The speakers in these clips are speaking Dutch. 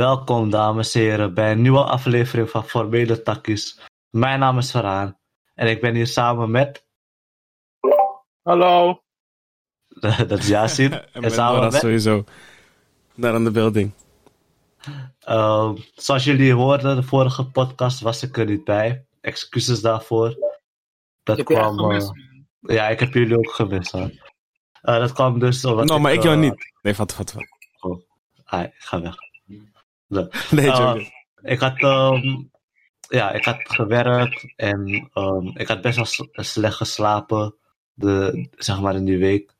Welkom dames en heren bij een nieuwe aflevering van Formele Takkies. Mijn naam is Faraan en ik ben hier samen met... Hallo. dat is Yasin. en en met samen Nora met... sowieso. Daar aan de building. Ehm, zoals jullie hoorden, de vorige podcast was ik er niet bij. Excuses daarvoor. Dat Ik heb je echt kwam... gemist. eh, ja, ik heb jullie ook gemist. Hoor. Eh, dat kwam dus omdat nou, maar ik jou eh, niet. Nee, wat, wat, wat. ah, ik ga weg. Nee, joke. Ik had, ehm, ja, ik had gewerkt en ehm, ik had best wel slecht geslapen, de, zeg maar in die week.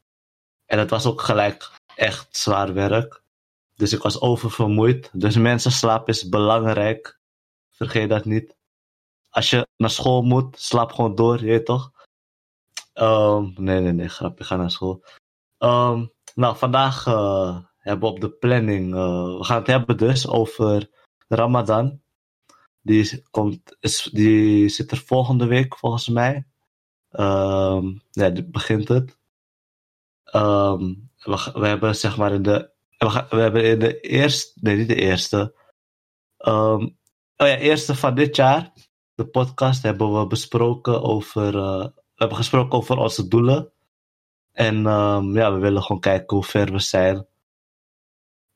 En het was ook gelijk echt zwaar werk. Dus ik was oververmoeid. Dus mensen slapen is belangrijk. Vergeet dat niet. Als je naar school moet, slaap gewoon door, je weet toch? Ehm, nee, nee, nee, grap, ik ga naar school. Nou, vandaag eh, hebben op de planning, eh, we gaan het hebben dus over Ramadan. Die, komt, is, die zit er volgende week volgens mij. Ehm, ja, begint het. Ehm, we, hebben zeg maar in de. We, we hebben in de eerste. Nee, niet de eerste. Ehm, oh ja, eerste van dit jaar. De podcast hebben we besproken over. eh, we hebben gesproken over onze doelen. En ja, we willen gewoon kijken hoe ver we zijn.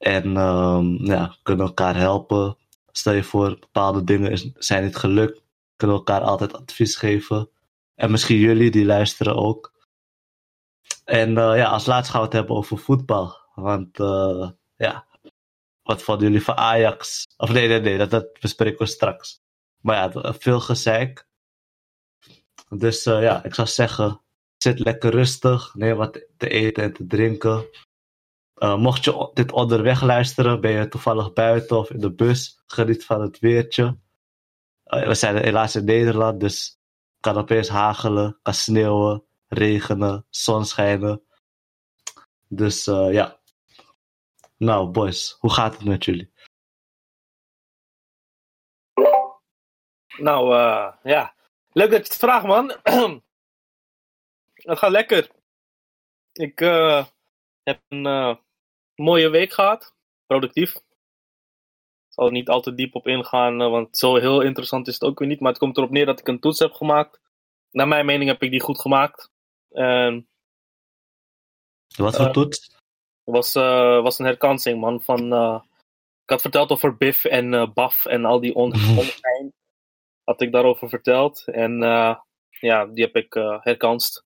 En ehm, ja, kunnen elkaar helpen. Stel je voor, bepaalde dingen zijn niet gelukt. Kunnen elkaar altijd advies geven. En misschien jullie die luisteren ook. En eh, ja, als laatste gaan we het hebben over voetbal. Want eh, ja, wat vonden jullie van Ajax? Of nee, nee, nee, dat, dat bespreken we straks. Maar ja, veel gezeik. Dus eh, ja, ik zou zeggen, zit lekker rustig. Neem wat te eten en te drinken. Eh, mocht je dit onderweg luisteren, ben je toevallig buiten of in de bus, geniet van het weertje. Eh, we zijn helaas in Nederland, dus kan opeens hagelen, kan sneeuwen, regenen, zon schijnen. Dus eh, ja. Nou, boys, hoe gaat het met jullie? Nou, ja. Leuk dat je het vraagt, man. het gaat lekker. Ik eh, heb een eh, mooie week gehad. Productief. Ik zal er niet al te diep op ingaan, eh, want zo heel interessant is het ook weer niet. Maar het komt erop neer dat ik een toets heb gemaakt. Naar mijn mening heb ik die goed gemaakt. En Wat voor Eh, toets? Het was, was een herkansing, man. Van, ik had verteld over Biff en Baf en al die on ongein. Had ik daarover verteld. En ja, die heb ik herkanst.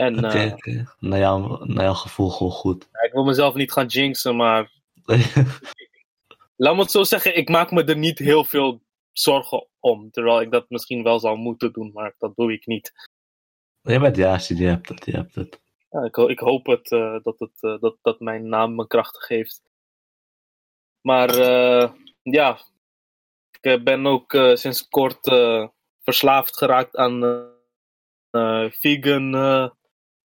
En eh. Naar, jou, naar jouw gevoel gewoon goed. ja, ik wil mezelf niet gaan jinxen, maar laat me het zo zeggen, ik maak me er niet heel veel zorgen om. Terwijl ik dat misschien wel zou moeten doen, maar dat doe ik niet. je bent Yasin, je hebt het, je hebt het. Ja, ik, ho- ik hoop het, eh, dat, het eh, dat, dat mijn naam me krachten geeft. Maar ja, ik ben ook sinds kort verslaafd geraakt aan vegan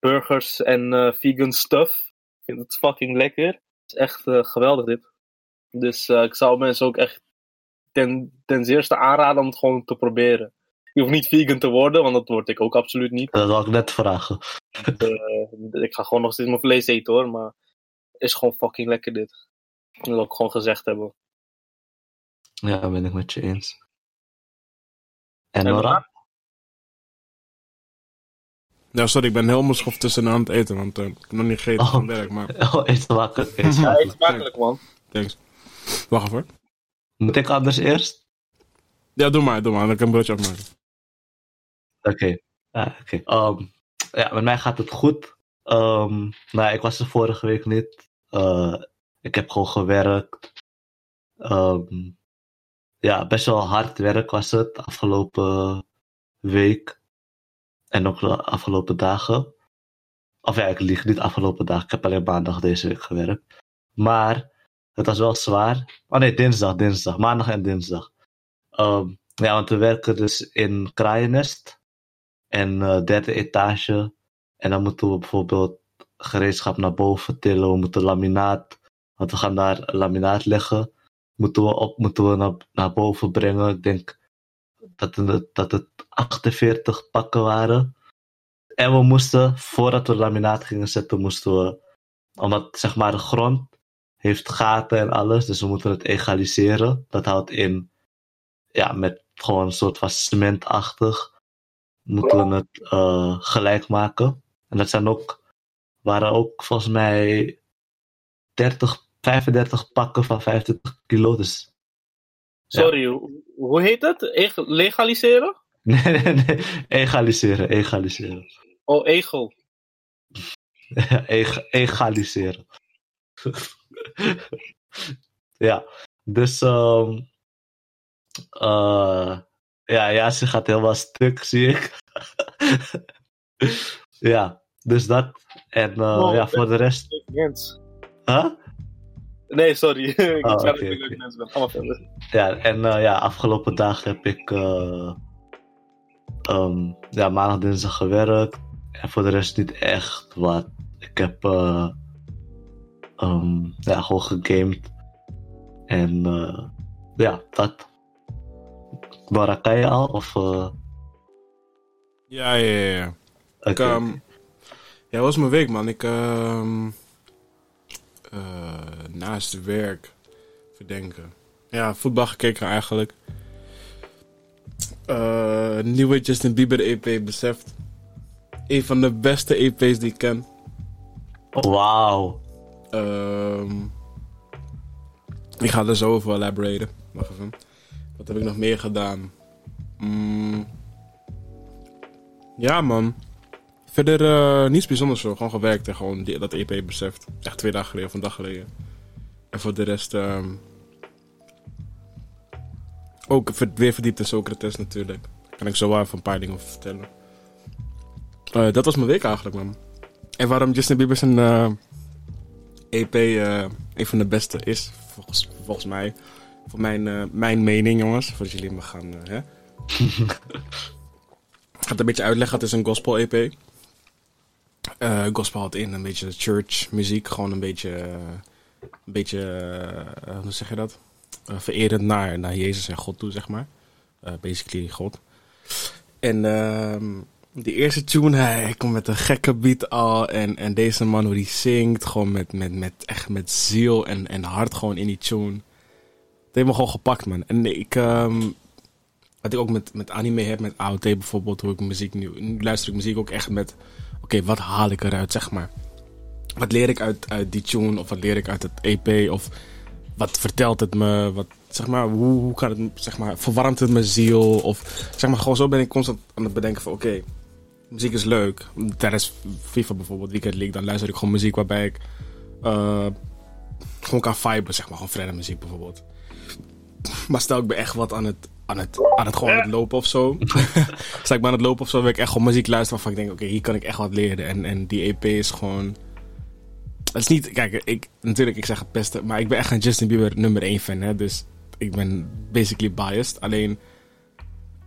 burgers en eh, vegan stuff. Ik vind het fucking lekker. Het is echt eh, geweldig dit. Dus eh, ik zou mensen ook echt ten, ten zeerste aanraden om het gewoon te proberen. Je hoeft niet vegan te worden, want dat word ik ook absoluut niet. Dat wil ik net vragen. Eh, ik ga gewoon nog steeds mijn vlees eten hoor, maar het is gewoon fucking lekker dit. Dat wil ik gewoon gezegd hebben. Ja, ben ik met je eens. En En Nora? Ja, sorry, ik ben heel schof tussen aan het eten, want eh, ik heb nog niet gegeten Oh. van werk, maar Oh, eet wakker. Eet Ja, eet smakelijk man. thanks. Wacht even. hoor. Moet ik anders eerst? Ja, doe maar, doe maar, dan kan ik een broodje afmaken. Oké. Ja, oké. Ehm, ja, met mij gaat het goed. Ehm nou, ik was er vorige week niet. Eh, ik heb gewoon gewerkt. Ehm, ja, best wel hard werk was het afgelopen week. En ook de afgelopen dagen. Of ja, ik lieg niet afgelopen dagen. Ik heb alleen maandag deze week gewerkt. Maar het was wel zwaar. Oh nee, dinsdag, dinsdag. Maandag en dinsdag. Ehm, ja, want we werken dus in Kraaiennest. En eh, derde etage. En dan moeten we bijvoorbeeld gereedschap naar boven tillen. We moeten laminaat. Want we gaan daar laminaat leggen. Moeten we, op, moeten we naar, naar boven brengen. Ik denk dat het, dat het 48 pakken waren. En we moesten, voordat we laminaat gingen zetten, moesten we, omdat zeg maar de grond heeft gaten en alles, dus we moeten het egaliseren. Dat houdt in, ja, met gewoon een soort van cementachtig, moeten we het eh, gelijk maken. En dat zijn ook, waren ook volgens mij 30, 35 pakken van 25 kilo. Dus Sorry, hoe- hoe heet het? Eg- legaliseren? nee, nee, nee. Egaliseren, egaliseren. Oh, egel. Eg- egaliseren. ja, dus eh ja, ja, ze gaat helemaal stuk, zie ik. ja, dus dat. En Oh, ja, voor de rest. Mens. Huh? Nee, sorry. ik Oh, dat ik oké. leuk mens ben. Ga maar verder. Ja, en eh, ja, afgelopen dagen heb ik eh, ehm, ja, maandag, dinsdag gewerkt. En voor de rest niet echt wat. Ik heb eh, ehm, ja, gewoon gegamed. En eh, ja, dat. Je al? Of, Ja, ja, ja. Ik, ehm, ja, was mijn week, man? Ik, naast werk, verdenken. Ja, voetbal gekeken eigenlijk. Eh, nieuwe Justin Bieber EP beseft. Een van de beste EP's die ik ken. Wauw. Ehm, ik ga er zo over elaboraten. Wacht even. Wat heb ik nog meer gedaan? Mm, ja, man. Verder eh, niets bijzonders zo. Gewoon gewerkt en gewoon die, dat EP beseft. Echt twee dagen geleden of een dag geleden. En voor de rest... ehm, ook weer verdiept in Socrates natuurlijk. Daar kan ik zo even een paar dingen over vertellen. Eh, dat was mijn week eigenlijk, man. En waarom Justin Bieber zijn... EP eh, een van de beste is, volgens, volgens mij. Voor mijn, mijn mening, jongens. Voordat jullie me gaan. hè? Ik ga het een beetje uitleggen. Het is een gospel EP. Eh, gospel houdt in een beetje church muziek. Gewoon een beetje. eh, een beetje. eh, hoe zeg je dat? Vererend naar, naar Jezus en God toe, zeg maar. Basically God. En ehm die eerste tune, hij, hij komt met een gekke beat al. En, en deze man, hoe die zingt, gewoon met, met, met, echt met ziel en, en hart gewoon in die tune. Het heeft me gewoon gepakt, man. En ik, ehm, wat ik ook met, met anime heb, met AOT bijvoorbeeld, hoe ik muziek nu, nu luister ik muziek ook echt met, oké, wat haal ik eruit, zeg maar. Wat leer ik uit, uit die tune, of wat leer ik uit het EP, of wat vertelt het me, wat, zeg maar, hoe, hoe kan het, zeg maar, verwarmt het mijn ziel, of, zeg maar, gewoon zo ben ik constant aan het bedenken van, oké, muziek is leuk. Tijdens FIFA bijvoorbeeld, Weekend League, dan luister ik gewoon muziek waarbij ik eh, gewoon kan viben, zeg maar. Gewoon vrede muziek bijvoorbeeld. Maar stel ik ben echt wat aan het, aan het, aan het gewoon aan het lopen of zo. stel ik ben aan het lopen of zo, wil ik echt gewoon muziek luisteren waarvan ik denk, oké, hier kan ik echt wat leren. En, en die EP is gewoon... Het is niet, kijk, ik, natuurlijk, ik zeg het beste, maar ik ben echt een Justin Bieber nummer 1 fan, hè. Dus ik ben basically biased. Alleen...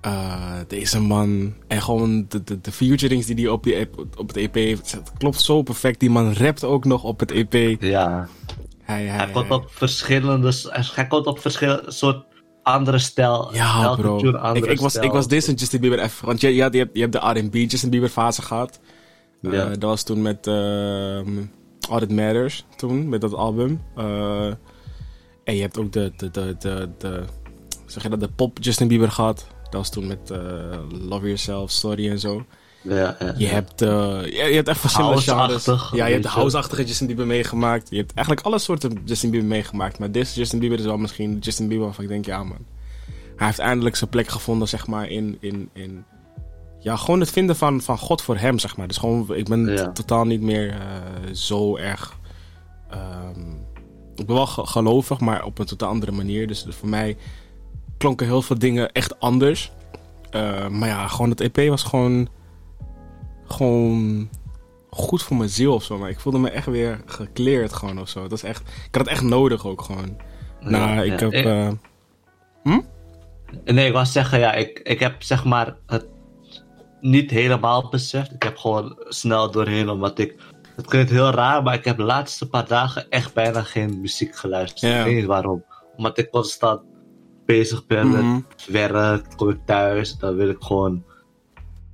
Eh, deze man en gewoon de, de, de featurings die hij op, die, EP op het EP heeft. Het klopt zo perfect. Die man rapt ook nog op het EP. Ja, Hij, hij, hij komt op verschillende, hij komt op verschillende soort andere stijl. Ja, bro. Ik, ik, was, ik stijl. was deze Justin Bieber even. Want je, had- je, hebt, je hebt de RB Justin Bieber fase gehad. Eh, Ja. dat was toen met ehm All That Matters. Toen, met dat album. Eh, en je hebt ook de, de, de, de, de, zeg je dat, de pop Justin Bieber gehad. Dat was toen met eh, Love Yourself, Story en zo. Ja, ja. Je hebt, eh, je hebt echt verschillende genres. Ja, je hebt de house-achtige Justin Bieber meegemaakt. Je hebt eigenlijk alle soorten Justin Bieber meegemaakt. Maar deze Justin Bieber is wel misschien Justin Bieber waarvan ik denk, ja man. Hij heeft eindelijk zijn plek gevonden, zeg maar, in... in, in ja, gewoon het vinden van, van God voor hem, zeg maar. Dus gewoon, ik ben Ja. totaal niet meer eh, zo erg... ehm, ik ben wel ge- gelovig, maar op een totaal andere manier. Dus voor mij klonken heel veel dingen echt anders. Eh, maar ja, gewoon het EP was gewoon gewoon goed voor mijn ziel of zo. Maar ik voelde me echt weer gekleerd gewoon of zo. Dat is echt, ik had het echt nodig ook gewoon. nou, ik ja. heb... Ik- eh, Nee, ik wou zeggen, ja, ik, ik heb zeg maar het niet helemaal beseft. Ik heb gewoon snel doorheen, omdat ik. Het klinkt heel raar, maar ik heb de laatste paar dagen echt bijna geen muziek geluisterd. Ja. Ik weet niet waarom. Omdat ik constant bezig ben Mhm. met werk, kom ik thuis, dan wil ik gewoon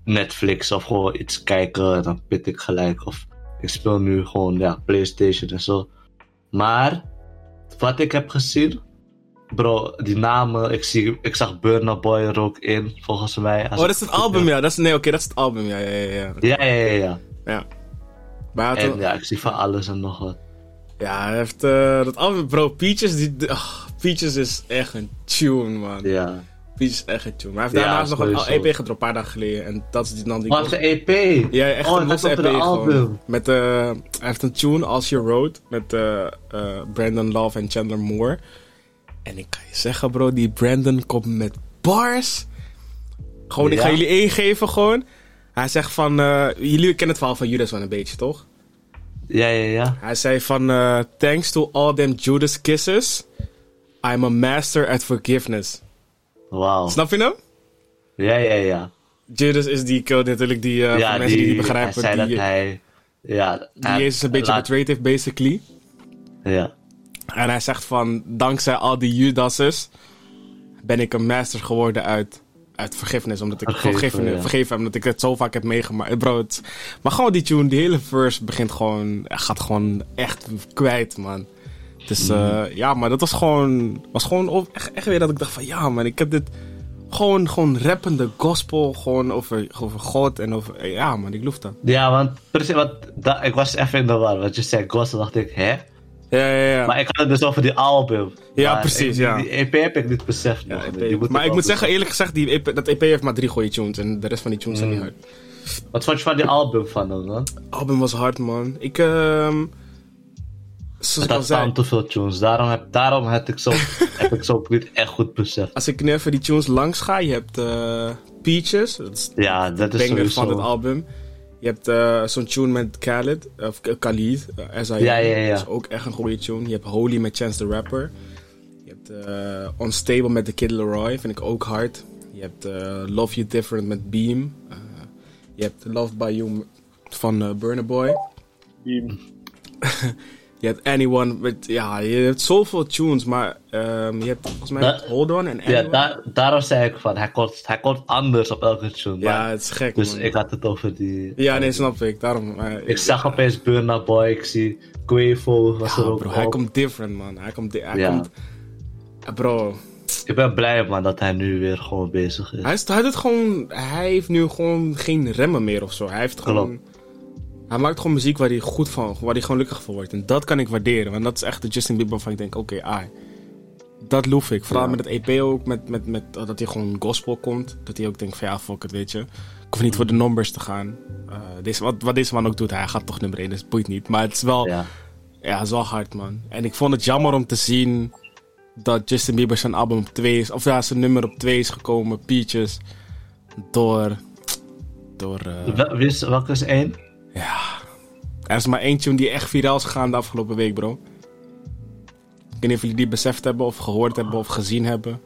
Netflix of gewoon iets kijken, en dan pit ik gelijk. Of ik speel nu gewoon ja, PlayStation en zo. Maar wat ik heb gezien, bro, die namen, ik, zie, ik zag Burna Boy er ook in, volgens mij. Oh, dat is het album, ja. Dat is, nee, oké, dat is het album, ja, ja, ja. Ja, Ja, ja, ja, ja. Maar En ja, ik zie van alles en nog wat. ja, hij heeft eh, dat album, bro, Peaches, die, ah, Peaches is echt een tune, man. Ja. Peaches is echt een tune. Maar hij heeft daarnaast nog een. EP gedropt, een paar dagen geleden. En dat is die dan die... Wat een EP! Ja, echt oh, een EP een album. Met, eh, hij heeft een tune, Als You Road, met eh, eh, Brandon Love en Chandler Moore. En ik kan je zeggen, bro, die Brandon komt met bars. Gewoon, ik ga jullie één geven, gewoon. Hij zegt van, eh, jullie kennen het verhaal van Judas wel een beetje, toch? Ja, ja, ja. Hij zei van, eh, thanks to all them Judas kisses, I'm a master at forgiveness. Wauw. Snap je hem? Ja, ja, ja. Judas is die code natuurlijk, die, eh, ja, voor mensen die niet begrijpen, Hij zei die, dat hij... Ja, die Jezus een beetje laat- betrayed heeft, basically. Ja. En hij zegt van, dankzij al die Judases ben ik een master geworden uit, uit vergiffenis. Omdat ik Vergeven, vergeven, ja. vergeven omdat ik het zo vaak heb meegemaakt. Bro, het- maar gewoon die tune, die hele verse begint gewoon, gaat gewoon echt kwijt, man. Dus eh, ja, maar dat was gewoon, was gewoon echt, echt weer dat ik dacht van, ja man, ik heb dit gewoon, gewoon rappende gospel, gewoon over, over God en over, ja man, ik loof dat. Ja, want precies, want da- ik was even in de war. Want je zei dan dacht ik, hè? Ja, ja, ja. Maar ik had het dus over die album. Ja, Maar precies, ik- ja. Die EP heb ik niet beseft Ja, nog. EP. Die moet maar ik moet zeggen, eerlijk gezegd, die EP, dat EP heeft maar drie goede tunes. En de rest van die tunes zijn niet Mm. hard. Wat vond je van die album van dan? album was hard, man. Ik, ehm zoals ik al Dat staan zei, te veel tunes. Daarom heb, daarom heb ik zo, heb ik zo niet echt goed beseft. als ik nu even die tunes langs ga, je hebt eh, Peaches, dat is Ja, dat is banger sowieso... van het album. Je hebt eh, zo'n tune met Khaled, of Khalid, Am. Ja, ja, ja. Dat is ook echt een goede tune. Je hebt Holy met Chance the Rapper. Je hebt eh, Unstable met The Kid Leroy, vind ik ook hard. Je hebt eh, Love You Different met Beam. Eh, je hebt Love By You van Burna Boy. Die- Je hebt Anyone met, ja, je hebt zoveel tunes, maar ehm, je hebt volgens mij Hold On en Ja, Anyone. daar, daarom zei ik van, hij komt, hij komt anders op elke tune. Ja, maar- het is gek, dus man. ik had het over die... Ja, nee, snap ik. Daarom. Ik zag opeens Burna Boy, ik zie Quavo was Ja, er ook bro, hij komt different, man. Hij komt... Hij Ja. komt bro, Ik ben blij man dat hij nu weer gewoon bezig is. hij, is, hij, doet gewoon, hij heeft nu gewoon geen remmen meer of zo. Hij heeft gewoon... Hij maakt gewoon muziek waar hij goed van, waar hij gewoon gelukkig van wordt. En dat kan ik waarderen. Want dat is echt de Justin Bieber waarvan ik denk, oké, ai. Dat loef ik. Vooral Ja. met het EP ook, met, met, met, dat hij gewoon gospel komt. Dat hij ook denkt van, ja, fuck het, weet je. Ik hoef niet voor de numbers te gaan. Eh, deze, wat, wat deze man ook doet, hij gaat toch nummer 1, dus het boeit niet. Maar het is wel, ja. Ja. het is wel hard, man. En ik vond het jammer om te zien dat Justin Bieber zijn album op 2 is, of ja, zijn nummer op 2 is gekomen, Peaches, door, door, eh, Wel- is, welke is één? Ja. Er is maar één tune die echt viraal is gegaan de afgelopen week, bro. Ik weet niet of jullie die beseft hebben, of gehoord hebben, of gezien hebben.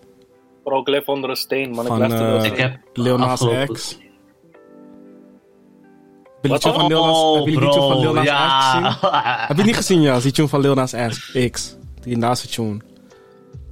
Bro, ik leef onder een steen, man. Ik Van, onder een eh. Ik heb Lil Nas afgelopen- X. Heb je die Wat tune van Lil Nas, Oh, X gezien? ja. Heb je niet gezien, ja? Die tune van Lil Nas X. Die laatste tune.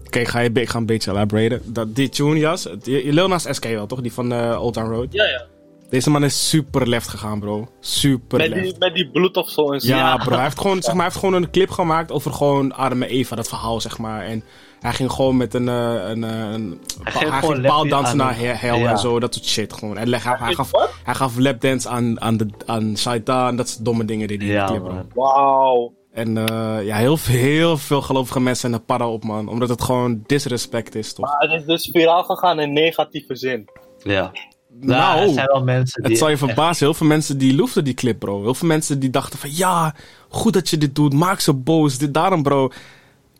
Oké, ik, ga je- ik ga een beetje elaboraten. Dat, die tune, jas. die- Lil Nas X ken je wel, toch? Die van eh, Old Town Road. Ja, ja. Deze man is super left gegaan, bro. Super Met left. die, met die bloed of zo en zo. Ja, bro. Hij heeft, gewoon, zeg maar, hij heeft gewoon een clip gemaakt over gewoon arme Eva, dat verhaal, zeg maar. En hij ging gewoon met een... eh, een, eh, een Hij hij ging ging, gewoon paaldansen lapje naar hel ja. en zo, dat soort shit gewoon. En leg- hij, hij, gaf, hij gaf lapdance aan, aan, de, aan Shaitan, dat soort domme dingen die hij in de clip, bro. Wauw. En eh, ja, heel, veel- heel veel gelovige mensen zijn er para op, man. Omdat het gewoon disrespect is, toch? Maar het is dus viraal gegaan in negatieve zin. Ja. Nou, er zijn wel mensen die... Het zal je verbazen, heel veel mensen die loefden die clip, bro. Heel veel mensen die dachten van, ja, goed dat je dit doet, maak ze boos. Dit, daarom, bro,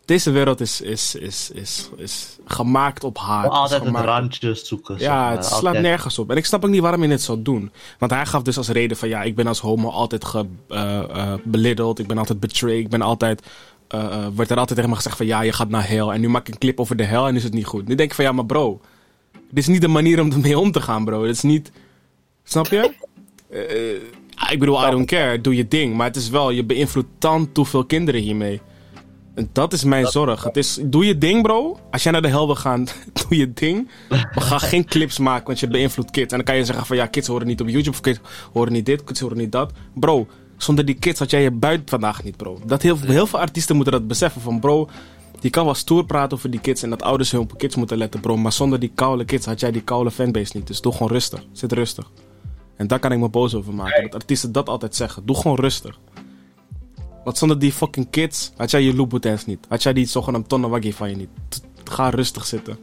deze wereld is, is, is, is, is gemaakt op haat. Altijd het op- randje zoeken. Ja, het slaat Altijd- nergens op. En ik snap ook niet waarom je dit zou doen. Want hij gaf dus als reden van, ja, ik ben als homo altijd ge, eh, eh, beliddeld. Ik ben altijd betrayed. Ik ben altijd... eh, wordt er altijd tegen me gezegd van, ja, je gaat naar hel. En nu maak ik een clip over de hel en is het niet goed. Nu denk ik van, ja, maar bro, dit is niet de manier om ermee om te gaan, bro. Dit is niet... Snap je? Eh, ik bedoel, I don't care. Doe je ding. Maar het is wel, je beïnvloedt dan te veel kinderen hiermee. En dat is mijn zorg. Het is, doe je ding, bro. Als jij naar de hel wil gaan, doe je ding. Maar ga geen clips maken, want je beïnvloedt kids. En dan kan je zeggen van, ja, kids horen niet op YouTube. Of kids horen niet dit, kids horen niet dat. Bro, zonder die kids had jij je buit vandaag niet, bro. Dat heel, heel veel artiesten moeten dat beseffen van, bro... Die kan wel stoer praten over die kids en dat ouders hun op kids moeten letten, bro. Maar zonder die koude kids had jij die koude fanbase niet. Dus doe gewoon rustig. Zit rustig. En daar kan ik me boos over maken. Dat artiesten dat altijd zeggen. Doe gewoon rustig. Want zonder die fucking kids had jij je Louboutins niet. Had jij die zogenaamd tonnenwaggie van je niet. Ga rustig zitten.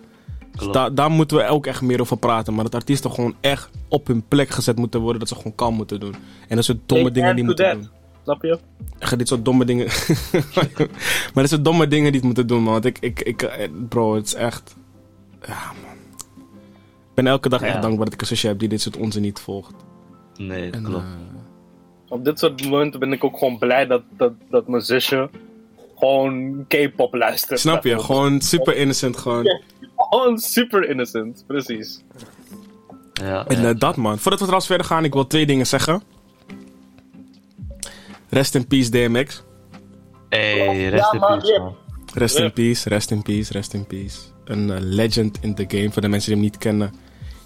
Dus daar, moeten we ook echt meer over praten. Maar dat artiesten gewoon echt op hun plek gezet moeten worden. Dat ze gewoon kalm moeten doen. En dat soort domme Take dingen die moeten that. doen. Snap je? Echt dit soort domme dingen. maar dit soort domme dingen die het moeten doen, man. Want ik, ik, ik, eh, bro, het is echt. Ja, man. Ik ben elke dag echt dankbaar dat ik een zusje heb die dit soort onzin niet volgt. Nee, En, klopt. eh, Op dit soort momenten ben ik ook gewoon blij dat, dat, dat mijn zusje gewoon K-pop luistert. snap je? Gewoon super innocent, gewoon. Gewoon super innocent, precies. ja, En eh, dat, man. Voordat we trouwens verder gaan, ik wil twee dingen zeggen. Rest in peace, DMX. Hey, rest in man, peace, man. Rest in peace, rest in peace, rest in peace. Een eh, legend in the game. Voor de mensen die hem niet kennen.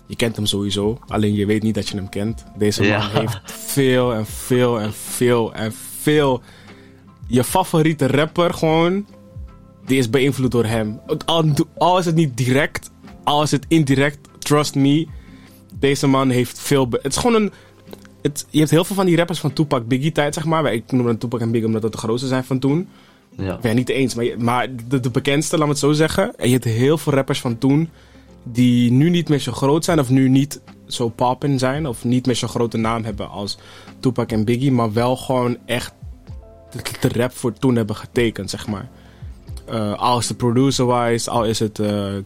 Je kent hem sowieso. Alleen je weet niet dat je hem kent. Deze man Ja. heeft veel en veel en veel en veel. Je favoriete rapper gewoon. Die is beïnvloed door hem. Al, al is het niet direct. Al is het indirect. Trust me. Deze man heeft veel. het is gewoon een. Het, je hebt heel veel van die rappers van Tupac Biggie tijd, zeg maar. Ik noem het Tupac en Biggie omdat dat de grootste zijn van toen. Ja. Het niet eens, maar, maar de, de bekendste, laat me het zo zeggen. En je hebt heel veel rappers van toen die nu niet meer zo groot zijn of nu niet zo poppin zijn of niet meer zo'n grote naam hebben als Tupac en Biggie, maar wel gewoon echt de, de rap voor toen hebben getekend, zeg maar. Eh, al is het producer-wise, al is het eh, eh,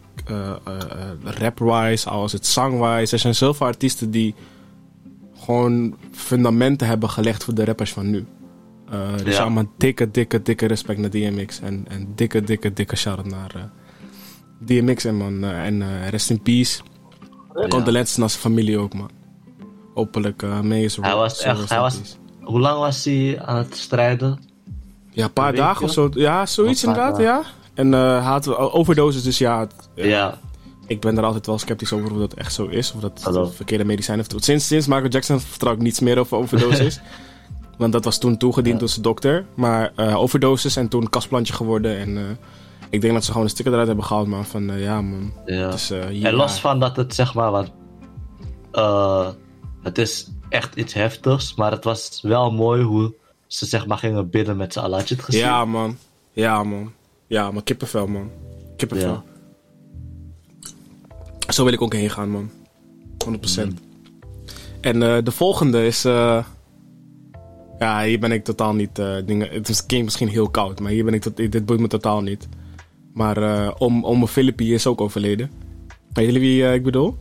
rap-wise, al is het song-wise. Er zijn zoveel artiesten die gewoon fundamenten hebben gelegd voor de rappers van nu. Eh dus Ja. allemaal dikke, dikke, dikke respect naar DMX. En, en dikke, dikke, dikke shout-out naar eh, DMX en man. eh, en rest in peace. Condolences naar zijn familie ook, man. Hopelijk uh, mee is Hij was echt- hij was- Hoe lang was hij aan het strijden? Ja, een paar Een dagen of zo. Ja, zoiets inderdaad, ja. En hij had overdoses, dus ja, het- Ja. Ik ben er altijd wel sceptisch over of dat echt zo is. Of dat het verkeerde medicijn heeft. Sinds, sinds Michael Jackson vertrouw ik niets meer over overdoses. Want dat was toen toegediend Ja. door zijn dokter. Maar eh overdoses en toen kastplantje geworden. En eh, ik denk dat ze gewoon een sticker eruit hebben gehaald, man. Van eh, ja, man. ja. Dus, eh, ja. En los van dat het zeg maar wat. het is echt iets heftigs, maar het was wel mooi hoe ze zeg maar gingen bidden met z'n allen. Had je het gezien? Ja, man. Ja, man. Ja, maar kippenvel, man. Kippenvel. Ja. Zo wil ik ook heen gaan, man. 100%. Mm. En eh, de volgende is. eh, ja, hier ben ik totaal niet. eh, dingen, het is klinkt misschien heel koud, maar hier ben ik. tot- dit boeit me totaal niet. Maar om, Ome Philippi is ook overleden. Weet jullie wie ik bedoel?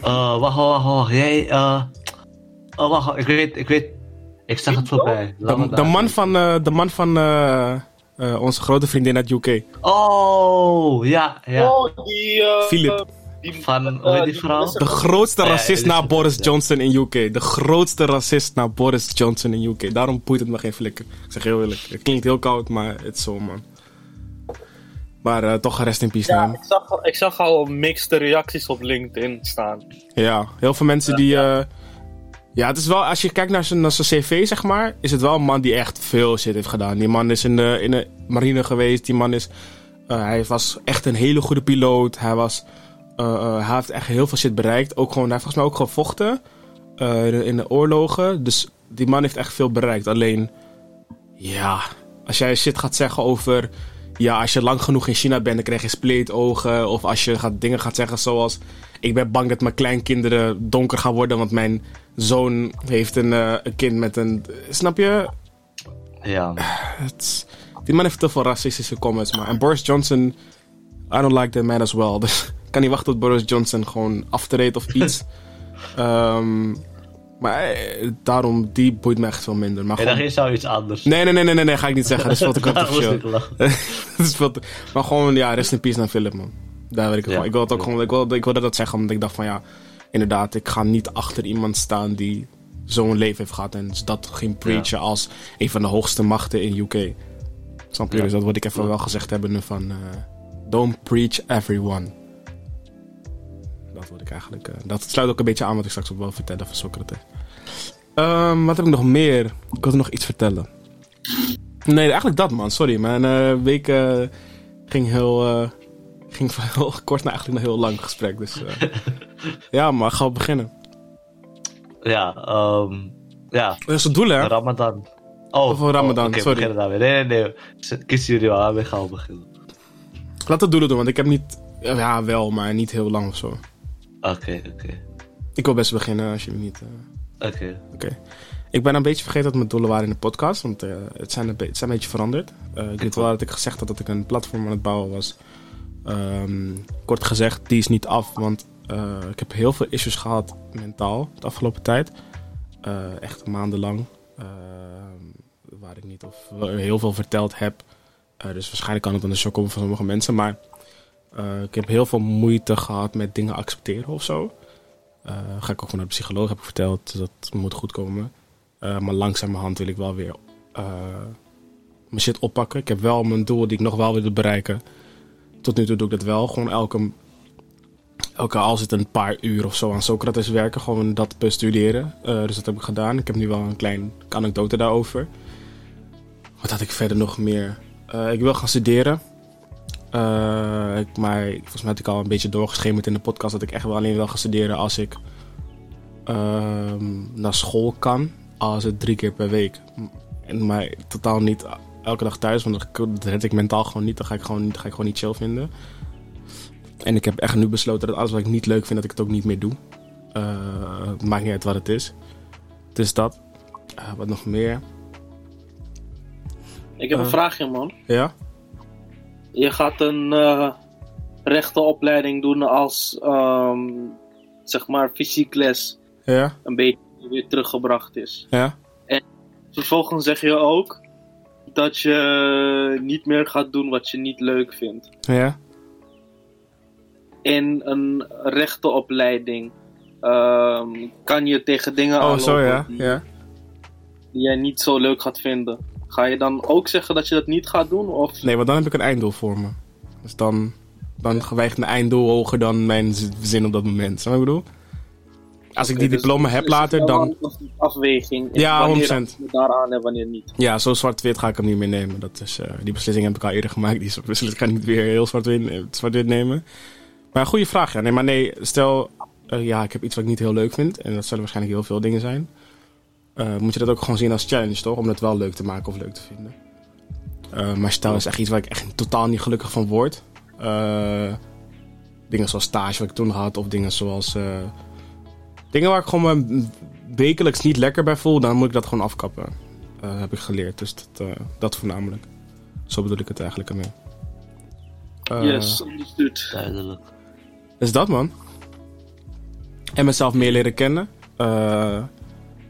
Wacht, wacht, wacht. Jij. oh, wacht, ik weet, ik weet. Ik zag het voorbij. De, de man van, eh, de man van eh, eh, onze grote vriendin uit UK. Oh, ja, ja. Oh, die... eh, Philip. die Van, eh, hoe heet die vrouw? De grootste Ja, ja, racist na Boris ja. Johnson in UK. De grootste racist na Boris Johnson in UK. Daarom boeit het me geen flikker. Ik zeg heel eerlijk. Het klinkt heel koud, maar het is zo, man. Maar eh, toch rest in peace Ja, ik zag, al- ik zag al mixed reacties op LinkedIn staan. Ja, heel veel mensen die... eh, ja, het is wel... Als je kijkt naar zijn, naar zijn cv, zeg maar... Is het wel een man die echt veel shit heeft gedaan. Die man is in de, in de marine geweest. Die man is... eh, hij was echt een hele goede piloot. Hij was... eh, eh, heeft echt heel veel shit bereikt. Ook gewoon, hij heeft volgens mij ook gevochten. in, de- in de oorlogen. Dus die man heeft echt veel bereikt. Alleen... Ja... Als jij shit gaat zeggen over... Ja, als je lang genoeg in China bent, dan krijg je spleetogen. Of als je gaat, dingen gaat zeggen zoals... Ik ben bang dat mijn kleinkinderen donker gaan worden, want mijn zoon heeft een, eh, een kind met een... Snap je? Ja. Het is- die man heeft te veel racistische comments, maar... En Boris Johnson... I don't like that man as well. Dus ik kan niet wachten tot Boris Johnson gewoon aftreedt of iets. Ehm, maar eh, daarom, die boeit me echt veel minder. Maar Ik dacht, gewoon... je zou iets anders. Nee, nee, nee, nee, nee, nee, ga ik niet zeggen. Dat is controversieel. ik. Dat is veel Maar gewoon, ja, rest in peace naar Philip, man. Daar wil ik gewoon. Ik wil het ook gewoon, ik wilde, ik wilde dat zeggen, omdat ik dacht van ja, inderdaad, ik ga niet achter iemand staan die zo'n leven heeft gehad en dat ging preachen als een van de hoogste machten in UK. Snap je? Dus dat wil ik even wel gezegd hebben nu van, eh, don't preach everyone. Dat wil ik eigenlijk, eh, dat sluit ook een beetje aan wat ik straks ook wil vertellen van Socrates. Ehm, wat heb ik nog meer? Ik wilde nog iets vertellen. Nee, eigenlijk dat man, sorry. Mijn eh, week ging heel... ging van heel kort naar eigenlijk een heel lang gesprek. Dus eh, ja, maar ga we beginnen. Ja, ehm ja, Dat is het doel, hè? Ramadan. Oh, Of Ramadan, oh, we sorry. beginnen daarmee. Nee, nee, nee. Kiezen jullie wel, we gaan beginnen. Laat het doelen doen, want ik heb niet... Ja, wel, maar niet heel lang of zo. Oké, oké. Ik wil best beginnen als je me niet... eh, Oké. Oké. Ik ben een beetje vergeten wat mijn doelen waren in de podcast, want eh, het, zijn een het zijn een beetje veranderd. Ik weet wel dat ik gezegd had dat ik een platform aan het bouwen was. Ehm, kort gezegd, die is niet af, want eh, ik heb heel veel issues gehad mentaal de afgelopen tijd. Eh, echt maandenlang. Ehm, waar ik niet of heel veel verteld heb. Eh, dus waarschijnlijk kan het een shock komen van sommige mensen. Maar eh, ik heb heel veel moeite gehad met dingen accepteren of zo. Eh, ga ik ook gewoon naar de psycholoog, heb ik verteld. Dat moet goed komen. Eh, maar langzamerhand wil ik wel weer eh, mijn shit oppakken. Ik heb wel mijn doel die ik nog wel wil bereiken. Tot nu toe doe ik dat wel. Gewoon elke, elke al een paar uur of zo aan Socrates werken. Gewoon dat bestuderen. Eh dus dat heb ik gedaan. Ik heb nu wel een klein anekdote daarover. Wat had ik verder nog meer? Eh, ik wil gaan studeren. Eh, maar volgens mij had ik al een beetje doorgeschemerd in de podcast dat ik echt wel alleen wil gaan studeren als ik ehm, naar school kan. Als het drie keer per week. En, maar totaal niet elke dag thuis, want dat, red ik mentaal gewoon niet. Dan ga ik gewoon, dat ga ik gewoon niet chill vinden. En ik heb echt nu besloten dat alles wat ik niet leuk vind, dat ik het ook niet meer doe. Eh, het maakt niet uit wat het is. Dus dat. Eh, wat nog meer? Ik heb een Eh. vraagje, man. Ja? Je gaat een eh rechtenopleiding doen als, ehm, zeg maar, fysiek les Ja? een beetje weer teruggebracht is. Ja? Vervolgens zeg je ook dat je niet meer gaat doen wat je niet leuk vindt. Ja? In een rechtenopleiding ehm, kan je tegen dingen Oh, aanlopen zo ja. die, Ja? die jij niet zo leuk gaat vinden. Ga je dan ook zeggen dat je dat niet gaat doen? Of Nee, want dan heb ik een einddoel voor me. Dus dan, dan weegt mijn einddoel hoger dan mijn zin op dat moment. Snap je wat ik bedoel? Als ik die Dus- diploma heb later, dan... afweging. in Ja, wanneer 100%. je daaraan en wanneer niet. Ja, zo zwart-wit ga ik hem niet meer nemen. Dat is, eh, die beslissing heb ik al eerder gemaakt. Die beslissing ga ik niet weer heel zwart-wit eh, zwart-wit nemen. Maar goede vraag, ja. Nee, maar nee, stel... eh, ja, ik heb iets wat ik niet heel leuk vind. En dat zullen waarschijnlijk heel veel dingen zijn. Moet je dat ook gewoon zien als challenge, toch? Om het wel leuk te maken of leuk te vinden. Maar stel is echt iets waar ik echt totaal niet gelukkig van word. Dingen zoals stage wat ik toen had. Of dingen zoals... dingen waar ik gewoon me wekelijks niet lekker bij voel. Dan moet ik dat gewoon afkappen. Eh, heb ik geleerd. Dus dat, eh, dat voornamelijk. Zo bedoel ik het eigenlijk ermee. Eh, yes, understood. Duidelijk. is dat, man. En mezelf meer leren kennen. Eh,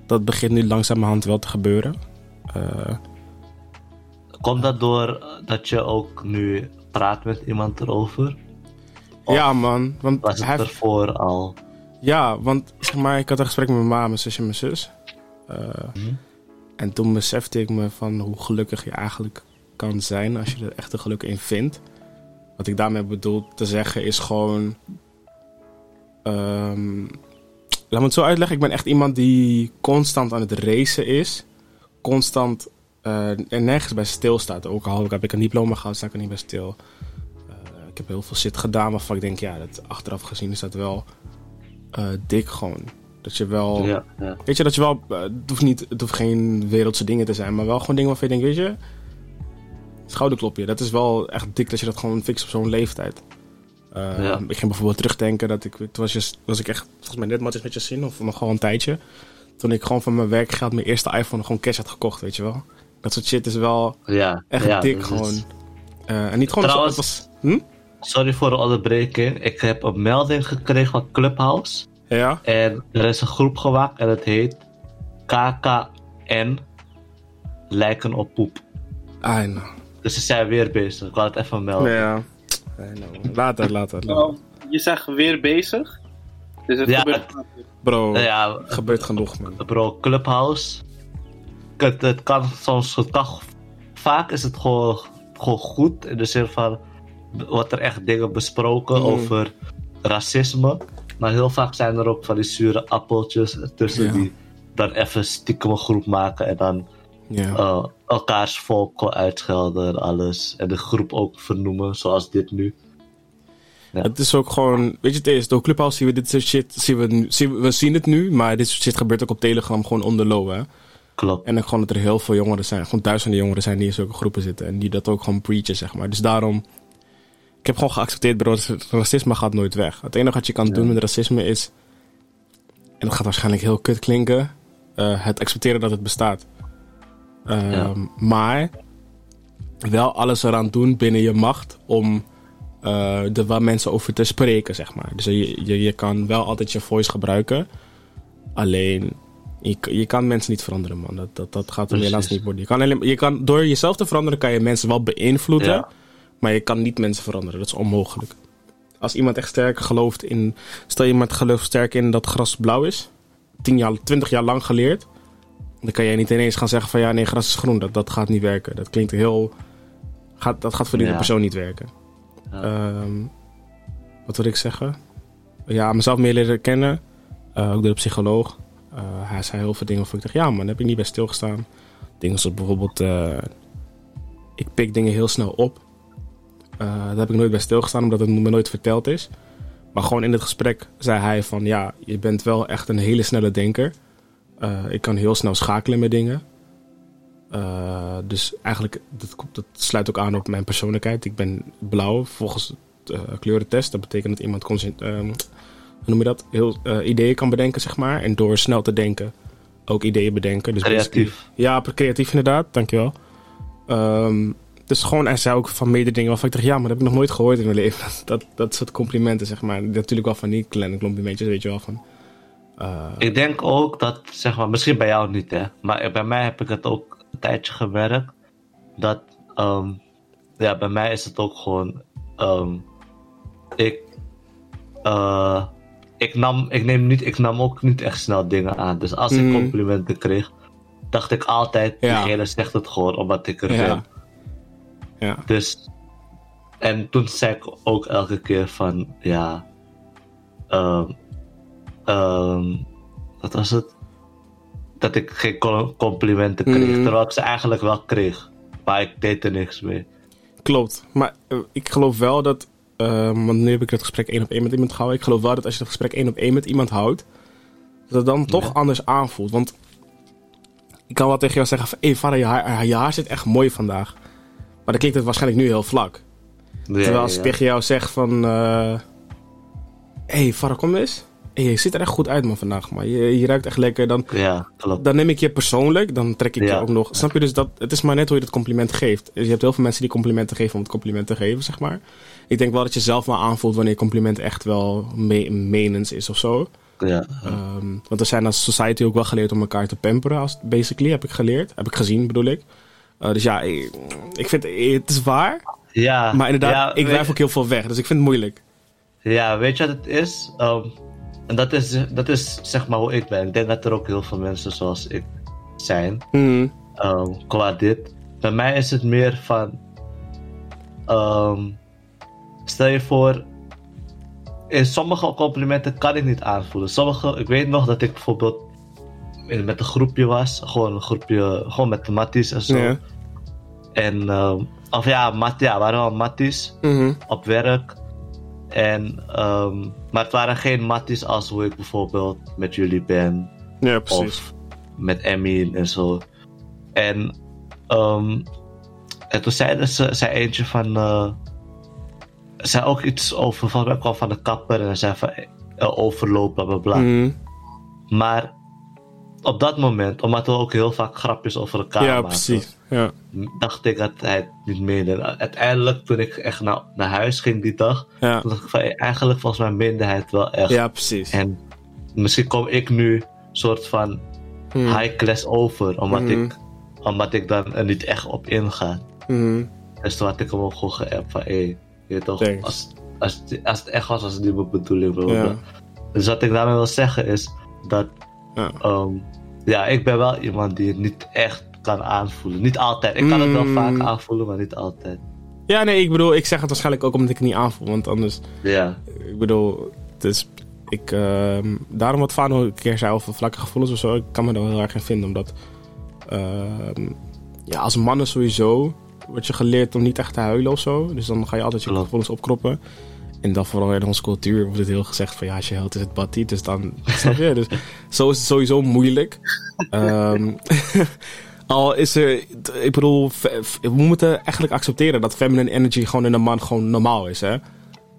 dat begint nu langzamerhand wel te gebeuren. Eh, Komt dat door dat je ook nu praat met iemand erover? Of ja, man. Want Was het hij, ervoor al? Ja, want zeg maar, ik had een gesprek met mijn ma, mijn zus en mijn zus. Eh, Mhm. En toen besefte ik me van hoe gelukkig je eigenlijk kan zijn als je er echt een geluk in vindt. Wat ik daarmee bedoel te zeggen is gewoon. ehm, laat me het zo uitleggen. Ik ben echt iemand die constant aan het racen is. Constant eh, er nergens bij stilstaat. Ook al heb ik een diploma gehad, sta ik er niet bij stil. Eh, ik heb heel veel shit gedaan waarvan ik denk, ja, dat, achteraf gezien is dat wel eh, dik gewoon. Dat je wel. Ja, ja. Weet je, dat je wel... eh, Het hoeft, niet, het hoeft geen wereldse dingen te zijn, maar wel gewoon dingen waarvan je denkt, weet je... Schouderklopje, dat is wel echt dik dat je dat gewoon fixt op zo'n leeftijd. Eh, Ja. Ik ging bijvoorbeeld terugdenken dat ik... Toen was, je, was ik echt, volgens mij net matjes met je zin, of nog gewoon een tijdje. Toen ik gewoon van mijn werkgeld mijn eerste iPhone gewoon cash had gekocht, weet je wel. Dat soort shit is wel ja. echt ja, dik gewoon. En niet gewoon... Trouwens- Zo, was, hm? Sorry voor de onderbreking. Ik heb een melding gekregen van Clubhouse. Ja? En er is een groep gemaakt en het heet KKN Lijken op poep. I know. Dus ze zijn weer bezig. Ik wou het even melden. Ja. I know. Later, later, later. Nou, je zegt weer bezig. Dus het Ja, gebeurt. Bro, Nou ja, gebeurt genoeg, man. bro, Clubhouse. Het, het kan soms, het kan, vaak is het gewoon, gewoon goed. In de zin van, wordt er echt dingen besproken Mm. over racisme. Maar heel vaak zijn er ook van die zure appeltjes tussen Ja. die dan even stiekem een groep maken en dan Ja. eh, elkaars volk uitschelden en alles. En de groep ook vernoemen, zoals dit nu. Ja. Het is ook gewoon, weet je, het is, door Clubhouse zien we dit soort shit, zien we, zien we, we zien het nu, maar dit soort shit gebeurt ook op Telegram gewoon on the low, hè. Klopt. En dan gewoon dat er heel veel jongeren zijn, gewoon duizenden jongeren zijn die in zulke groepen zitten en die dat ook gewoon preachen, zeg maar. Dus daarom, ik heb gewoon geaccepteerd, bro, racisme gaat nooit weg. Het enige wat je kan Ja. doen met racisme is, en dat gaat waarschijnlijk heel kut klinken, eh, het accepteren dat het bestaat. Ehm, Ja. Maar wel alles eraan doen binnen je macht om eh er wel mensen over te spreken, zeg maar. Dus je, je, je kan wel altijd je voice gebruiken. Alleen, je, je kan mensen niet veranderen, man. Dat, dat, dat gaat er helaas niet worden. Je kan, alleen, je kan, door jezelf te veranderen kan je mensen wel beïnvloeden. Ja. Maar je kan niet mensen veranderen. Dat is onmogelijk. Als iemand echt sterk gelooft in... Stel iemand gelooft sterk in dat gras blauw is. 10 jaar, 20 jaar lang geleerd. Dan kan jij niet ineens gaan zeggen van... Ja, nee, gras is groen. Dat, dat gaat niet werken. Dat klinkt heel... Gaat, dat gaat voor die Ja. persoon niet werken. Ja. Ehm, wat wil ik zeggen? Ja, mezelf meer leren kennen. Eh, ook door de psycholoog. Eh, hij zei heel veel dingen waarvan ik dacht... Ja man, daar heb ik niet bij stilgestaan. Dingen zoals bijvoorbeeld... eh, ik pik dingen heel snel op. Eh, daar heb ik nooit bij stilgestaan, omdat het me nooit verteld is. Maar gewoon in het gesprek zei hij van... Ja, je bent wel echt een hele snelle denker. Eh, ik kan heel snel schakelen met dingen. Eh, dus eigenlijk, dat, dat sluit ook aan op mijn persoonlijkheid. Ik ben blauw volgens de eh, kleurentest. Dat betekent dat iemand ehm, hoe noem je dat? Heel ideeën kan bedenken, zeg maar. En door snel te denken ook ideeën bedenken. Dus Creatief. ja, creatief inderdaad, dankjewel. Ehm dus gewoon, hij zei ook van meerdere dingen waarvan ik dacht, ja, maar dat heb ik nog nooit gehoord in mijn leven. Dat, dat, soort complimenten, zeg maar. Natuurlijk wel van die kleine complimentjes, weet je wel, van... eh, Ik denk ook dat, zeg maar, misschien bij jou niet, hè. Maar bij mij heb ik het ook een tijdje gewerkt. Dat, ehm, ja, bij mij is het ook gewoon, ehm, ik, eh, ik nam, ik neem niet, ik nam ook niet echt snel dingen aan. Dus als ik complimenten kreeg, dacht ik altijd, Ja. diegene zegt het gewoon omdat ik er Ja. ben. Ja, Dus, en toen zei ik ook elke keer van, ja, ehm, ehm, wat was het? Dat ik geen co- complimenten kreeg, Mhm. terwijl ik ze eigenlijk wel kreeg. Maar ik deed er niks mee. klopt. Maar eh, ik geloof wel dat... eh, want nu heb ik het gesprek één op één met iemand gehouden. Ik geloof wel dat als je het gesprek één op één met iemand houdt... dat het dan toch Ja. anders aanvoelt. Want ik kan wel tegen jou zeggen van... Hé, hey, vader, je haar, je haar zit echt mooi vandaag. Maar dan klinkt het waarschijnlijk nu heel vlak. Ja, Terwijl als ik tegen jou zeg van... Hé, hey, Farah, kom eens. Hey, je ziet er echt goed uit, man, vandaag. Man. Je, je ruikt echt lekker. Dan, Ja, klopt. dan neem ik je persoonlijk. Dan trek ik Ja. je ook nog... Snap je? Dus dat, het is maar net hoe je dat compliment geeft. Dus je hebt heel veel mensen die complimenten geven om het compliment te geven, zeg maar. Ik denk wel dat je zelf wel aanvoelt wanneer compliment echt wel me menens is of zo. Ja, Ehm, want we zijn als society ook wel geleerd om elkaar te pamperen. Als, basically, heb ik geleerd. Heb ik gezien, bedoel ik. Eh, dus ja, ik, ik vind het is waar. ja Maar inderdaad, ja, ik wijf ook heel veel weg. Dus ik vind het moeilijk. Ja, weet je wat het is? Ehm, en dat is, dat is zeg maar hoe ik ben. Ik denk dat er ook heel veel mensen zoals ik zijn. Hmm. ehm, qua dit. Bij mij is het meer van. ehm, stel je voor. In sommige complimenten kan ik niet aanvoelen. Sommige, ik weet nog dat ik bijvoorbeeld in- met een groepje was. Gewoon een groepje, gewoon met de matties en zo. En, ehm, of ja, mat, ja, waren wel matties Mhm. op werk. En, ehm, maar het waren geen matties als hoe ik bijvoorbeeld met jullie ben. Ja, precies. Of met Emmy en zo. En, ehm, en toen zeiden ze, zei eentje van. eh zei ook iets over. Van, ik kwam van de kapper en zei van. eh, overloop, bla bla bla. Mhm. Maar op dat moment, omdat we ook heel vaak grapjes over elkaar Ja, maken, precies. Ja. dacht ik dat hij het niet meende. En Uiteindelijk, toen ik echt naar, naar huis ging die dag, Ja. toen dacht ik van, eh, eigenlijk volgens mij meende hij het wel echt. ja, precies. En misschien kom ik nu soort van Mhm. high class over, omdat, Mhm. ik, omdat ik dan er niet echt op inga. Mhm. Dus toen had ik hem ook gewoon geappt van, hé, je toch, Thanks. als, als, het- als het echt was, was het niet mijn bedoeling. Ja. Dus wat ik daarmee wil zeggen is dat, Ja. ehm, ja, ik ben wel iemand die het niet echt kan aanvoelen. Niet altijd. Ik kan het wel Mm. vaak aanvoelen, maar niet altijd. Ja, nee, ik bedoel, ik zeg het waarschijnlijk ook omdat ik het niet aanvoel. Want anders, Ja, ik bedoel, dus ik, ehm, daarom wat Fano een keer zei over vlakke gevoelens of zo, ik kan me daar heel erg in vinden. Omdat Ehm, ja, als mannen sowieso word je geleerd om niet echt te huilen of zo. Dus dan ga je altijd je Klopt. gevoelens opkroppen. En dan vooral in onze cultuur wordt het heel gezegd van ja, als je huilt is het batty. Dus dan, snap je? Dus zo is het sowieso moeilijk. Ehm, al is er, ik bedoel, we moeten eigenlijk accepteren dat feminine energy gewoon in een man gewoon normaal is, hè?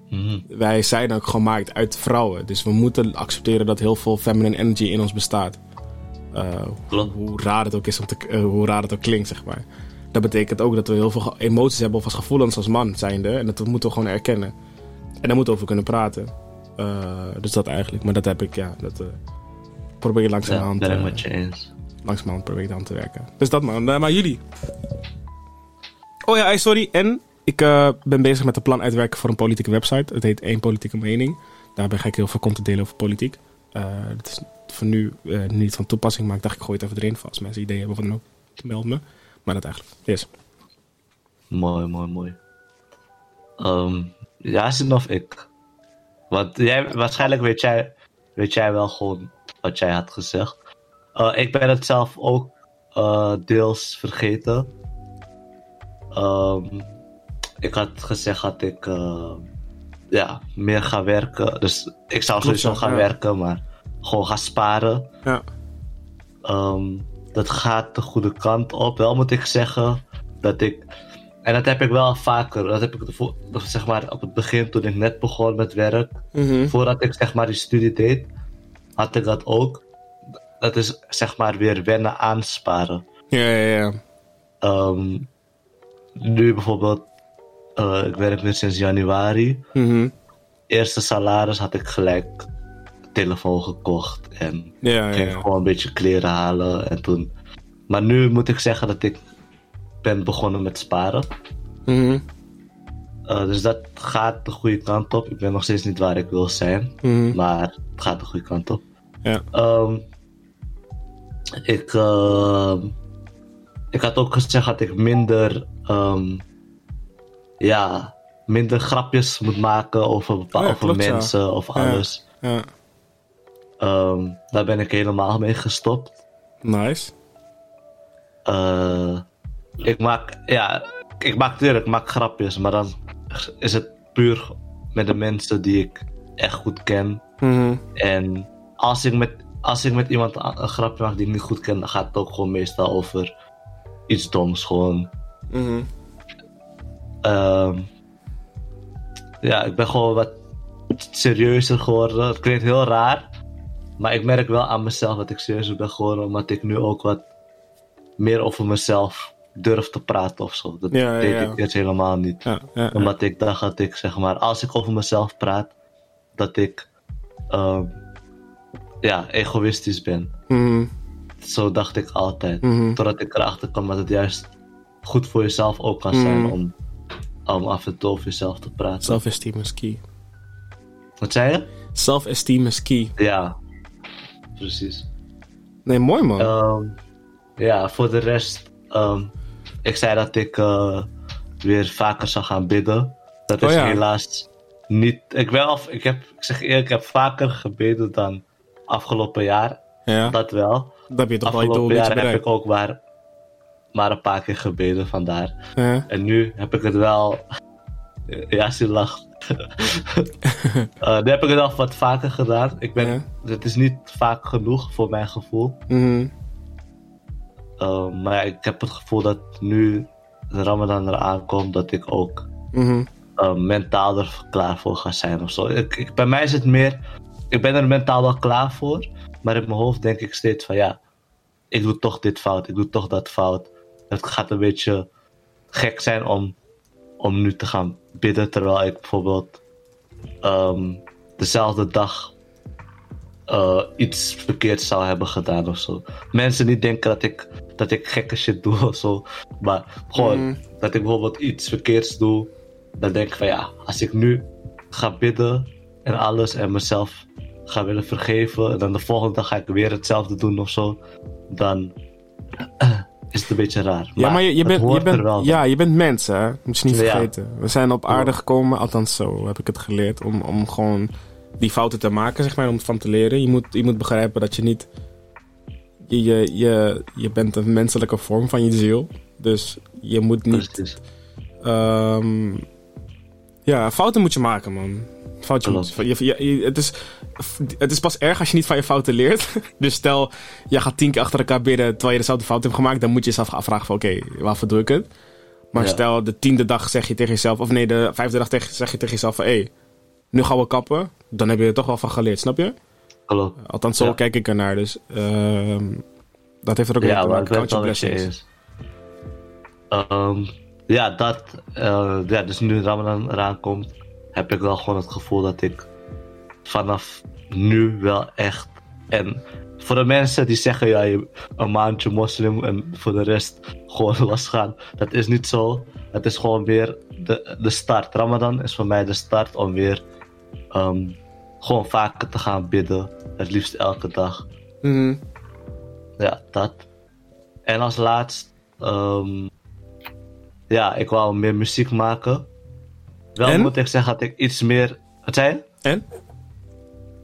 Mhm. Wij zijn ook gemaakt uit vrouwen. Dus we moeten accepteren dat heel veel feminine energy in ons bestaat. Klopt. hoe raar het ook is om te, eh, hoe raar het ook klinkt, zeg maar. Dat betekent ook dat we heel veel emoties hebben of als gevoelens als man zijnde. En dat moeten we gewoon erkennen. En daar moeten we over kunnen praten. Eh, dus dat eigenlijk. Maar dat heb ik, ja, dat probeer je ben ik eh, met je eens. Langzamerhand probeer ik aan te werken. Dus dat man. Maar jullie? Oh ja, sorry. En ik eh, ben bezig met een plan uitwerken voor een politieke website. Het heet Eén Politieke Mening. Daarbij ga ik heel veel content delen over politiek. Eh het is voor nu eh, niet van toepassing, maar ik dacht ik gooi het even erin. voor Als mensen ideeën hebben, van ook meld me. Maar dat eigenlijk. Yes. Mooi, mooi, mooi. Ehm Yasin of ik? Want jij, waarschijnlijk weet jij, weet jij wel gewoon wat jij had gezegd. Eh, ik ben het zelf ook eh, deels vergeten. Ehm, ik had gezegd dat ik eh, ja, meer ga werken. Dus ik zou sowieso ja, gaan ja. werken, maar gewoon gaan sparen. Ja. Ehm, dat gaat de goede kant op. Wel moet ik zeggen dat ik. En dat heb ik wel vaker. Dat heb ik zeg maar op het begin toen ik net begon met werk. Mhm. Voordat ik zeg maar die studie deed, had ik dat ook. Dat is zeg maar weer wennen aan sparen. Ja, ja, ja. Ehm, nu bijvoorbeeld, eh, ik werk nu sinds januari. Mhm. Eerste salaris had ik gelijk telefoon gekocht en Ja, ging ja. gewoon een beetje kleren halen en toen. Maar nu moet ik zeggen dat ik ben begonnen met sparen. Eh, dus dat gaat de goede kant op. Ik ben nog steeds niet waar ik wil zijn, Mhm. maar het gaat de goede kant op. Ja. Ehm, ik, ehm, ik had ook gezegd dat ik minder, ehm, ja, minder grapjes moet maken over, bepaal- Oh ja, over klopt, ja. mensen of alles. ja. Ehm, daar ben ik helemaal mee gestopt. Nice. Eh, ik maak, ja, ik maak tuurlijk, ik maak grapjes, maar dan is het puur met de mensen die ik echt goed ken. Mhm. En als ik met, als ik met iemand een grapje maak die ik niet goed ken, dan gaat het ook gewoon meestal over iets doms. Gewoon. Mhm. Ehm, ja, ik ben gewoon wat serieuzer geworden. Het klinkt heel raar, maar ik merk wel aan mezelf dat ik serieuzer ben geworden, omdat ik nu ook wat meer over mezelf durf te praten of zo. Dat Ja, deed ja. ik eerst helemaal niet. Ja, ja, ja. Omdat ik dacht dat ik, zeg maar, als ik over mezelf praat, dat ik ehm, ja, egoïstisch ben. Mhm. Zo dacht ik altijd. Mhm. Totdat ik erachter kwam dat het juist goed voor jezelf ook kan zijn Mhm. om, om af en toe over jezelf te praten. Self-esteem is key. Wat zei je? Self-esteem is key. Ja, precies. Nee, mooi man. Ehm, ja, voor de rest, ehm, ik zei dat ik eh, weer vaker zou gaan bidden. Dat Oh is ja. helaas niet. Ik, wel, ik, heb, ik zeg eerlijk, ik heb vaker gebeden dan afgelopen jaar. ja, Dat wel. dan heb je toch Afgelopen jaar heb ik ook maar, maar een paar keer gebeden vandaar. Ja. En nu heb ik het wel. Ja, ze lacht. Eh, nu heb ik het al wat vaker gedaan. Ik ben, Ja. Het is niet vaak genoeg voor mijn gevoel. Mhm. Uh, maar ik heb het gevoel dat nu de Ramadan eraan komt, dat ik ook Mhm. uh, mentaal er klaar voor ga zijn of zo. Ik, ik- bij mij is het meer, ik ben er mentaal wel klaar voor, maar in mijn hoofd denk ik steeds van ja, ik doe toch dit fout, ik doe toch dat fout. Het gaat een beetje gek zijn om, om nu te gaan bidden terwijl ik bijvoorbeeld ehm, dezelfde dag eh, iets verkeerds zou hebben gedaan of zo. Mensen niet denken dat ik, dat ik gekke shit doe of zo. Maar gewoon Mm. dat ik bijvoorbeeld iets verkeerds doe. Dan denk ik van ja, als ik nu ga bidden en alles en mezelf ga willen vergeven. En dan de volgende dag ga ik weer hetzelfde doen of zo. Dan is het een beetje raar. Ja, maar je, bent, je bent, ja, je bent mens, hè? Moet je niet Ja. vergeten. We zijn op aarde gekomen, althans zo heb ik het geleerd, om, om gewoon die fouten te maken, zeg maar, om van te leren. Je moet, je moet begrijpen dat je niet je, je, je, je bent een menselijke vorm van je ziel. Dus je moet niet. Ehm, ja, fouten moet je maken, man. Foutje Klopt. moet, je, je- je- het, is, het is pas erg als je niet van je fouten leert. Dus stel, je gaat tien keer achter elkaar bidden terwijl je dezelfde fout hebt gemaakt. Dan moet je jezelf afvragen van, oké, waarvoor doe ik het? Maar Ja. stel, de tiende dag zeg je tegen jezelf... Of nee, de vijfde dag zeg je tegen jezelf van... Hé, nu gaan we kappen. Dan heb je er toch wel van geleerd, snap je? Klopt. Althans, zo Ja. kijk ik ernaar. Dus ehm, dat heeft er ook mee Ja, te maar ik maken. Count your blessings. eens. Ehm, ja, dat. eh, ja, dus nu Ramadan eraan komt, heb ik wel gewoon het gevoel dat ik vanaf nu wel echt. En voor de mensen die zeggen, ja, je een maandje moslim en voor de rest gewoon losgaan. Dat is niet zo. Het is gewoon weer de, de start. Ramadan is voor mij de start om weer ehm, gewoon vaker te gaan bidden. Het liefst elke dag. Mhm. Ja, dat. En als laatst, ehm, ja, ik wou meer muziek maken. Wel En? moet ik zeggen dat ik iets meer. Wat zei je? En?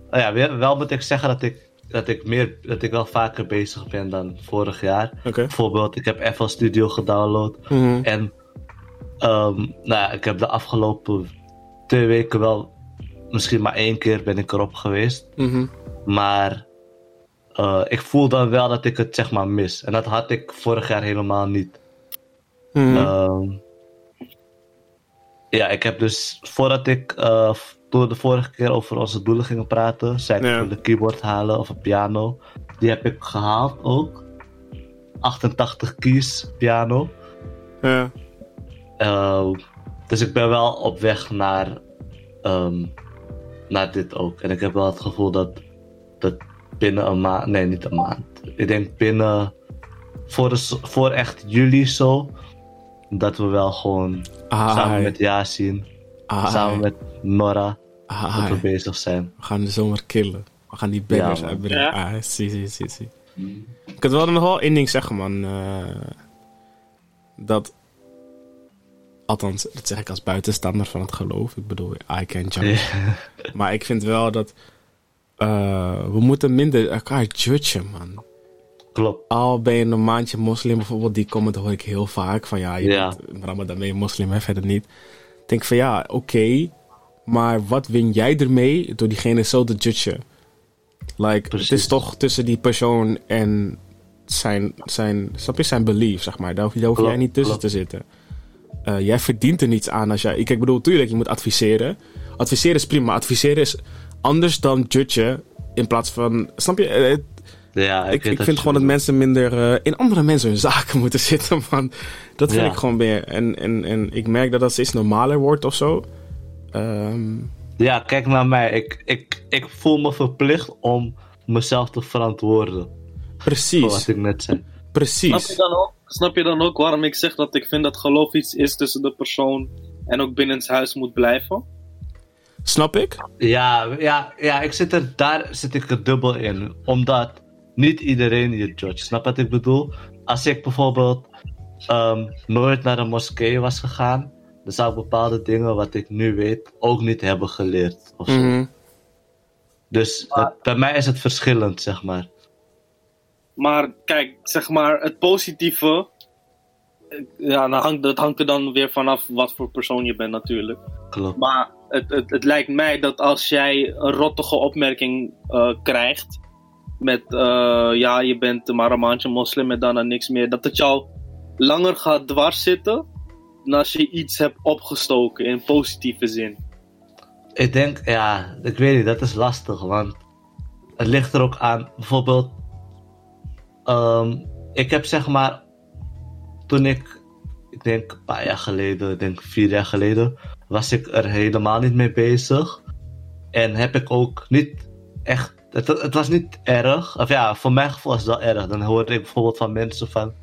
Oh ja, wel, wel moet ik zeggen dat ik, dat ik meer, dat ik wel vaker bezig ben dan vorig jaar. Bijvoorbeeld, ik heb FL Studio gedownload. Mhm. En, ehm, nou ja, ik heb de afgelopen twee weken wel, misschien maar één keer ben ik erop geweest. Mhm. Maar eh, ik voel dan wel dat ik het zeg maar mis. En dat had ik vorig jaar helemaal niet. Mhm. Ehm, ja, ik heb dus voordat ik f- toen we de vorige keer over onze doelen gingen praten, zei ik Ja. een keyboard halen of een piano. Die heb ik gehaald ook. 88 keys piano. Ja. Eh, dus ik ben wel op weg naar, ehm, naar dit ook. En ik heb wel het gevoel dat, dat binnen een maand, nee niet een maand. Ik denk binnen, voor, de, voor echt juli zo, dat we wel gewoon Ah, samen met Yasin, ah, samen met Nora, ah, dat we bezig zijn. We gaan de zomer killen. We gaan die bangers Ja, uitbrengen. Ja. Ah, zie, zie, zie, zie. Ik had wel nog wel één ding zeggen, man. eh, dat... Althans, dat zeg ik als buitenstaander van het geloof. Ik bedoel, I can judge. Maar ik vind wel dat... eh, we moeten minder elkaar judgen, man. Klopt. Al ben je een maandje moslim bijvoorbeeld, die comment hoor ik heel vaak. Van ja, je Ja. bent Ramadan ben je moslim, hè, verder niet. Ik denk van ja, oké. maar wat win jij ermee door diegene zo te judgen? Like, het is toch tussen die persoon en zijn, zijn, snap je, zijn belief, zeg maar. Daar hoef, daar hoef Klopt, jij niet tussen klopt. te zitten. Eh, jij verdient er niets aan als jij... Ik, ik bedoel, tuurlijk, je moet adviseren. Adviseren is prima. Adviseren is anders dan judgen. In plaats van... Snap je? Ja, ik, ik vind gewoon dat mensen minder eh, in andere mensen hun zaken moeten zitten, man. Dat vind Ja. ik gewoon meer. En, en, en ik merk dat dat steeds normaler wordt of zo. Ehm, Ja, kijk naar mij. Ik, ik, ik voel me verplicht om mezelf te verantwoorden. Voor precies, wat ik net zei. Snap je, precies. dan ook, snap je dan ook waarom ik zeg dat ik vind dat geloof iets is tussen de persoon en ook binnen het huis moet blijven? Snap ik? Ja, ja, ja, ik zit er, daar zit ik er dubbel in. Omdat niet iedereen je judge. Snap wat ik bedoel? Als ik bijvoorbeeld ehm, nooit naar een moskee was gegaan, dan zou ik bepaalde dingen wat ik nu weet ook niet hebben geleerd. Of zo. Mhm. Dus het- bij mij is het verschillend, zeg maar. Maar kijk, zeg maar, het positieve. eh, Ja, dan hangt, dat hangt er dan weer vanaf wat voor persoon je bent, natuurlijk. Klopt. Maar het, het, het lijkt mij dat als jij een rottige opmerking eh, krijgt. Met eh, ja, je bent maar een maandje moslim en daarna niks meer. Dat het jou langer gaat dwars zitten. Dan als je iets hebt opgestoken in positieve zin. Ik denk, ja, ik weet niet, dat is lastig, want het ligt er ook aan. Bijvoorbeeld, ehm, ik heb zeg maar, toen ik, ik denk een paar jaar geleden, ik denk vier jaar geleden, was ik er helemaal niet mee bezig. En heb ik ook niet echt, het, het was niet erg, of ja, voor mijn gevoel was het wel erg. Dan hoorde ik bijvoorbeeld van mensen van,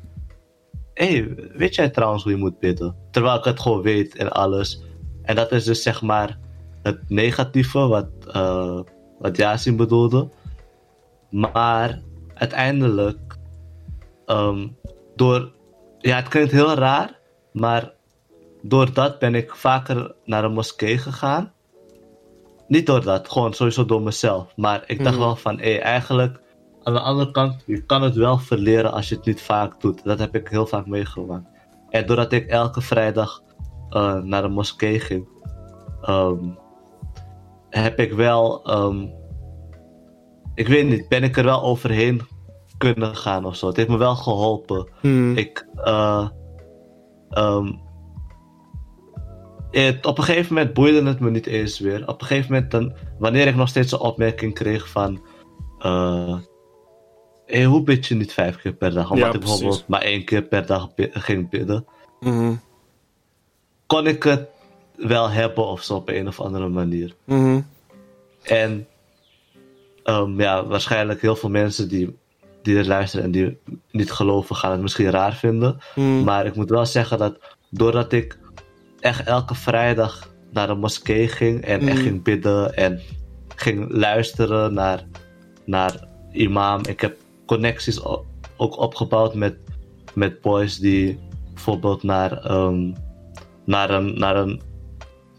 hé, hey, weet jij trouwens hoe je moet bidden? Terwijl ik het gewoon weet en alles. En dat is dus zeg maar het negatieve wat, eh wat Yasin bedoelde. Maar uiteindelijk, ehm, door, ja, het klinkt heel raar, maar door dat ben ik vaker naar een moskee gegaan. Niet door dat, gewoon sowieso door mezelf. Maar ik dacht Mhm. wel van, hé, eigenlijk, aan de andere kant, je kan het wel verleren als je het niet vaak doet. Dat heb ik heel vaak meegemaakt. En doordat ik elke vrijdag eh, naar de moskee ging, ehm, heb ik wel, ehm, ik weet niet, ben ik er wel overheen kunnen gaan of zo. Het heeft me wel geholpen. Hmm. Ik, eh, ehm, het, op een gegeven moment boeide het me niet eens weer. Op een gegeven moment, dan, wanneer ik nog steeds een opmerking kreeg van... eh hey, hoe bid je niet vijf keer per dag? Omdat Ja, ik bijvoorbeeld maar één keer per dag ging bidden. Mhm. Kon ik het wel hebben of zo op een of andere manier. Mhm. En ehm, ja, waarschijnlijk heel veel mensen die, die er luisteren en die niet geloven, gaan het misschien raar vinden. Mhm. Maar ik moet wel zeggen dat doordat ik echt elke vrijdag naar de moskee ging en echt Mm. ging bidden en ging luisteren naar, naar imam. Ik heb connecties ook opgebouwd met, met boys die bijvoorbeeld naar, ehm, naar, een, naar, een,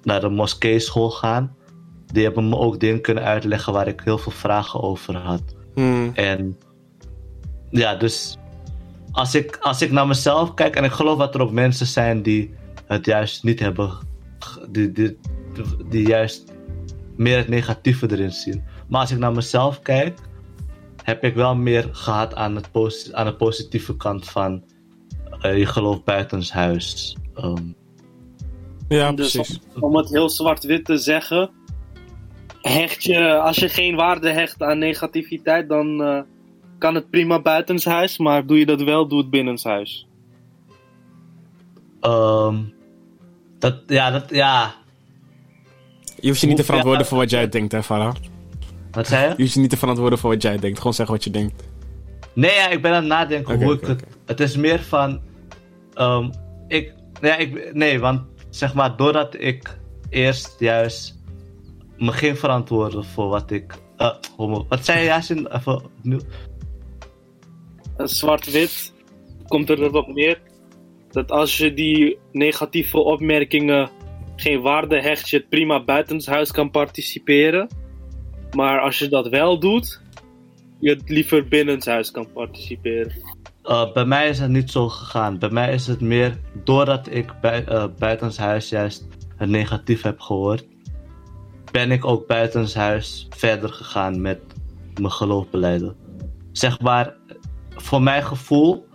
naar een moskeeschool gaan. Die hebben me ook dingen kunnen uitleggen waar ik heel veel vragen over had. Mhm. En ja, dus als ik, als ik naar mezelf kijk, en ik geloof dat er ook mensen zijn die het juist niet hebben, die, die, die juist meer het negatieve erin zien. Maar als ik naar mezelf kijk, heb ik wel meer gehad aan, het posi- aan de positieve kant van eh, je geloof buitenshuis. Ehm Ja, Dus precies. om het heel zwart-wit te zeggen, hecht je, als je geen waarde hecht aan negativiteit, dan eh, kan het prima buitenshuis, maar doe je dat wel, doe het binnenshuis. ehm, dat, ja, dat, ja. Je hoeft je niet te verantwoorden voor wat jij denkt, hè, Farah? Wat zei je? Je hoeft je niet te verantwoorden voor wat jij denkt. Gewoon zeggen wat je denkt. Nee, ja, ik ben aan het nadenken hoe ik het. Het is meer van. ehm, ik, ja, ik. Nee, want zeg maar, doordat ik eerst juist me ging verantwoorden voor wat ik. eh, homo- wat zei je, Yasin? Even opnieuw. Eh, Zwart-wit komt er erop neer dat als je die negatieve opmerkingen geen waarde hecht, je het prima buitenshuis kan participeren. Maar als je dat wel doet, je het liever binnenshuis kan participeren. Eh, bij mij is het niet zo gegaan. Bij mij is het meer doordat ik bij, eh, buitenshuis juist het negatief heb gehoord, ben ik ook buitenshuis verder gegaan met mijn geloofbeleiden. Zeg maar, voor mijn gevoel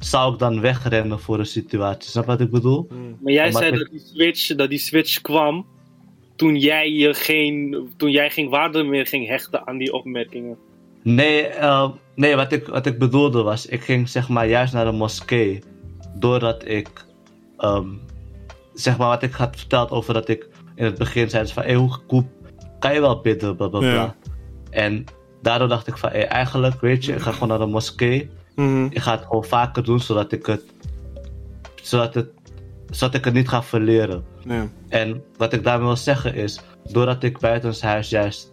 zou ik dan wegrennen voor een situatie. Snap je wat ik bedoel? Maar jij Omdat zei ik- dat die, switch, dat die switch kwam toen jij, je geen, toen jij geen waarde meer ging hechten aan die opmerkingen. Nee, eh, nee wat, ik, wat ik bedoelde was, ik ging zeg maar juist naar de moskee. Doordat ik, ehm, zeg maar wat ik had verteld over dat ik in het begin zei van, hey, hoe hoe kan je wel bidden, bla bla bla. Ja. En daardoor dacht ik van, hey, eigenlijk weet je, ik ga gewoon naar de moskee. Mhm. Ik ga het gewoon vaker doen, zodat ik het, zodat het, zodat ik het niet ga verleren. En wat ik daarmee wil zeggen is, doordat ik buitenshuis juist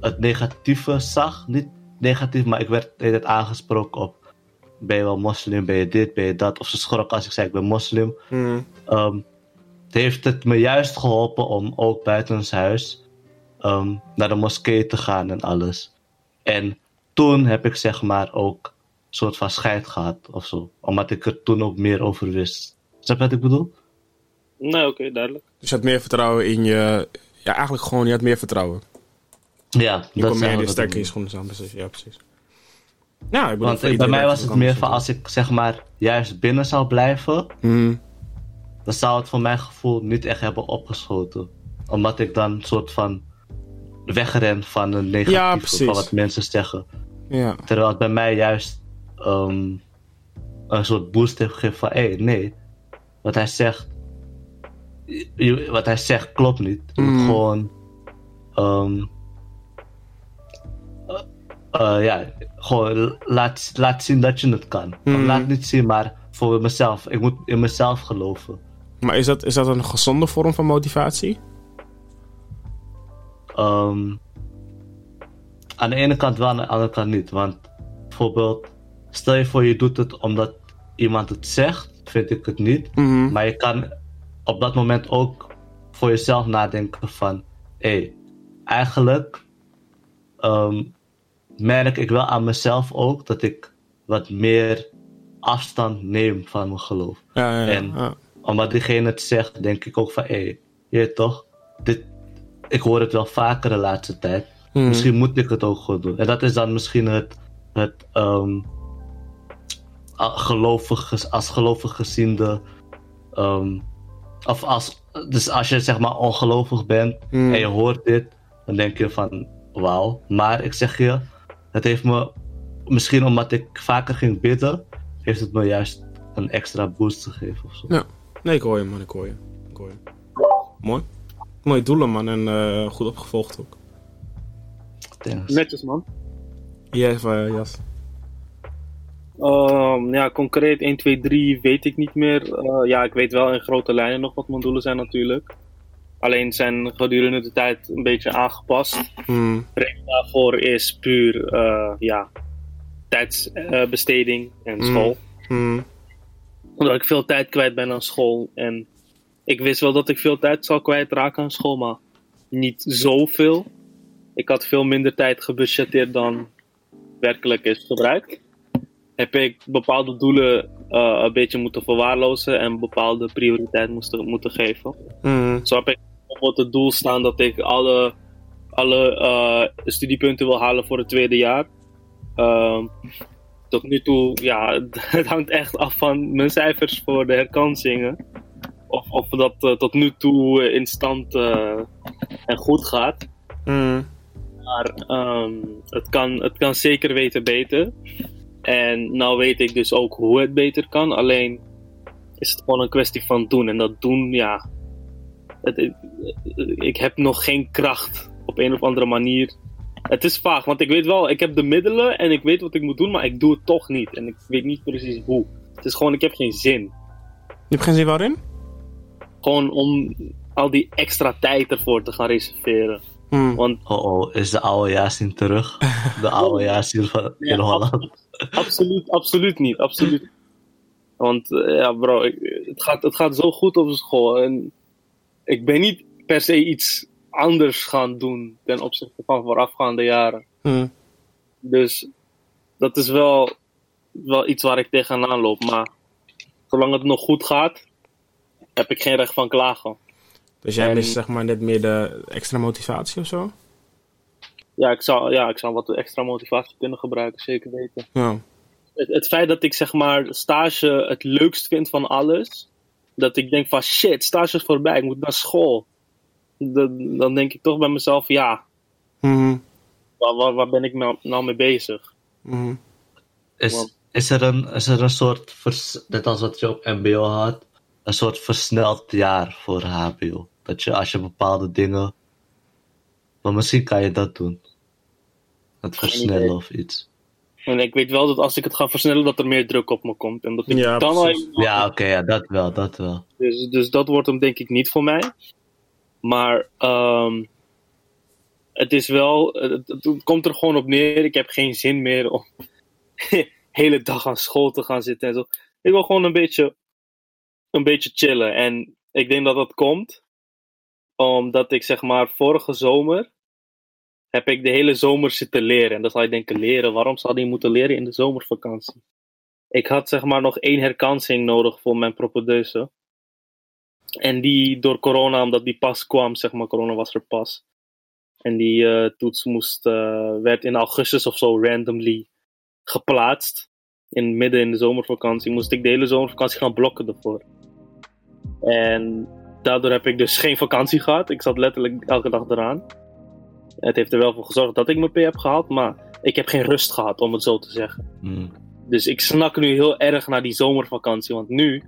het negatieve zag, niet negatief, maar ik werd de hele tijd aangesproken op, ben je wel moslim, ben je dit, ben je dat, of ze schrok als ik zei ik ben moslim. Ehm, heeft het me juist geholpen om ook buitenshuis ehm, naar de moskee te gaan en alles. En toen heb ik zeg maar ook soort van scheid gehad of zo, omdat ik er toen ook meer over wist. Snap je wat ik bedoel? Nee, oké, duidelijk. Dus je had meer vertrouwen in je... Ja, eigenlijk gewoon, je had meer vertrouwen. Ja, Je dat meer we in schoenen staan, precies. Ja, precies. Ja, ik bedoel, Want ik- bij mij was het meer van als ik zeg maar juist binnen zou blijven, Mhm. dan zou het voor mijn gevoel niet echt hebben opgeschoten. Omdat ik dan een soort van wegren van een Ja, precies. van wat mensen zeggen. Ja. Terwijl het bij mij juist ehm, een soort boost heeft gegeven van hé, nee, wat hij zegt, je- wat hij zegt klopt niet. Je moet Mm. gewoon, ehm, eh, eh, ja, gewoon laat, laat zien dat je het kan. Of Mm. laat niet zien, maar voor mezelf. Ik moet in mezelf geloven. Maar is dat, is dat een gezonde vorm van motivatie? Ehm, aan de ene kant wel, aan de andere kant niet. Want bijvoorbeeld, stel je voor je doet het omdat iemand het zegt, vind ik het niet. Mhm. Maar je kan op dat moment ook voor jezelf nadenken van... Hé, hey, eigenlijk... ehm, merk ik wel aan mezelf ook dat ik wat meer afstand neem van mijn geloof. Ja, ja, ja. En-. Omdat diegene het zegt, denk ik ook van, hé, hey, je toch, dit, ik hoor het wel vaker de laatste tijd. Hmm. Misschien moet ik het ook gewoon doen. En dat is dan misschien het, het ehm, gelovig, als gelovig geziende, ehm, of als, dus als je zeg maar ongelovig bent Hmm. en je hoort dit, dan denk je van, wauw. Maar ik zeg je, het heeft me, misschien omdat ik vaker ging bidden, heeft het me juist een extra boost gegeven of zo. Ja. Nee, ik hoor je, man. Ik hoor je. Ik hoor je. Mooi. Mooie doelen, man. En eh, goed opgevolgd ook. Thanks. Netjes, man. Jij, uh, Jas. Ehm, ja, concreet 1, 2, 3 weet ik niet meer. Eh, ja, ik weet wel in grote lijnen nog wat mijn doelen zijn natuurlijk. Alleen zijn gedurende de tijd een beetje aangepast. Hmm. reden daarvoor is puur eh, ja, tijdsbesteding en Mm. school. Hmm. Omdat ik veel tijd kwijt ben aan school. En ik wist wel dat ik veel tijd zal kwijtraken aan school, maar niet zoveel. Ik had veel minder tijd gebudgeteerd dan werkelijk is gebruikt. Heb ik bepaalde doelen eh, een beetje moeten verwaarlozen en bepaalde prioriteit moesten, moeten geven. Hmm. Zo heb ik bijvoorbeeld het doel staan dat ik alle, alle eh, studiepunten wil halen voor het tweede jaar. Ehm, tot nu toe, ja, het hangt echt af van mijn cijfers voor de herkansingen. Of, of dat eh, tot nu toe in stand en goed gaat. Hmm. Maar ehm, het, kan, het kan zeker weten beter. En nou weet ik dus ook hoe het beter kan. Alleen is het gewoon een kwestie van doen. En dat doen, ja. Het, ik, ik heb nog geen kracht op een of andere manier. Het is vaag, want ik weet wel, ik heb de middelen en ik weet wat ik moet doen, maar ik doe het toch niet. En ik weet niet precies hoe. Het is gewoon, ik heb geen zin. Je hebt geen zin waarin? Gewoon om al die extra tijd ervoor te gaan reserveren. Hmm. Want Oh oh, is de oude Yasin terug? De oude Yasin van in Holland. Absoluut, absoluut niet. Absoluut. Want eh, ja, bro, ik- het, gaat, het gaat zo goed op school. En ik ben niet per se iets anders gaan doen ten opzichte van voorafgaande jaren. Hmm. Dus dat is wel, wel iets waar ik tegenaan loop. Maar zolang het nog goed gaat, heb ik geen recht van klagen. Dus jij En- mist zeg maar net meer de extra motivatie of zo? Ja, ik zou, ja, ik zou wat extra motivatie kunnen gebruiken, zeker weten. Ja. het, het feit dat ik zeg maar stage het leukst vind van alles. Dat ik denk van shit, stage is voorbij, ik moet naar school. Dan, dan denk ik toch bij mezelf, ja, Mhm. waar, waar, waar ben ik nou, nou mee bezig? Mhm. Is, Want- is, er een, is er een soort, vers- net als wat je op MBO had, een soort versneld jaar voor HBO? Dat je als je bepaalde dingen. Maar misschien kan je dat doen. Het versnellen of iets. En ik weet wel dat als ik het ga versnellen, dat er meer druk op me komt. En dat ik Ja, dan al Ja, oké, ja, dat wel, dat wel. Dus, dus dat wordt hem denk ik niet voor mij. Maar ehm, het is wel, het, het- het komt er gewoon op neer. Ik heb geen zin meer om de hele dag aan school te gaan zitten en zo. Ik wil gewoon een beetje, een beetje chillen. En ik denk dat dat komt omdat ik zeg maar vorige zomer heb ik de hele zomer zitten leren. En dan zal je denken, leren? Waarom zou je moeten leren in de zomervakantie? Ik had zeg maar nog één herkansing nodig voor mijn propedeuse. En die door corona, omdat die pas kwam, zeg maar, corona was er pas. En die eh, toets moest, eh, werd in augustus of zo randomly geplaatst. In midden in de zomervakantie moest ik de hele zomervakantie gaan blokken ervoor. En daardoor heb ik dus geen vakantie gehad. Ik zat letterlijk elke dag eraan. Het heeft er wel voor gezorgd dat ik mijn P heb gehaald, maar ik heb geen rust gehad, om het zo te zeggen. Hmm. Dus ik snak nu heel erg naar die zomervakantie. Want nu,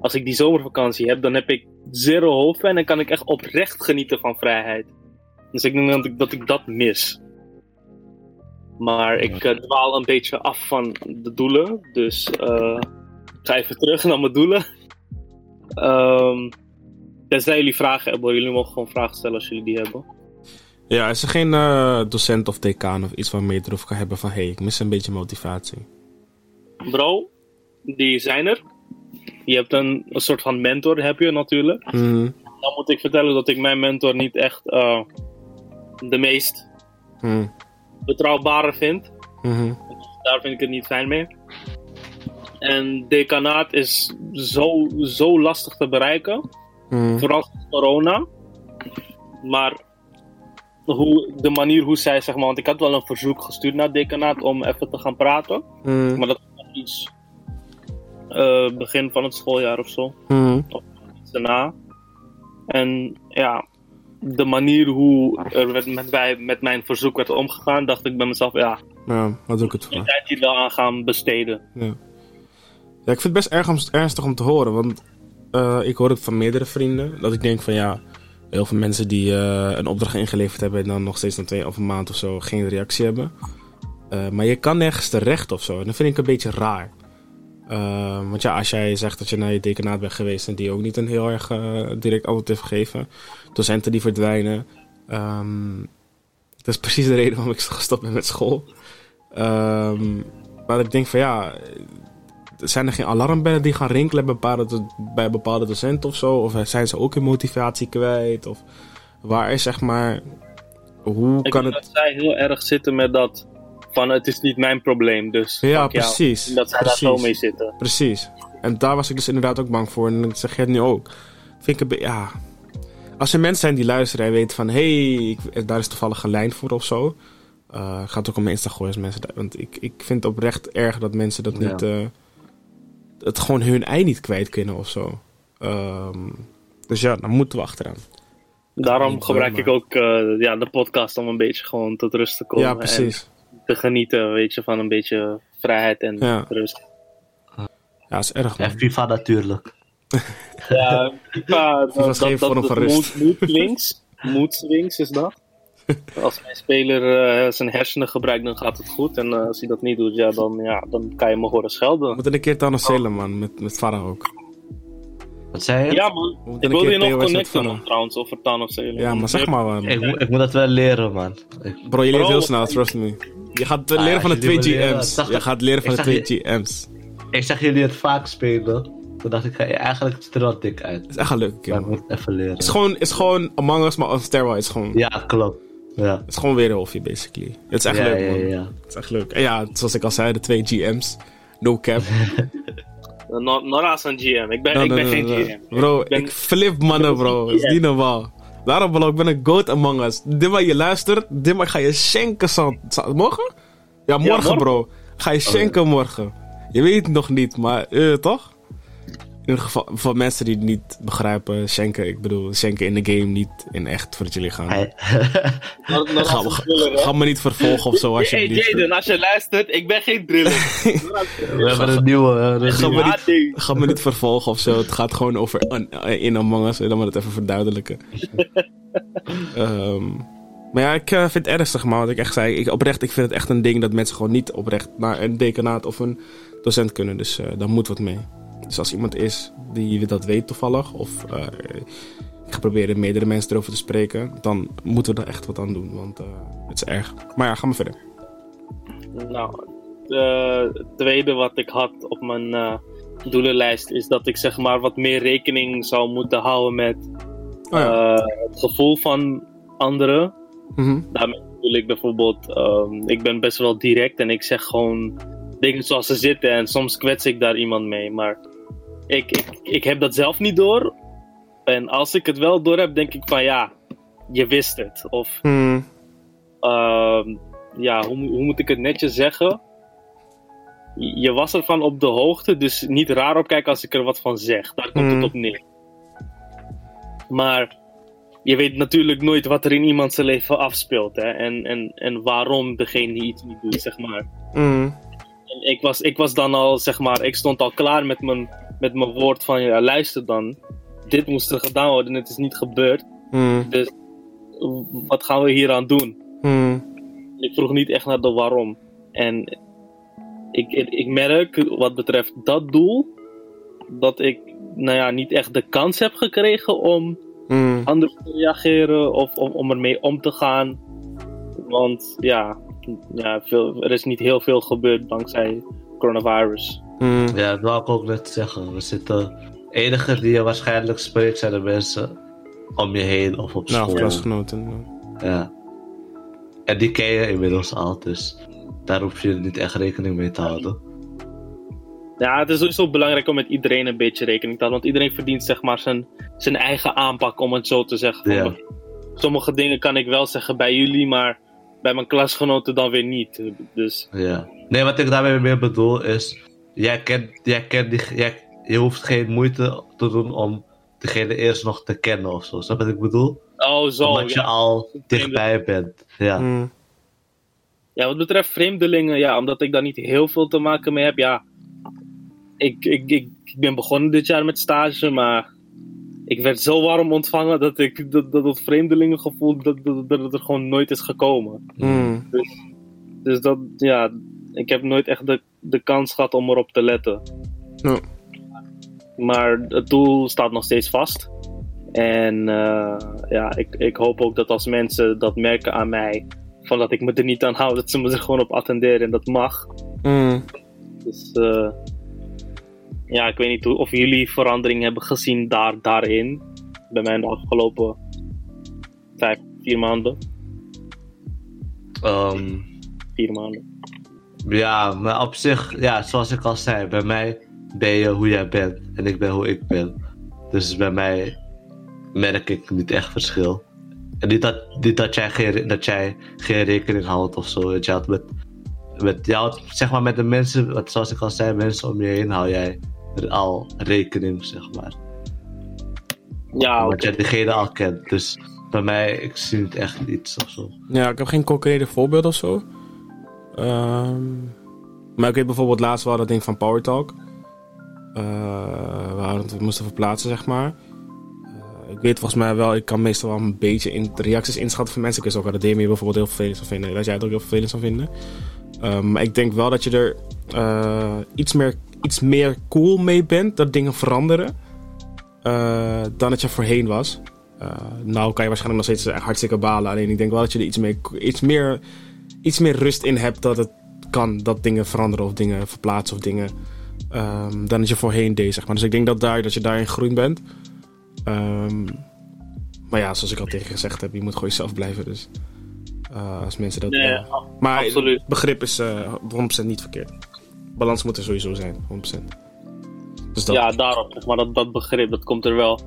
als ik die zomervakantie heb, dan heb ik zero hoofdpijn en kan ik echt oprecht genieten van vrijheid. Dus ik denk dat ik dat, ik dat mis. Maar ik eh, dwaal een beetje af van de doelen. Dus eh, ik ga even terug naar mijn doelen. Ehm tenzij jullie vragen hebben, jullie mogen gewoon vragen stellen als jullie die hebben. Ja, is er geen eh, docent of decaan of iets waarmee je erover kan hebben van... hé, hey, ik mis een beetje motivatie. Bro, die zijn er. Je hebt een, een soort van mentor, heb je natuurlijk. Mhm. Dan moet ik vertellen dat ik mijn mentor niet echt eh, de meest Mhm. betrouwbarer vind. Mhm. Daar vind ik het niet fijn mee. En decanaat is zo, zo lastig te bereiken. Vooral corona. Maar hoe, de manier hoe zij, zeg maar, want ik had wel een verzoek gestuurd naar het decanaat om even te gaan praten. Mhm. Maar dat was nog iets eh, begin van het schooljaar of zo. Mhm. Iets daarna. En ja, de manier hoe er met, met, wij, met mijn verzoek werd omgegaan, dacht ik bij mezelf, ja, Ja, wat doe ik het ik tijd hier wel aan gaan besteden. Ja. ja, ik vind het best erg om, ernstig om te horen. Want eh, ik hoor het van meerdere vrienden. Dat ik denk van ja, heel veel mensen die eh, een opdracht ingeleverd hebben... en dan nog steeds na twee of een maand of zo geen reactie hebben. Eh, maar je kan nergens terecht of zo. En dat vind ik een beetje raar. Eh, want ja, als jij zegt dat je naar je decanaat bent geweest... en die ook niet een heel erg direct antwoord heeft gegeven. Docenten die verdwijnen. Ehm, dat is precies de reden waarom ik gestopt ben met school. Ehm, maar ik denk van ja, zijn er geen alarmbellen die gaan rinkelen bij bepaalde, bij bepaalde docenten of zo? Of zijn ze ook hun motivatie kwijt? Of waar is zeg maar, hoe Ik kan denk het... dat zij heel erg zitten met dat van het is niet mijn probleem, dus Ja, jou. precies. En dat zij daar zo mee zitten. Precies. En daar was ik dus inderdaad ook bang voor. En dat zeg je het nu ook. Vind ik een ja... Als er mensen zijn die luisteren en weten van... Hé, hey, daar is toevallig een lijn voor of zo. eh ga het ook op mijn Insta gooien als mensen... Want ik, ik vind het oprecht erg dat mensen dat Ja. niet... eh, het gewoon hun ei niet kwijt kunnen of zo. Ehm, dus ja, dan moeten we achteraan. Daarom gebruik ik ook eh, ja, de podcast om een beetje gewoon tot rust te komen. ja, precies. En te genieten, weet je, van een beetje vrijheid en Ja. rust. Ja, is erg En man. FIFA natuurlijk. Ja, FIFA, is geen vorm van rust. Mood, mood swings, mood swings is dat. Als mijn speler eh, zijn hersenen gebruikt, dan gaat het goed. En eh, als hij dat niet doet, ja, dan, ja, dan kan je me horen We schelden. moeten een keer Thanos Salem, man. Met, met Farah ook. Wat zei je? Ja, man. We Ik wilde keer je nog connecten, man, trouwens, over Thanos Salem. Ja, maar zeg maar, man. Ik, moet- ik moet dat wel leren, man. Ik- Bro, je leert heel snel, trust me. Je gaat Ah, leren van de als je die twee wil leren, GM's. dacht Je ik- gaat leren van ik de zag twee GM's. ik zag jullie het vaak spelen. Toen dacht ik, eigenlijk ziet er wel dik uit. Het is echt Maar ik man. moet het even leren. Het is gewoon, is gewoon Among Us, maar on steroids. Gewoon. Ja, klopt. Ja. Het is gewoon weer een hofje, basically. Het is echt ja, leuk, ja, man. ja, ja. Het is echt leuk. En ja, zoals ik al zei, de twee GM's. No cap. Not, not als een GM. Ik ben, No, ik no, ben no, geen no. GM. Bro, Ik ben- ik flip mannen, bro. Het is niet normaal. Daarom, bro, ik ben een goat Among Us. Dimma, je luistert. Dimma, ga je schenken. Zand. Morgen? Ja, morgen, morgen. bro. Ga je schenken morgen. Je weet het nog niet, maar eh, toch? In ieder geval, voor mensen die het niet begrijpen, schenken. Ik bedoel, schenken in de game, niet in echt voor jullie gaan. Ga, als me niet vervolgen of zo, Hey alsjeblieft. Jaden, als je luistert, ik ben geen driller. we hebben een nieuwe. Ga me niet- Ja, nee. Ga me niet vervolgen of zo. Het gaat gewoon over an- in Among Us. Dan moet het even verduidelijken. Ehm, maar ja, ik eh, vind het ernstig, man. Wat ik echt zei. Ik, oprecht, ik vind het echt een ding dat mensen gewoon niet oprecht naar een decanaat of een docent kunnen. Dus eh daar moet wat mee. Dus als iemand is die dat weet toevallig. Of eh, ik ga proberen meerdere mensen erover te spreken. Dan moeten we er echt wat aan doen. Want eh, het is erg. Maar ja, ga maar verder. Nou, eh, het tweede wat ik had op mijn doelenlijst is dat ik zeg maar wat meer rekening zou moeten houden met Oh ja. het gevoel van anderen. Mhm. Daarmee bedoel ik bijvoorbeeld, ehm, ik ben best wel direct en ik zeg gewoon dingen zoals ze zitten en soms kwets ik daar iemand mee. Maar ik, ik, ik heb dat zelf niet door. En als ik het wel door heb, denk ik van ja, je wist het. Of Mhm. Ehm, ja, hoe, hoe moet ik het netjes zeggen? Je was ervan op de hoogte, dus niet raar opkijken als ik er wat van zeg. Daar komt het op neer. Maar je weet natuurlijk nooit wat er in iemands leven afspeelt. Hè? En, en, en waarom degene iets niet doet, zeg maar. Mhm. En ik was, ik was dan al, zeg maar, ik stond al klaar met mijn, met mijn woord van, ja, luister dan. Dit moest er gedaan worden en het is niet gebeurd. Mhm. Dus wat gaan we hier aan doen? Mhm. Ik vroeg niet echt naar de waarom. En ik, ik, ik merk wat betreft dat doel, dat ik nou ja, niet echt de kans heb gekregen om Mhm. anders te reageren of om, om ermee om te gaan. Want ja, ja veel, er is niet heel veel gebeurd dankzij coronavirus. Mhm. Ja, dat wou ik ook net zeggen. We zitten. De enige die je waarschijnlijk spreekt zijn de mensen om je heen of op Nou, school. klasgenoten. Ja. En die ken je inmiddels al, dus daar hoef je niet echt rekening mee te houden. Ja, het is sowieso belangrijk om met iedereen een beetje rekening te houden. Want iedereen verdient zeg maar zijn, zijn eigen aanpak, om het zo te zeggen. Ja. Sommige dingen kan ik wel zeggen bij jullie, maar bij mijn klasgenoten dan weer niet. Dus Ja. Nee, wat ik daarmee meer bedoel is, jij kent, jij kent die, jij, je hoeft geen moeite te doen om degene eerst nog te kennen of zo. Snap je wat ik bedoel? oh zo. Omdat je al dichtbij bent. Ja. Mm. ja, wat betreft vreemdelingen, ja, omdat ik daar niet heel veel te maken mee heb, ja. Ik, ik, ik, ik ben begonnen dit jaar met stage, maar ik werd zo warm ontvangen dat ik dat, dat, dat vreemdelingengevoel dat, dat, er gewoon nooit is gekomen. Mm. Dus dat, ja, ik heb nooit echt de, de kans gehad om erop te letten. Maar het doel staat nog steeds vast. En eh, ja, ik, ik hoop ook dat als mensen dat merken aan mij, van dat ik me er niet aan hou, dat ze me er gewoon op attenderen en dat mag. Mm. Dus eh, ja, ik weet niet of jullie verandering hebben gezien daar, daarin. Bij mij in de afgelopen vijf, vier maanden. Ehm, Vier maanden. Ja, maar op zich, ja, zoals ik al zei, bij mij ben je hoe jij bent en ik ben hoe ik ben. Dus bij mij merk ik niet echt verschil. En niet dat, niet dat, jij, geen, dat jij geen rekening houdt of zo. Dat je houdt met, met, je houdt, zeg maar met de mensen, wat, zoals ik al zei, mensen om je heen hou jij er al rekening, zeg maar. Ja, oké. Omdat jij degene al kent. Dus bij mij, ik zie niet echt iets of zo. Ja, ik heb geen concrete voorbeeld of zo. Ehm, maar ik weet bijvoorbeeld laatst wel dat ding van Power Talk. Eh, we, moesten verplaatsen, zeg maar. Eh, ik weet volgens mij wel, ik kan meestal wel een beetje in de reacties inschatten van mensen. Ik wist ook dat Demi bijvoorbeeld heel vervelend zou vinden. Dat jij het ook heel vervelend zou vinden. Ehm, maar ik denk wel dat je er eh, iets, meer, iets meer cool mee bent. Dat dingen veranderen. dan dat je voorheen was. Nou kan je waarschijnlijk nog steeds hartstikke balen. Alleen ik denk wel dat je er iets, mee, iets, meer, iets meer rust in hebt dat het kan dat dingen veranderen of dingen verplaatsen of dingen. ehm, dan dat je voorheen deed, zeg maar. Dus ik denk dat, daar, dat je daarin groen bent. Ehm, maar ja, zoals ik al tegen gezegd heb, je moet gewoon jezelf blijven. Dus eh, als mensen dat. Nee. Maar absoluut. begrip is eh 100% niet verkeerd. Balans moet er sowieso zijn, 100%. Dus dat. Ja, daarop. Maar dat, dat begrip, dat komt er wel.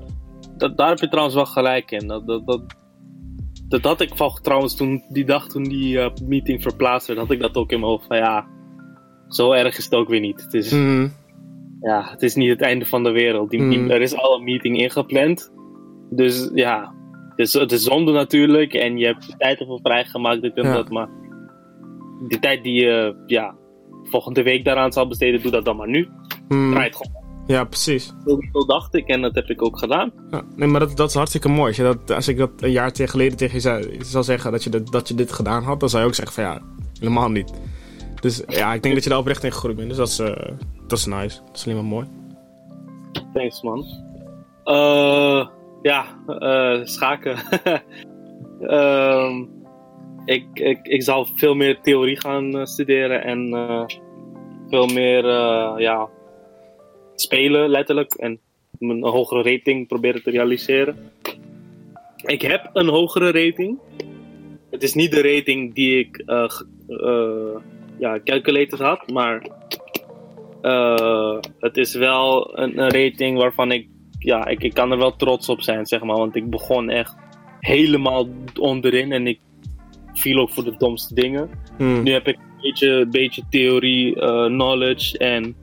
Dat, daar heb je trouwens wel gelijk in. Dat, dat, dat, dat had ik van, trouwens toen, die dag toen die eh, meeting verplaatst werd, had ik dat ook in mijn hoofd. Van ja, zo erg is het ook weer niet. Het is, Mhm. ja, het is niet het einde van de wereld. Die, Mm. er is al een meeting ingepland. Dus ja, het is, het is zonde natuurlijk. En je hebt de tijd ervoor vrijgemaakt, dit en Ja. dat. Maar die tijd die je ja, volgende week daaraan zal besteden, doe dat dan maar nu. Mhm. Draai het gewoon. Ja, precies. Zo, dacht ik en dat heb ik ook gedaan. Ja, nee, maar dat, dat is hartstikke mooi. Als, je dat, als ik dat een jaar tegen geleden tegen je zei, zou zeggen dat je, dat, dat je dit gedaan had, dan zou je ook zeggen van ja, helemaal niet. Dus ja, ik denk dat je daar oprecht in gegroeid bent. Dus dat is, eh, dat is nice. Dat is alleen maar mooi. Thanks, man. Eh, ja, eh, schaken. Ehm, ik, ik, ik zal veel meer theorie gaan studeren en veel meer ja, spelen, letterlijk. En een hogere rating proberen te realiseren. Ik heb een hogere rating. Het is niet de rating die ik eh, ja, calculated had, maar eh, het is wel een, een rating waarvan ik, ja, ik, ik kan er wel trots op zijn, zeg maar. Want ik begon echt helemaal onderin en ik viel ook voor de domste dingen. Hmm. Nu heb ik een beetje, beetje theorie, knowledge en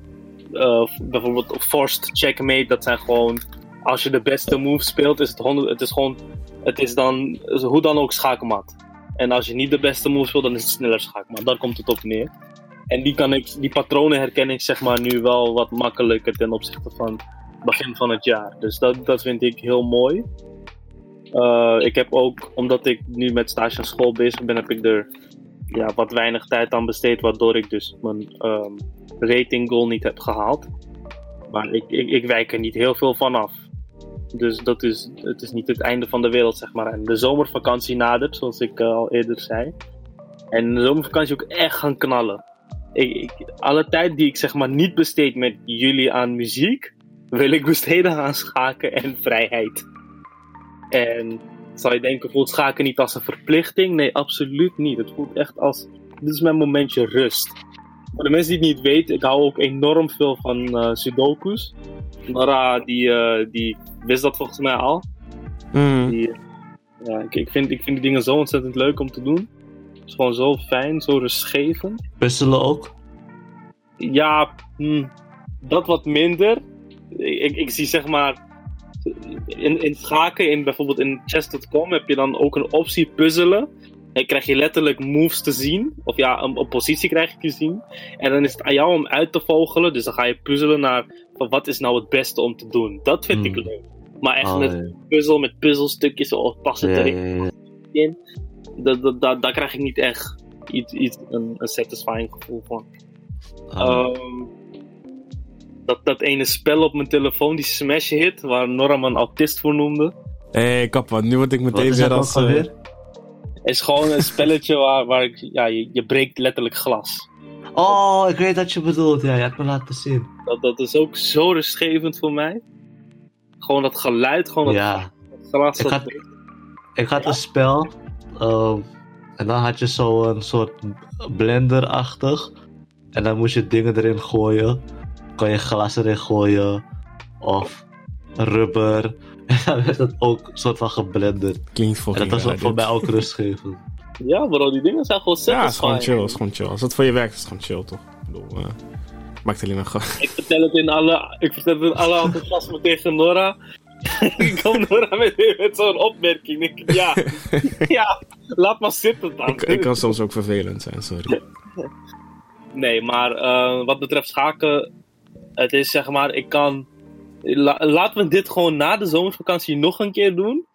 eh, bijvoorbeeld forced checkmate. Dat zijn gewoon, als je de beste move speelt, is het, 100, het is gewoon, het is dan hoe dan ook schaakmat. En als je niet de beste move speelt, dan is het sneller schaakmat. Daar komt het op neer. En die, kan ik, die patronen herken ik zeg maar nu wel wat makkelijker ten opzichte van begin van het jaar. Dus dat, dat vind ik heel mooi. Eh, ik heb ook, omdat ik nu met stage school bezig ben, heb ik er ja, wat weinig tijd aan besteed, waardoor ik dus mijn ehm, rating goal niet heb gehaald. Maar ik, ik, ik wijk er niet heel veel van af. Dus dat is, het is niet het einde van de wereld, zeg maar. En de zomervakantie nadert, zoals ik eh, al eerder zei. En de zomervakantie ook echt gaan knallen. Ik, alle tijd die ik zeg maar niet besteed met jullie aan muziek, wil ik besteden aan schaken en vrijheid. En Zou je denken, voelt schaken niet als een verplichting? Nee, absoluut niet. Het voelt echt als, dit is mijn momentje rust. Voor de mensen die het niet weten, ik hou ook enorm veel van eh sudokus. Nora, die, eh, die wist dat volgens mij al. Mhm. Die, ja, ik, ik, vind, ik vind die dingen zo ontzettend leuk om te doen. Het is gewoon zo fijn, zo rustgevend. Puzzelen ook? Ja, hm, dat wat minder. Ik, ik, ik zie zeg maar. In, in schaken, in, bijvoorbeeld in chess.com, heb je dan ook een optie puzzelen. En krijg je letterlijk moves te zien. Of ja, een, een positie krijg je te zien. En dan is het aan jou om uit te vogelen. Dus dan ga je puzzelen naar van wat is nou het beste om te doen. Dat vind ik Hmm. leuk. Maar echt Oh, met ja. puzzel, met puzzelstukjes, of passen Ja, erin ja. Dat, dat, dat, daar krijg ik niet echt iets, iets, een, een satisfying gevoel van. Ah. Ehm, dat, dat ene spel op mijn telefoon, die Smash Hit, waar Nora me een autist voor noemde. Hé, hey, kappa, nu word ik meteen weer dat als... eh, is gewoon een spelletje waar, waar ik, ja, je, je breekt letterlijk glas. Oh, ik weet wat je bedoelt. Ja, je hebt me laten zien. Dat, dat is ook zo rustgevend voor mij. Gewoon dat geluid, gewoon dat Ja, glas. Ik dat had- ik had een spel. ehm, en dan had je zo een soort blender-achtig. En dan moest je dingen erin gooien. Kon je glas erin gooien. Of rubber. En dan werd het ook een soort van geblenderd. Klinkt En fucking dat was voor mij ook rustgevend. Ja, bro, die dingen zijn gewoon Ja, het is gewoon satisfying. chill, het is gewoon chill. Als dat voor je werkt, is het gewoon chill, toch? Ik bedoel, eh, maakt alleen maar gewoon... Ik vertel het in alle, ik vertel het in alle enthousiasme tegen Nora. ik kom Nora met, met zo'n opmerking. Ik, ja, ja, laat maar zitten dan. ik, ik kan soms ook vervelend zijn, sorry. Nee, maar eh, wat betreft schaken, het is zeg maar, ik kan. La, laten we dit gewoon na de zomervakantie nog een keer doen.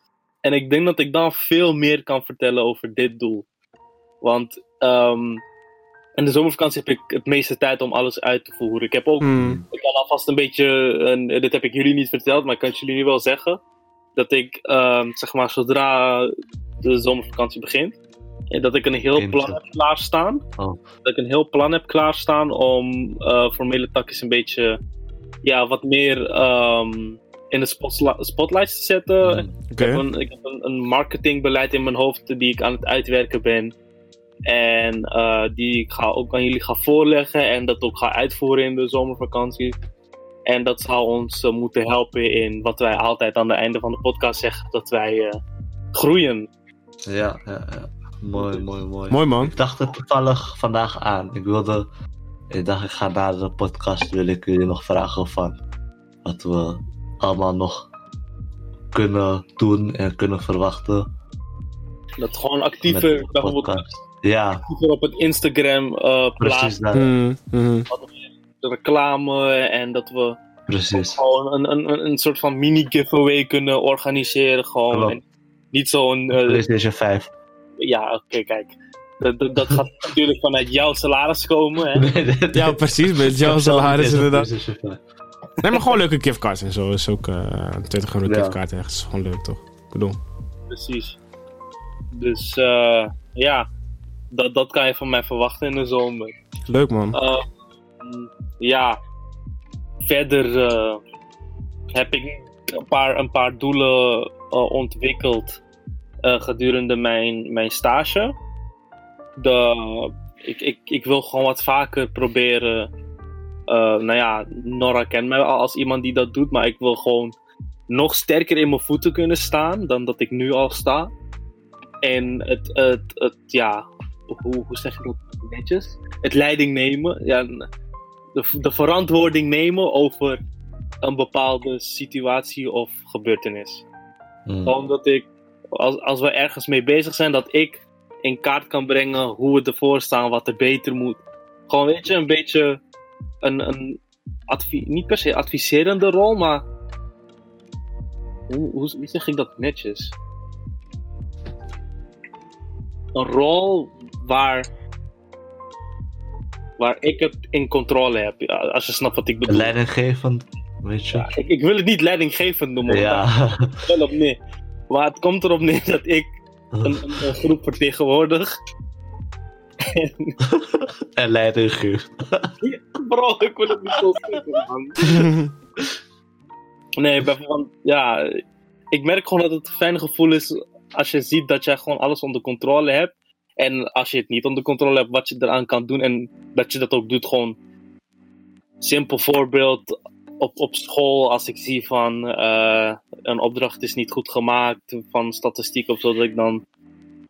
En ik denk dat ik dan veel meer kan vertellen over dit doel. Want ehm, in de zomervakantie heb ik het meeste tijd om alles uit te voeren. Ik heb ook Hmm. ik kan alvast een beetje, en dit heb ik jullie niet verteld, maar ik kan het jullie nu wel zeggen. Dat ik, ehm, zeg maar, zodra de zomervakantie begint, dat ik een heel plan heb klaarstaan. Oh. Dat ik een heel plan heb klaarstaan om eh formele takjes een beetje, ja, wat meer ehm, in de spotlights te zetten. Mm. Oké. Ik heb, een, ik heb een, een marketingbeleid in mijn hoofd die ik aan het uitwerken ben. En eh, die ik ga, ook aan jullie ga voorleggen en dat ook ga uitvoeren in de zomervakantie. En dat zal ons eh, moeten helpen in wat wij altijd aan het einde van de podcast zeggen: dat wij eh, groeien. Ja, ja, ja. Mooi, mooi, mooi. Mooi, man. Ik dacht er toevallig vandaag aan. Ik wilde. Ik dacht, ik ga na de podcast. Wil ik jullie nog vragen van. Wat we allemaal nog kunnen doen en kunnen verwachten. Dat gewoon actiever, bijvoorbeeld podcast. Ja, actiever op het Instagram eh precies plaatsen, dat. Hmm, hmm. de reclame en dat we Precies. gewoon een, een, een, soort van mini-giveaway kunnen organiseren. Gewoon. En niet zo'n. eh, PlayStation 5. Ja, oké, kijk. Dat, dat, dat gaat natuurlijk vanuit jouw salaris komen. Hè? Ja, precies. Met jouw salaris inderdaad. 5. Nee, maar gewoon leuke giftcards en zo. Is ook eh 20 euro Ja. giftcard echt. is gewoon leuk, toch? Ik bedoel. Precies. Dus eh, ja, dat, dat kan je van mij verwachten in de zomer. Leuk, man. Eh, ja, verder eh, heb ik een paar, een paar doelen eh, ontwikkeld eh, gedurende mijn, mijn stage. De, ik, ik, ik wil gewoon wat vaker proberen. eh, nou ja, Nora kent mij al als iemand die dat doet, maar ik wil gewoon nog sterker in mijn voeten kunnen staan dan dat ik nu al sta. En het, het, het ja, hoe, hoe zeg je dat netjes? Het leiding nemen, ja, de, de verantwoording nemen over een bepaalde situatie of gebeurtenis. Hmm. Gewoon dat ik, als, als we ergens mee bezig zijn, dat ik in kaart kan brengen hoe we ervoor staan, wat er beter moet. Gewoon, weet je, een beetje een, een niet per se adviserende rol, maar hoe, hoe, hoe zeg ik dat netjes? Een rol waar, waar ik het in controle heb, als je snapt wat ik bedoel. Leidinggevend, weet je. Ik, ik wil het niet leidinggevend noemen, Ja. wel op neer. Maar het komt erop neer dat ik een, een, een groep vertegenwoordig. En, en leidinggevend. bro, ik wil het niet zo zeggen, man. Nee, bijvoorbeeld, ja, ik merk gewoon dat het een fijn gevoel is als je ziet dat jij gewoon alles onder controle hebt. En als je het niet onder controle hebt, wat je eraan kan doen. En dat je dat ook doet, gewoon. Simpel voorbeeld op, op school, als ik zie van eh, een opdracht is niet goed gemaakt van statistiek of zo, dat ik dan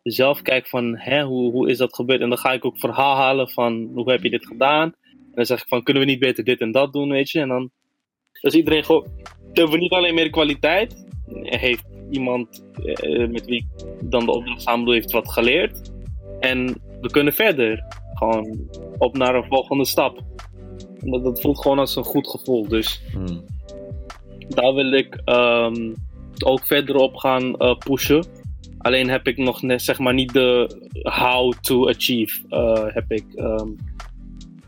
zelf kijk van hè, hoe, hoe is dat gebeurd. En dan ga ik ook verhaal halen van hoe heb je dit gedaan. En dan zeg ik van kunnen we niet beter dit en dat doen, weet je. En dan is iedereen gewoon, hebben we niet alleen meer kwaliteit, heeft iemand eh, met wie ik dan de opdracht samen doe, heeft wat geleerd. En we kunnen verder. Gewoon op naar een volgende stap. Dat, dat voelt gewoon als een goed gevoel. Dus Hmm. daar wil ik ehm, ook verder op gaan eh, pushen. Alleen heb ik nog net, zeg maar, niet de how to achieve eh, heb ik ehm,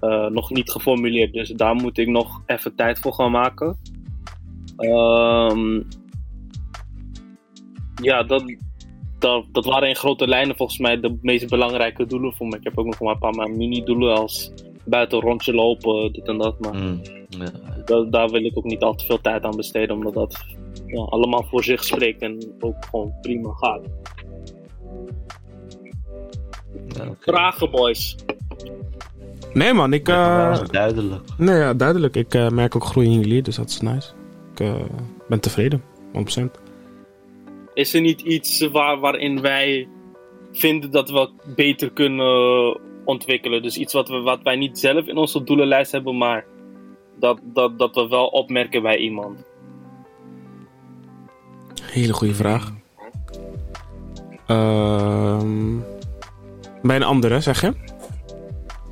eh, nog niet geformuleerd. Dus daar moet ik nog even tijd voor gaan maken. Ehm, ja, dat, dat, dat waren in grote lijnen volgens mij de meest belangrijke doelen voor me. Ik heb ook nog maar een paar mini-doelen als buiten een rondje lopen, dit en dat. Maar. Ja. da- daar wil ik ook niet al te veel tijd aan besteden, omdat dat ja, allemaal voor zich spreekt en ook gewoon prima gaat. Ja. Vragen, boys. Nee man, ik... Ja, eh duidelijk. nee, ja, duidelijk. Ik eh, merk ook groei in jullie, dus dat is nice. Ik eh, ben tevreden, 100%. Is er niet iets waar, waarin wij vinden dat we beter kunnen ontwikkelen? Dus iets wat, we, wat wij niet zelf in onze doelenlijst hebben, maar dat, dat, dat we wel opmerken bij iemand. Hele goede vraag. Ehm, bij een andere, zeg je?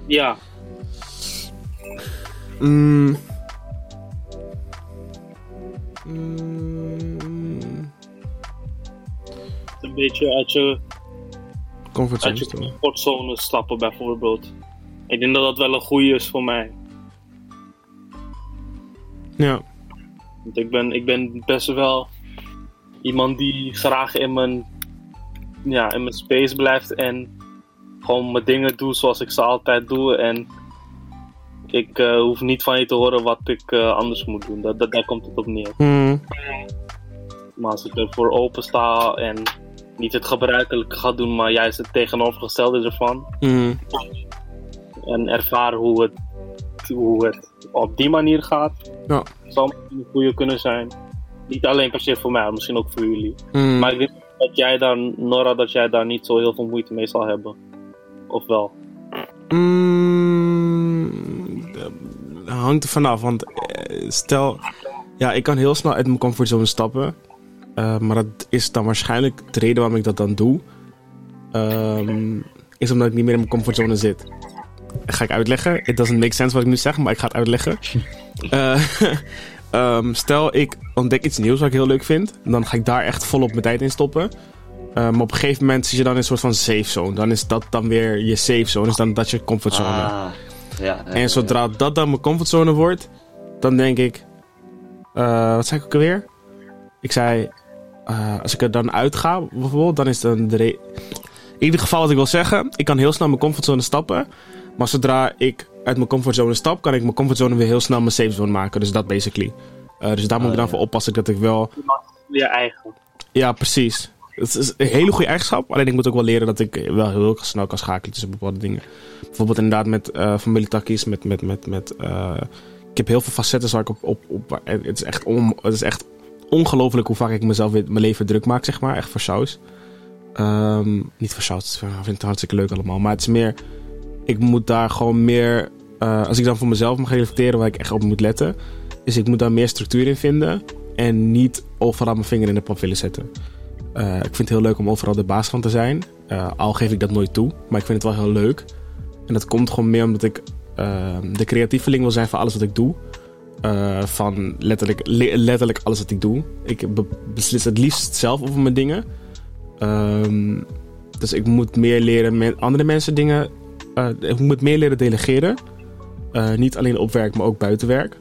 Ja, Mm. Mm. een beetje uit je, Comfortzone. uit je comfortzone stappen bijvoorbeeld. Ik denk dat dat wel een goede is voor mij. Ja. Want ik ben, ik ben best wel iemand die graag in mijn, ja, in mijn space blijft en gewoon mijn dingen doe zoals ik ze altijd doe. En ik eh, hoef niet van je te horen wat ik eh, anders moet doen. Dat, dat, daar komt het op neer. Mm. Maar als ik ervoor open sta en niet het gebruikelijke ga doen, maar juist het tegenovergestelde ervan. Mm. En ervaar hoe het, hoe het op die manier gaat. Ja. Zou een goede kunnen zijn. Niet alleen per se voor mij, misschien ook voor jullie. Mm. Maar ik denk dat jij daar, Nora, dat jij daar niet zo heel veel moeite mee zal hebben. Of wel? Mm, hangt er vanaf, want eh, stel, ja, ik kan heel snel uit mijn comfortzone stappen, Eh, maar dat is dan waarschijnlijk de reden waarom ik dat dan doe, ehm, is omdat ik niet meer in mijn comfortzone zit. Ga ik uitleggen? It doesn't make sense wat ik nu zeg, maar ik ga het uitleggen. Eh, ehm, stel, ik ontdek iets nieuws wat ik heel leuk vind, dan ga ik daar echt volop mijn tijd in stoppen. Eh, maar op een gegeven moment zit je dan in een soort van safe zone. Dan is dat dan weer je safe zone. Dus dan dat is je comfortzone. Ah, ja, en zodra dat dan mijn comfortzone wordt, dan denk ik. wat zei ik ook alweer? Ik zei. Eh, als ik er dan uitga, bijvoorbeeld, dan is dan de. re- In ieder geval, wat ik wil zeggen, ik kan heel snel mijn comfortzone stappen. Maar zodra ik uit mijn comfortzone stap, kan ik mijn comfortzone weer heel snel mijn safe zone maken. Dus dat basically. Eh, dus daar moet ik dan ja. voor oppassen dat ik wel Je eigen. ja, precies. Het is een hele goede eigenschap. Alleen ik moet ook wel leren dat ik wel heel snel kan schakelen tussen bepaalde dingen. Bijvoorbeeld inderdaad met eh familietakkies, met... met, met, met ik heb heel veel facetten waar ik op... op, op het, is echt on, het is echt ongelooflijk hoe vaak ik mezelf weer, mijn leven druk maak, zeg maar. Echt voor saus. Ehm, niet voor saus, ik vind het hartstikke leuk allemaal. Maar het is meer... Ik moet daar gewoon meer... eh, als ik dan voor mezelf mag reflecteren waar ik echt op moet letten... is ik moet daar meer structuur in vinden... en niet overal mijn vinger in de pap willen zetten. Eh, ik vind het heel leuk om overal de baas van te zijn. Eh, al geef ik dat nooit toe. Maar ik vind het wel heel leuk. En dat komt gewoon meer omdat ik eh, de creatieveling wil zijn van alles wat ik doe. Eh, van letterlijk, le- letterlijk alles wat ik doe. Ik be- beslis het liefst zelf over mijn dingen. Ehm, dus ik moet meer leren met andere mensen dingen. eh, ik moet meer leren delegeren. Eh, niet alleen op werk, maar ook buiten werk.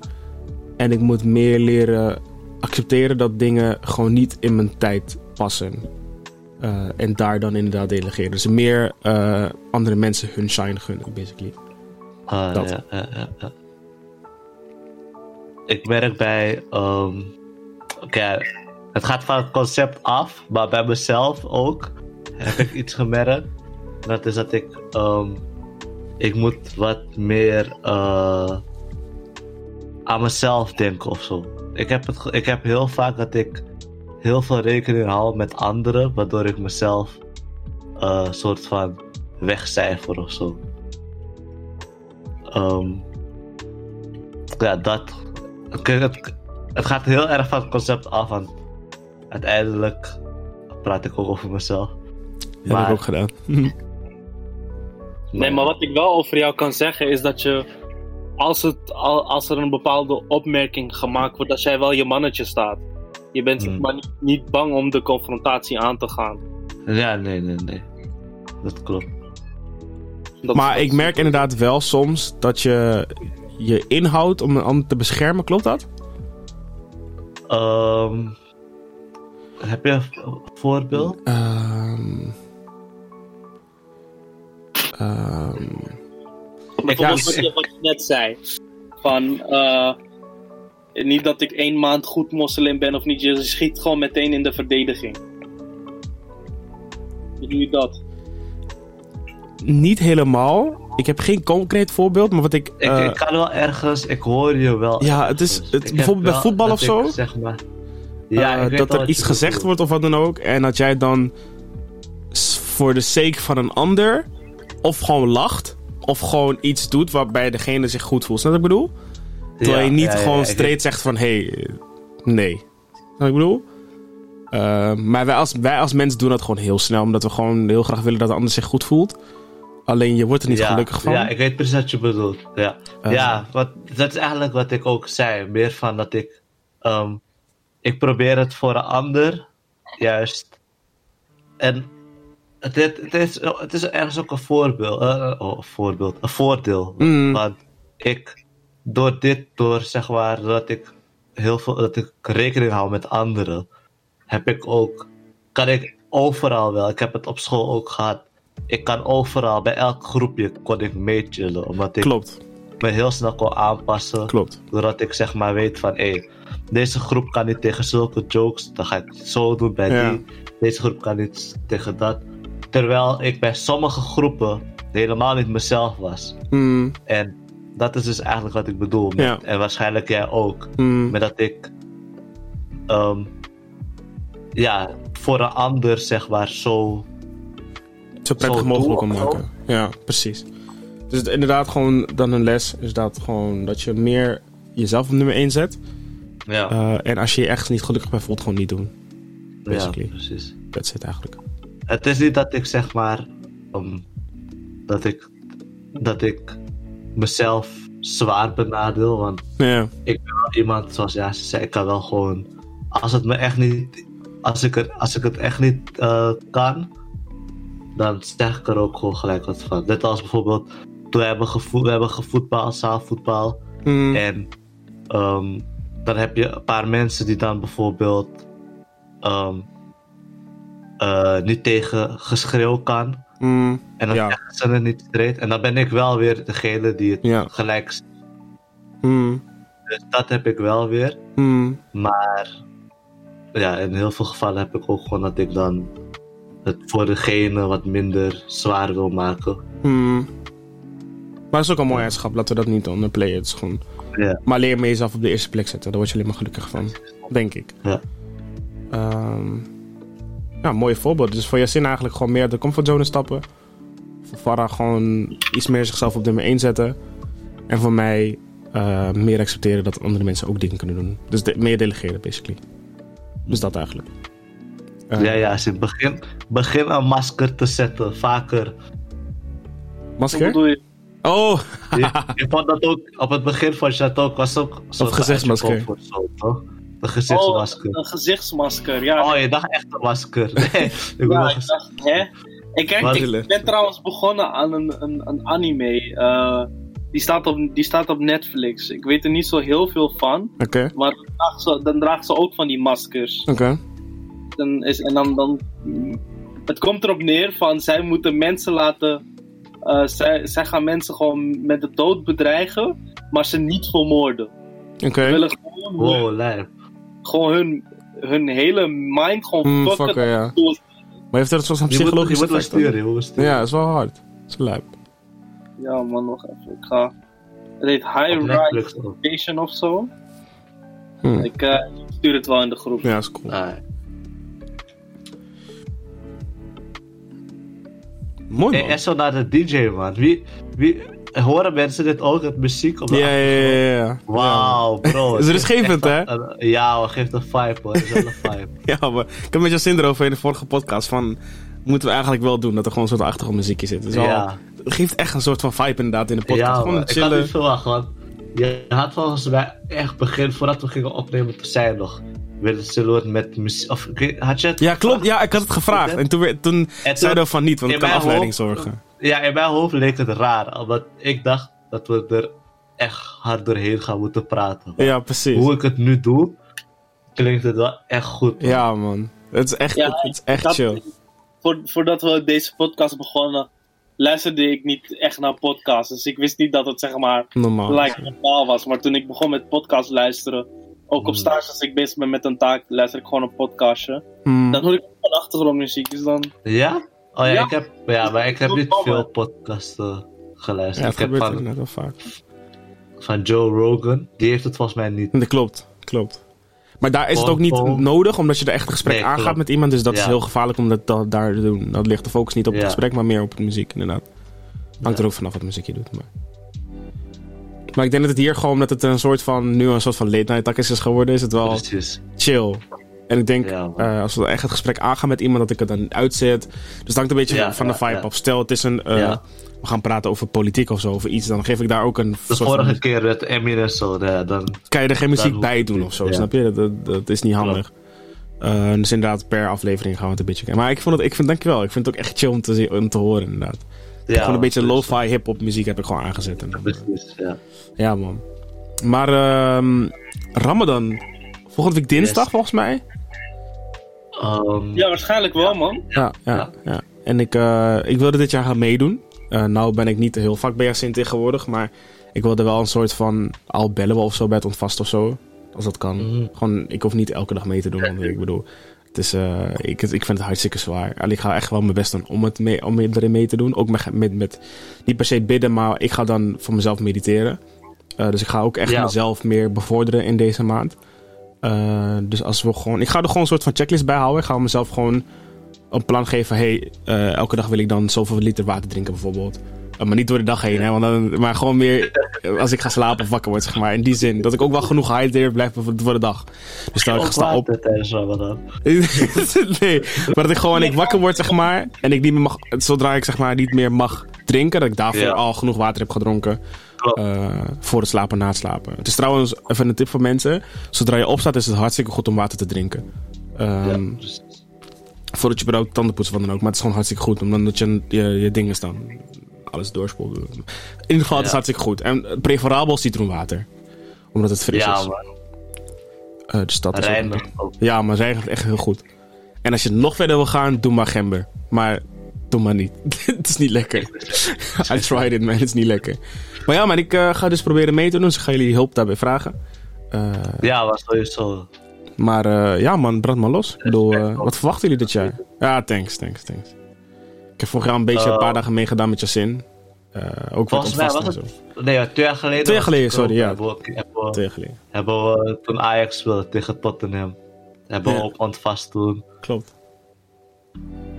En ik moet meer leren accepteren dat dingen gewoon niet in mijn tijd passen. En daar dan inderdaad delegeren. Dus meer andere mensen hun shine gunnen, basically. Ah, Dat. ja, ja, ja, ja. Ik werk bij. ehm, Oké, het gaat van het concept af, maar bij mezelf ook heb ik iets gemerkt. Dat is dat ik, ehm, ik moet wat meer eh, aan mezelf denken of zo. Ik heb, het, ik heb heel vaak dat ik heel veel rekening hou met anderen, waardoor ik mezelf een soort van wegcijfer of zo. Ehm, ja, dat. Oké, Het, het gaat heel erg van het concept af, want uiteindelijk praat ik ook over mezelf. Dat heb ik ook gedaan. Nee, maar wat ik wel over jou kan zeggen is dat je, als, het, al- als er een bepaalde opmerking gemaakt wordt, dat jij wel je mannetje staat. Je bent Hmm. maar niet, niet bang om de confrontatie aan te gaan. Ja, nee, nee, nee. Dat klopt. Dat- Maar ik merk inderdaad wel soms dat je je inhoudt om een ander te beschermen. Klopt dat? Ehm, heb je een voorbeeld? Ehm ehm, Bijvoorbeeld Ja, wat, je, wat je net zei. Van, eh, niet dat ik één maand goed moslim ben of niet. Je schiet gewoon meteen in de verdediging. Hoe doe je dat? Niet helemaal. Ik heb geen concreet voorbeeld, maar wat ik. Ik, eh, ik kan wel ergens, ik hoor je wel. Ja, het is- het- bijvoorbeeld bij voetbal of zo? ik, zeg maar, ja, eh, dat er iets gezegd wordt of wat dan ook. En dat jij dan voor de sake van een ander of gewoon lacht. Of gewoon iets doet waarbij degene zich goed voelt. Snap wat ik bedoel? Terwijl Ja, je niet ja, gewoon straight zegt van... Hé, hey, nee. Snap ik bedoel? Eh, maar wij als, wij als mensen doen dat gewoon heel snel. Omdat we gewoon heel graag willen dat de ander zich goed voelt. Alleen je wordt er niet ja, gelukkig van. Ja, ik weet precies wat je bedoelt. Ja, Eh. ja wat, dat is eigenlijk wat ik ook zei. Meer van dat ik... ehm, ik probeer het voor een ander, juist. En het, het, is, het is ergens ook een voorbeeld. oh, een voorbeeld. Een voordeel. Mm. Want ik, door dit, door zeg maar, dat ik heel veel, dat ik rekening hou met anderen, heb ik ook, kan ik overal wel, ik heb het op school ook gehad, ik kan overal, bij elk groepje kon ik meechillen, omdat ik Klopt, me heel snel kon aanpassen, klopt. doordat ik zeg maar weet van, hé, deze groep kan niet tegen zulke jokes, dan ga ik het zo doen bij Ja. die, deze groep kan niet tegen dat. Terwijl ik bij sommige groepen helemaal niet mezelf was. Mm, En dat is dus eigenlijk wat ik bedoel. Met, Ja. En waarschijnlijk jij ook. mm, Met dat ik. ehm, ja, voor een ander zeg maar zo. Zo prettig mogelijk om maken. Ja, precies. Dus het- inderdaad gewoon dan een les is dat gewoon dat je meer jezelf op nummer 1 zet. Ja, Eh, en als je je echt niet gelukkig bij voelt, gewoon niet doen. ja basically. precies. Dat zit eigenlijk. Het is niet dat ik zeg maar. ehm, dat ik. Dat ik mezelf zwaar benadeel. Want Ja, ik ben wel iemand, zoals ja, ze zei, ik kan wel gewoon. Als het me echt niet. Als ik het, als ik het echt niet eh, kan, dan zeg ik er ook gewoon gelijk wat van. Net als bijvoorbeeld, toen we hebben, gevo we hebben gevoetbald, zaalvoetbal. Mm, En ehm, dan heb je een paar mensen die dan bijvoorbeeld ehm, eh, niet tegen geschreeuw kan. mm, En dan Ja. zeggen ze het niet straight. En dan ben ik wel weer degene die het Ja. gelijk mm, Dus dat heb ik wel weer. mm. Maar ja, in heel veel gevallen heb ik ook gewoon dat ik dan het voor degene wat minder zwaar wil maken. Mm. Maar dat is ook een mooie eigenschap. Laten we dat niet onderplayen. Het is gewoon... Ja. Maar leer me jezelf op de eerste plek zetten. Daar word je alleen maar gelukkig van. Denk ik. Ja. Ehm, ja, mooie voorbeeld. Dus voor Yasin eigenlijk gewoon meer de comfortzone stappen. Voor Farah gewoon iets meer zichzelf op nummer 1 zetten. En voor mij eh, meer accepteren dat andere mensen ook dingen kunnen doen. Dus de- meer delegeren, basically. Dus dat eigenlijk. Ja, ja, je begin, begin een masker te zetten, vaker. Hoe Masker? bedoel je? Oh, Je, je vond dat ook, op het begin van je dat ook, was ook zo'n gezichtsmasker. toch? Een gezichtsmasker. Oh, een gezichtsmasker, ja. Oh, je dacht echt een masker. Nee, ik ja, ik dacht, hè? Ik, kijk, ik ben trouwens begonnen aan een, een, een anime. eh, die, staat op, die staat op Netflix. Ik weet er niet zo heel veel van. oké. Maar dan draagt ze, dan draagt ze ook van die maskers. Oké. Dan is, en dan, dan. Het komt erop neer van zij moeten mensen laten. eh, zij, zij gaan mensen gewoon met de dood bedreigen. Maar ze niet vermoorden. Oké. Ze willen gewoon hun, Wow, lijp. gewoon hun hun hele mind gewoon Mm, fucken. ja. Door- Maar heeft dat een soort van psychologische effect? sturen, je moet wel sturen. Ja, dat is wel hard. Dat is lijp. Ja man, nog even. Ik ga... Het heet High Rise. Station of zo. Hm. Ik eh, stuur het wel in de groep. Ja, dat is cool. Ah, Mooi man. en zo naar de DJ, man. Wie, wie, horen mensen dit ook, het muziek op de Ja, ja, ja, ja. Wauw, bro. Is echt punt, hè? een- een- Ja, we geeft een vibe, hoor. Het is wel een vibe. Ja, maar ik heb met Jacin erover in de vorige podcast van... Moeten we eigenlijk wel doen dat er gewoon een soort achtergrondmuziekje zit. Ja. het geeft echt een soort van vibe inderdaad in de podcast. ja, gewoon man. ik had niet verwacht, want je had volgens mij echt begin, voordat we gingen opnemen, toen zei je nog, willen zullen we het met muziek, of ik had je het Ja, klopt. Ja, ik had het gevraagd. En toen, toen zeiden we van niet, want het in kan afleiding hoofd- zorgen. Ja, in mijn hoofd leek het raar, omdat ik dacht dat we er echt hard doorheen gaan moeten praten. Ja, precies. Hoe ik het nu doe, klinkt het wel echt goed. man. Ja, man. Het is echt, Ja, het is echt dat- chill. Voor, voordat we deze podcast begonnen, luisterde ik niet echt naar podcasts. Dus ik wist niet dat het zeg maar Normaal. like, normaal was. Maar toen ik begon met podcast luisteren, ook op Mm. stage als ik bezig ben met een taak, luister ik gewoon een podcastje. Hmm. Dan hoor ik van achtergrondmuziek. Dus dan, Ja? Oh ja, Ja. Ik heb, ja maar ik heb niet veel podcasts eh, geluisterd. Ja, het ik heb gebeurt van, inderdaad wel vaak. van Joe Rogan, die heeft het volgens mij niet. Dat klopt, klopt. Maar daar is het ook niet nodig, omdat je er echt een gesprek Nee, aangaat klopt. met iemand. Dus dat is heel gevaarlijk om dat, dat daar te doen. Dat ligt de focus niet op het Ja. gesprek, maar meer op de muziek, inderdaad. Hangt Ja. er ook vanaf wat muziek je doet. Maar. Maar ik denk dat het hier gewoon, omdat het een soort van, nu een soort van late night takjes is geworden, is het wel Precies. chill. En ik denk, Ja, eh, als we echt het gesprek aangaan met iemand, dat ik het dan uitzet. Dus het hangt een beetje Ja, van de vibe af. Stel, het is een, eh, we gaan praten over politiek of zo, over iets. Dan geef ik daar ook een De soort vorige van, keer met Eminem zo, ja, dan... kan je er geen muziek bij het doen of zo, ja. snap je? Dat, dat, dat is niet handig. Eh, dus inderdaad, per aflevering gaan we het een beetje kijken. Maar ik vond het, ik vind, dankjewel. Ik vind het ook echt chill om te, om te horen, inderdaad. Ja, gewoon een beetje lo-fi hip-hop muziek heb ik gewoon aangezet. En Precies, ja. ja, man. Maar ehm, Ramadan, volgende week dinsdag Yes. volgens mij. Ehm, ja, waarschijnlijk wel, man. Ja, ja, ja. Ja. En ik, eh, ik wilde dit jaar gaan meedoen. Eh, nou ben ik niet heel vaak bij Jacint tegenwoordig, maar ik wilde wel een soort van al bellen we of zo bij het ontvast of zo. Als dat kan. Mhm. Gewoon, ik hoef niet elke dag mee te doen, want ik bedoel, het is, eh, ik, ik vind het hartstikke zwaar. En ik ga echt wel mijn best doen om, het mee, om erin mee te doen. Ook met, met, met, niet per se bidden, maar ik ga dan voor mezelf mediteren. Eh, dus ik ga ook echt Ja. mezelf meer bevorderen in deze maand. Eh, dus als we gewoon, ik ga er gewoon een soort van checklist bij houden. Ik ga mezelf gewoon een plan geven. Hey, elke dag wil ik dan zoveel liter water drinken bijvoorbeeld. Eh, maar niet door de dag heen, hè, want dan, maar gewoon meer als ik ga slapen of wakker word, zeg maar. In die zin, dat ik ook wel genoeg gehydrateerd blijf voor, voor de dag. Dus dan ik sta op. water tijdens Ramadan. nee, maar dat ik gewoon ik wakker word, zeg maar. En ik niet meer mag, zodra ik zeg maar niet meer mag drinken, dat ik daarvoor Ja. al genoeg water heb gedronken. Eh, voor het slapen en na het slapen. Het is trouwens even een tip voor mensen. Zodra je opstaat is het hartstikke goed om water te drinken. Ja, precies. Voordat je überhaupt tanden poetst, wat dan ook. Maar het is gewoon hartstikke goed. Omdat je je, je dingen staan. Alles doorspoelt. In ieder geval, het is Ja. hartstikke goed. En preferabel citroenwater. Omdat het fris Ja, is. man. Is ook- Rijnmig ook. Ja, maar gaat echt heel goed. En als je nog verder wil gaan, doe maar gember. Maar doe maar niet. het is niet lekker. I tried it, man. Het is niet lekker. Maar ja, maar ik eh, ga dus proberen mee te doen. Dus ik ga jullie hulp daarbij vragen. Eh, Ja, was sowieso. maar eh, ja, man, brand maar los. Ik bedoel, wat verwachten jullie dit jaar? Ja, thanks, thanks, thanks. Ik heb vorig jaar een beetje een paar Eh, dagen meegedaan met Jasin. Eh ook wat Volgens mij was het- zo. Nee, twee jaar geleden. Twee jaar geleden, sorry, ja. Hebben we, hebben we- Twee jaar geleden. hebben we toen Ajax speelde tegen Tottenham. Hebben Ja. we ook ontvast toen. Klopt.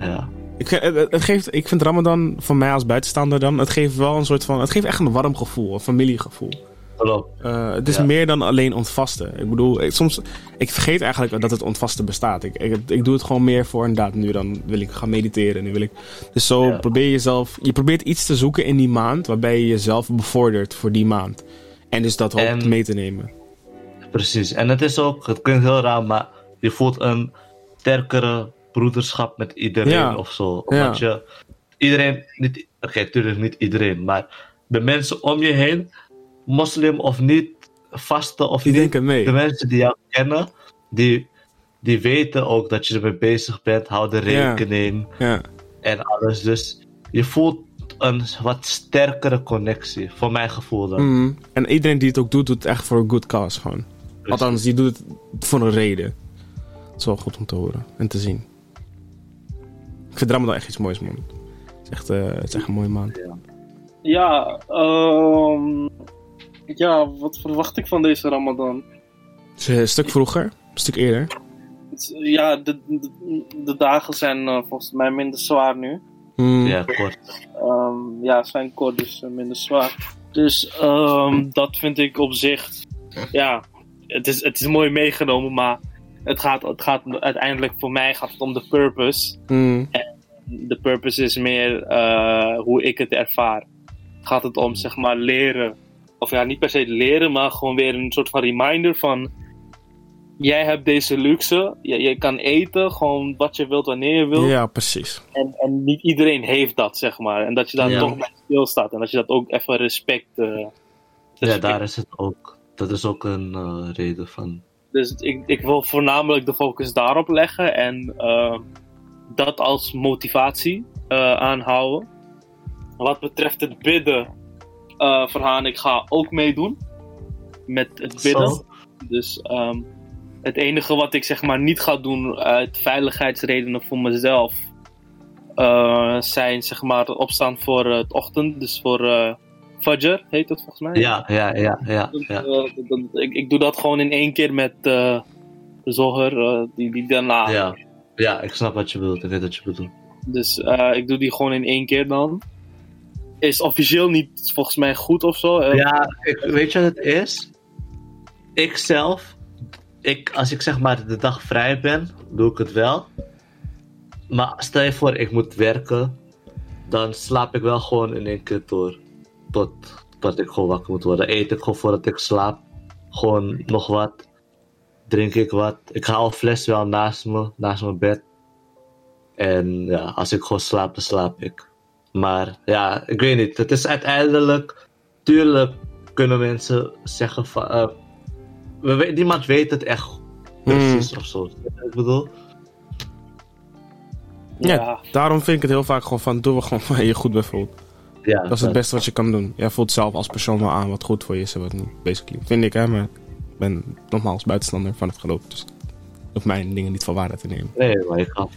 Ja. Ik, het- het geeft, ik vind Ramadan voor mij als buitenstaander dan, het geeft wel een soort van, het geeft echt een warm gevoel, een familiegevoel. Eh, het is Ja. meer dan alleen ontvasten. Ik bedoel, ik, soms, ik vergeet eigenlijk dat het ontvasten bestaat. Ik, ik, ik doe het gewoon meer voor inderdaad, nu dan wil ik gaan mediteren. Nu wil ik, dus zo Ja. probeer je jezelf, je probeert iets te zoeken in die maand waarbij je jezelf bevordert voor die maand. En dus dat hoopt En- mee te nemen. Precies. En het is ook, het klinkt heel raar, maar je voelt een sterkere broederschap met iedereen Ja. of zo. Omdat je, iedereen, niet, oké, natuurlijk niet iedereen, maar de mensen om je heen, moslim of niet, vaste of Die niet, denken mee. de mensen die jou kennen, die, die weten ook dat je ermee bezig bent, houden Ja. rekening Ja. en alles. Dus je voelt een wat sterkere connectie, voor mijn gevoel dan. Mhm. En iedereen die het ook doet, doet het echt voor een good cause gewoon. Precies. Althans, die doet het voor een reden. Het is wel goed om te horen en te zien. Ik vind Ramadan echt iets moois, man. Het is echt, eh, het is echt een mooie maand. Ja, ehm, ja, wat verwacht ik van deze Ramadan? Het is een stuk vroeger, een stuk eerder. Ja, de, de, de dagen zijn eh, volgens mij minder zwaar nu. Hmm. Ja, kort. Ehm, ja, ze zijn kort, dus eh, minder zwaar. Dus ehm, dat vind ik op zich. Ja, het is, het is mooi meegenomen, maar het gaat, het gaat uiteindelijk voor mij gaat het om de purpose. Hmm. De purpose is meer eh, hoe ik het ervaar. Gaat het om zeg maar leren, of ja, niet per se leren, maar gewoon weer een soort van reminder van. Jij hebt deze luxe, je, je kan eten gewoon wat je wilt wanneer je wilt. Ja, precies. En, en niet iedereen heeft dat, zeg maar. En dat je daar Ja. toch bij stilstaat. En dat je dat ook even respect... eh, Ja, daar is het ook. Dat is ook een eh, reden van. Dus ik, ik wil voornamelijk de focus daarop leggen. En eh, dat als motivatie eh, aanhouden. Wat betreft het bidden... eh Verhaan, ik ga ook meedoen. Met het bidden. Zo. Dus ehm, het enige wat ik zeg maar niet ga doen uit veiligheidsredenen voor mezelf eh, zijn zeg maar het opstaan voor eh, het ochtend. Dus voor eh Fajr heet het volgens mij. Ja, ja, ja, ja. Dus, ja. dan- ik, ik doe dat gewoon in één keer met Zoger, eh, die, die daarna. Ja. ja, ik snap wat je bedoelt. Ik weet wat je bedoelt. Dus ik doe die gewoon in één keer dan. Is officieel niet volgens mij goed of zo. eh, Ja, ik, weet je wat het is? Ik zelf, ik, als ik zeg maar de dag vrij ben, doe ik het wel. Maar stel je voor, ik moet werken, dan slaap ik wel gewoon in één keer door. Tot, tot ik gewoon wakker moet worden. Eet ik gewoon voordat ik slaap. Gewoon nog wat. Drink ik wat. Ik hou een fles wel naast me, naast mijn bed. En ja, als ik gewoon slaap, dan slaap ik. Maar ja, ik weet niet. Het is uiteindelijk. Tuurlijk kunnen mensen zeggen van. eh, we, niemand weet het echt precies of zo. Ik bedoel. Ja. ja. Daarom vind ik het heel vaak gewoon van, doe we gewoon waar je je goed bij voelt. Ja, Dat is het beste wat je kan doen. Jij voelt zelf als persoon wel aan wat goed voor je is en wat niet. Basically. Vind ik, hè. Maar ik ben nogmaals buitenstander van het geloof. Dus ik hoef mijn dingen niet voor waarde te nemen. Nee, maar je kan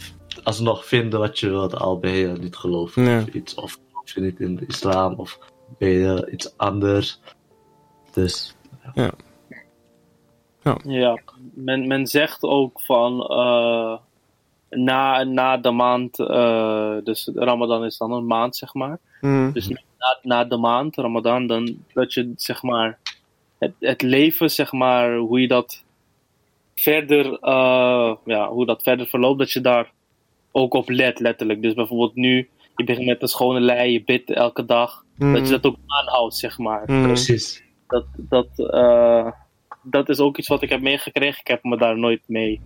alsnog vinden wat je wilt, al ben je niet geloven Ja. of iets. Of geloof je niet in de islam, of ben je iets anders. Dus. Ja, men, men zegt ook van eh, na, na de maand, eh, dus Ramadan is dan een maand zeg maar. Hmm. Dus na, na de maand Ramadan, dan dat je zeg maar het, het leven zeg maar, hoe je dat verder, eh, ja, hoe dat verder verloopt, dat je daar ook op let letterlijk. Dus bijvoorbeeld nu, je begint met een schone lei, je bidt elke dag, Hmm. dat je dat ook aanhoudt zeg maar Hmm. Precies. dat, dat, eh, dat is ook iets wat ik heb meegekregen. Ik heb me daar nooit mee.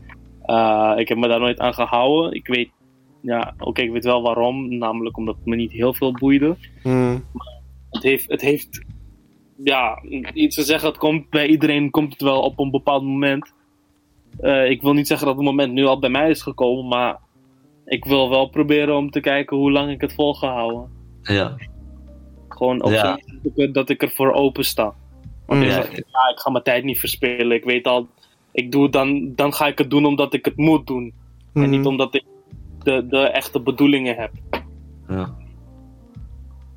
eh, ik heb me daar nooit aan gehouden. Ik weet, ja, oké, ik weet wel waarom. Namelijk omdat het me niet heel veel boeide. Hmm. Het heeft, het heeft ja, iets te zeggen. Het komt bij iedereen komt het wel op een bepaald moment. Eh, ik wil niet zeggen dat het moment nu al bij mij is gekomen, maar ik wil wel proberen om te kijken hoe lang ik het vol ga houden. Ja. Gewoon op Ja. dat ik- ik er voor open sta. Want ik Ja. zeg, ja, ik ga mijn tijd niet verspillen. Ik weet al, ik doe het dan, dan ga ik het doen omdat ik het moet doen. En Hmm. niet omdat ik de, de echte bedoelingen heb. Ja,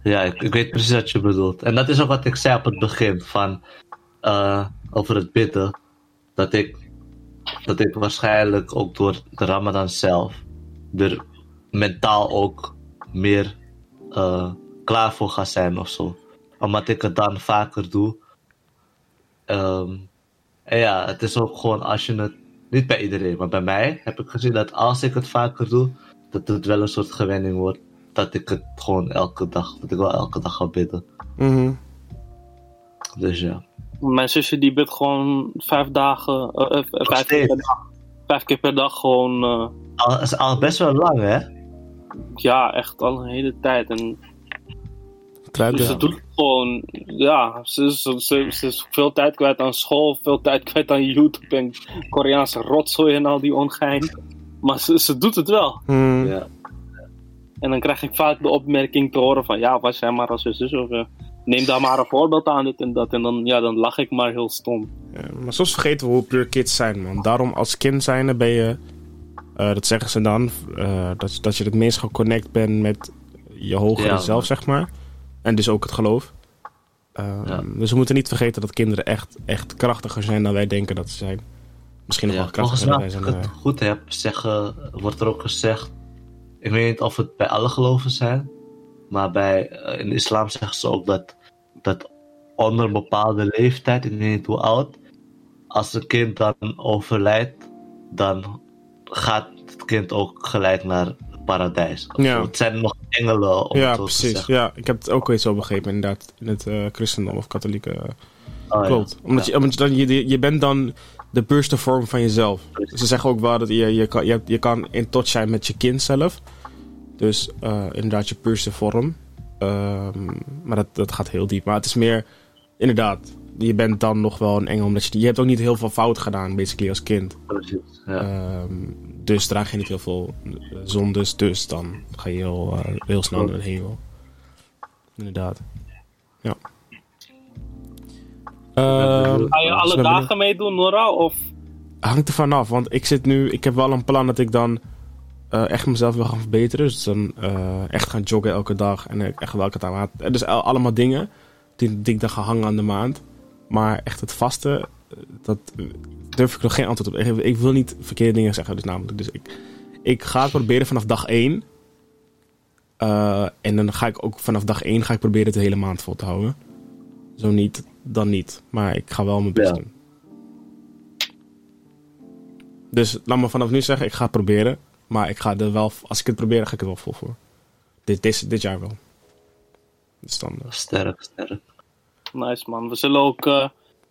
ja ik, ik weet precies wat je bedoelt. En dat is ook wat ik zei op het begin van eh, over het bidden. Dat ik, dat ik waarschijnlijk ook door de Ramadan zelf er mentaal ook meer eh, klaar voor ga zijn of zo. Omdat ik het dan vaker doe. Ehm, en ja, het is ook gewoon als je het. Niet bij iedereen, maar bij mij heb ik gezien dat als ik het vaker doe, dat het wel een soort gewenning wordt. Dat ik het gewoon elke dag, dat ik wel elke dag ga bidden. Hmm. Dus ja. Mijn zusje die bidt gewoon vijf dagen, eh, eh, vijf, keer per dag, vijf keer per dag gewoon, eh, Al, is al best wel lang, hè? ja, echt al een hele tijd. En dus ja. ze doet het gewoon, ja, ze, ze, ze, ze is veel tijd kwijt aan school, veel tijd kwijt aan YouTube en Koreaanse rotzooi en al die ongein. Maar ze, ze doet het wel. Hmm. Ja. En dan krijg ik vaak de opmerking te horen van, ja, was jij maar als je zus of... eh, neem daar maar een voorbeeld aan, dit en dat. En dan, ja, dan lach ik maar heel stom. Ja, maar soms vergeten we hoe puur kids zijn, man. Daarom als kind zijnde ben je, eh, dat zeggen ze dan, eh, dat, dat je het meest geconnect bent met je hogere Ja, zelf, zeg maar. En dus ook het geloof. Ehm, Ja. Dus we moeten niet vergeten dat kinderen echt, echt krachtiger zijn dan wij denken dat ze zijn. Misschien nog Ja, wel krachtiger dan als wij ik zijn. het goed heb, zeggen, wordt er ook gezegd. Ik weet niet of het bij alle geloven zijn. Maar bij, eh, in de islam zeggen ze ook dat, dat onder een bepaalde leeftijd, ik weet niet hoe oud, als een kind dan overlijdt, dan gaat het kind ook gelijk naar het paradijs. Of Ja. Het zijn nog engelen, ja, precies. Ja, ik heb het ook eens zo begrepen, inderdaad. In het eh, christendom of katholieke. eh, Oh, ja. Klopt. Omdat, Ja. je, omdat je, dan, je, je bent dan de puurste vorm van jezelf. Ze zeggen ook wel dat je, je, kan, je, je kan in touch zijn met je kind zelf. Dus eh, inderdaad je puurste vorm. Ehm, maar dat, dat gaat heel diep. Maar het is meer, inderdaad, je bent dan nog wel een engel. Omdat je, je hebt ook niet heel veel fout gedaan, basically, als kind. Precies, ja. Ehm, dus draag je niet heel veel eh, zondes. Dus dan ga je heel, eh, heel snel naar de hemel. Inderdaad. Ja. Ehm, Ga je alle dagen meedoen, Nora? Of Hangt er vanaf, want ik zit nu, ik heb wel een plan dat ik dan eh, echt mezelf wil gaan verbeteren. Dus dan eh, echt gaan joggen elke dag en echt. Maar het- Dus al- allemaal dingen die, die ik dan ga hangen aan de maand. Maar echt het vaste, eh, dat eh, durf ik nog geen antwoord op. Ik, ik wil niet verkeerde dingen zeggen, dus namelijk. Dus ik, ik ga het proberen vanaf dag 1. Eh, en dan ga ik ook vanaf dag 1 ga ik proberen het de hele maand vol te houden. Zo niet, dan niet. Maar ik ga wel mijn best Ja. doen. Dus laat me vanaf nu zeggen, ik ga het proberen. Maar ik ga er wel, als ik het probeer, ga ik er wel vol voor. Dit, dit, dit jaar wel. Dus dan, Sterk, sterk. Nice man. We zullen ook, eh,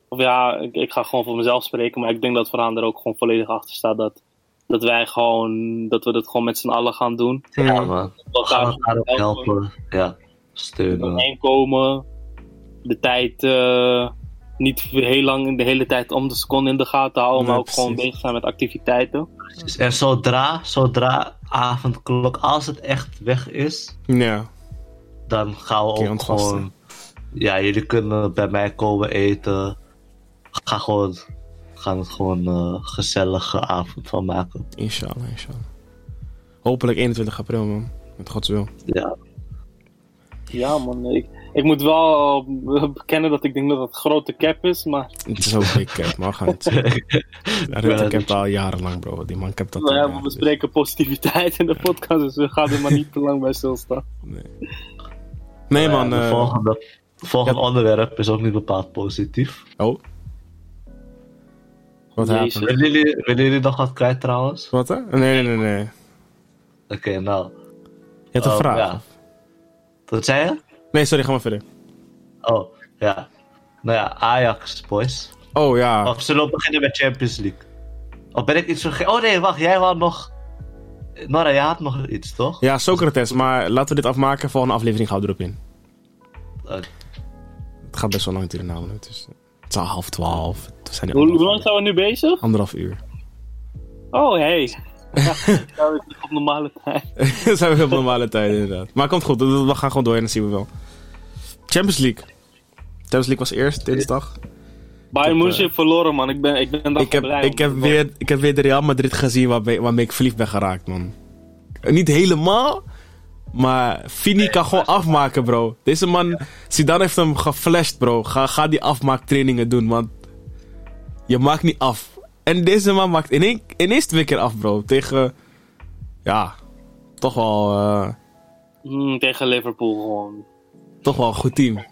of ja, ik, ik ga gewoon voor mezelf spreken, maar ik denk dat Veraan er ook gewoon volledig achter staat dat, dat wij gewoon, dat we het gewoon met z'n allen gaan doen. Ja, man. We elkaar helpen. Ja, steunen. omheen komen. De tijd eh, niet heel lang de hele tijd om de seconde in de gaten houden, Nee, maar ook precies. gewoon bezig zijn met activiteiten. Precies. En zodra, zodra avondklok, als het echt weg is, ja, dan gaan we ook gewoon. Ja, jullie kunnen bij mij komen eten. Ga gewoon. We gaan het gewoon een gezellige avond van maken. inshallah, inshallah. Hopelijk 21 april, man. Met Gods wil. Ja, Ja man, ik, ik moet wel eh, bekennen dat ik denk dat het grote cap is, maar Het is ook een big cap, maar we gaan het zien. Ja, Rutte capt al jarenlang, bro. Die man capt dat nou al ja, jaren, we dus- bespreken positiviteit in de podcast, dus we gaan er maar niet te lang bij stilstaan. Nee, nee man. de eh, volgende, volgende ja. onderwerp is ook niet bepaald positief. oh. Wat happened? Willen jullie, willen jullie nog wat kwijt trouwens? Wat hè? Nee, nee, nee, nee. Oké, nou. Je hebt een Oh, vraag? ja. Wat zei je? Nee, sorry, ga maar verder. Oh, ja. Nou ja, Ajax, boys. Oh ja. Of zullen we beginnen met Champions League? Of ben ik iets vergeten? Oh nee, wacht, jij had nog. Nora, jij had nog iets, toch? Ja, Socrates, maar laten we dit afmaken. Volgende aflevering gaan we erop in. Eh, Het gaat best wel lang duren namelijk. Dus het is al half twaalf. Zijn Hoe, lang zijn we nu bezig? anderhalf uur. Oh, hey. Ja, op normale tijd. Dat zijn we op normale tijd inderdaad. Maar komt goed, we gaan gewoon door en dan zien we wel. Champions League. Champions League was eerst dinsdag. Bayern München heeft verloren, man. Ik ben, ik ben daar Ik heb, blij ik, heb weer, ik heb weer de Real Madrid gezien waarmee, waarmee ik verliefd ben geraakt, man. Niet helemaal, maar Fini kan gewoon afmaken, bro. Deze man, Zidane heeft hem geflasht, bro. Ga, ga die afmaaktrainingen doen, want je maakt niet af. En deze man maakt in één, ineens twee keer af, bro. Tegen, ja, toch wel, Hmm, tegen Liverpool gewoon. toch wel een goed team.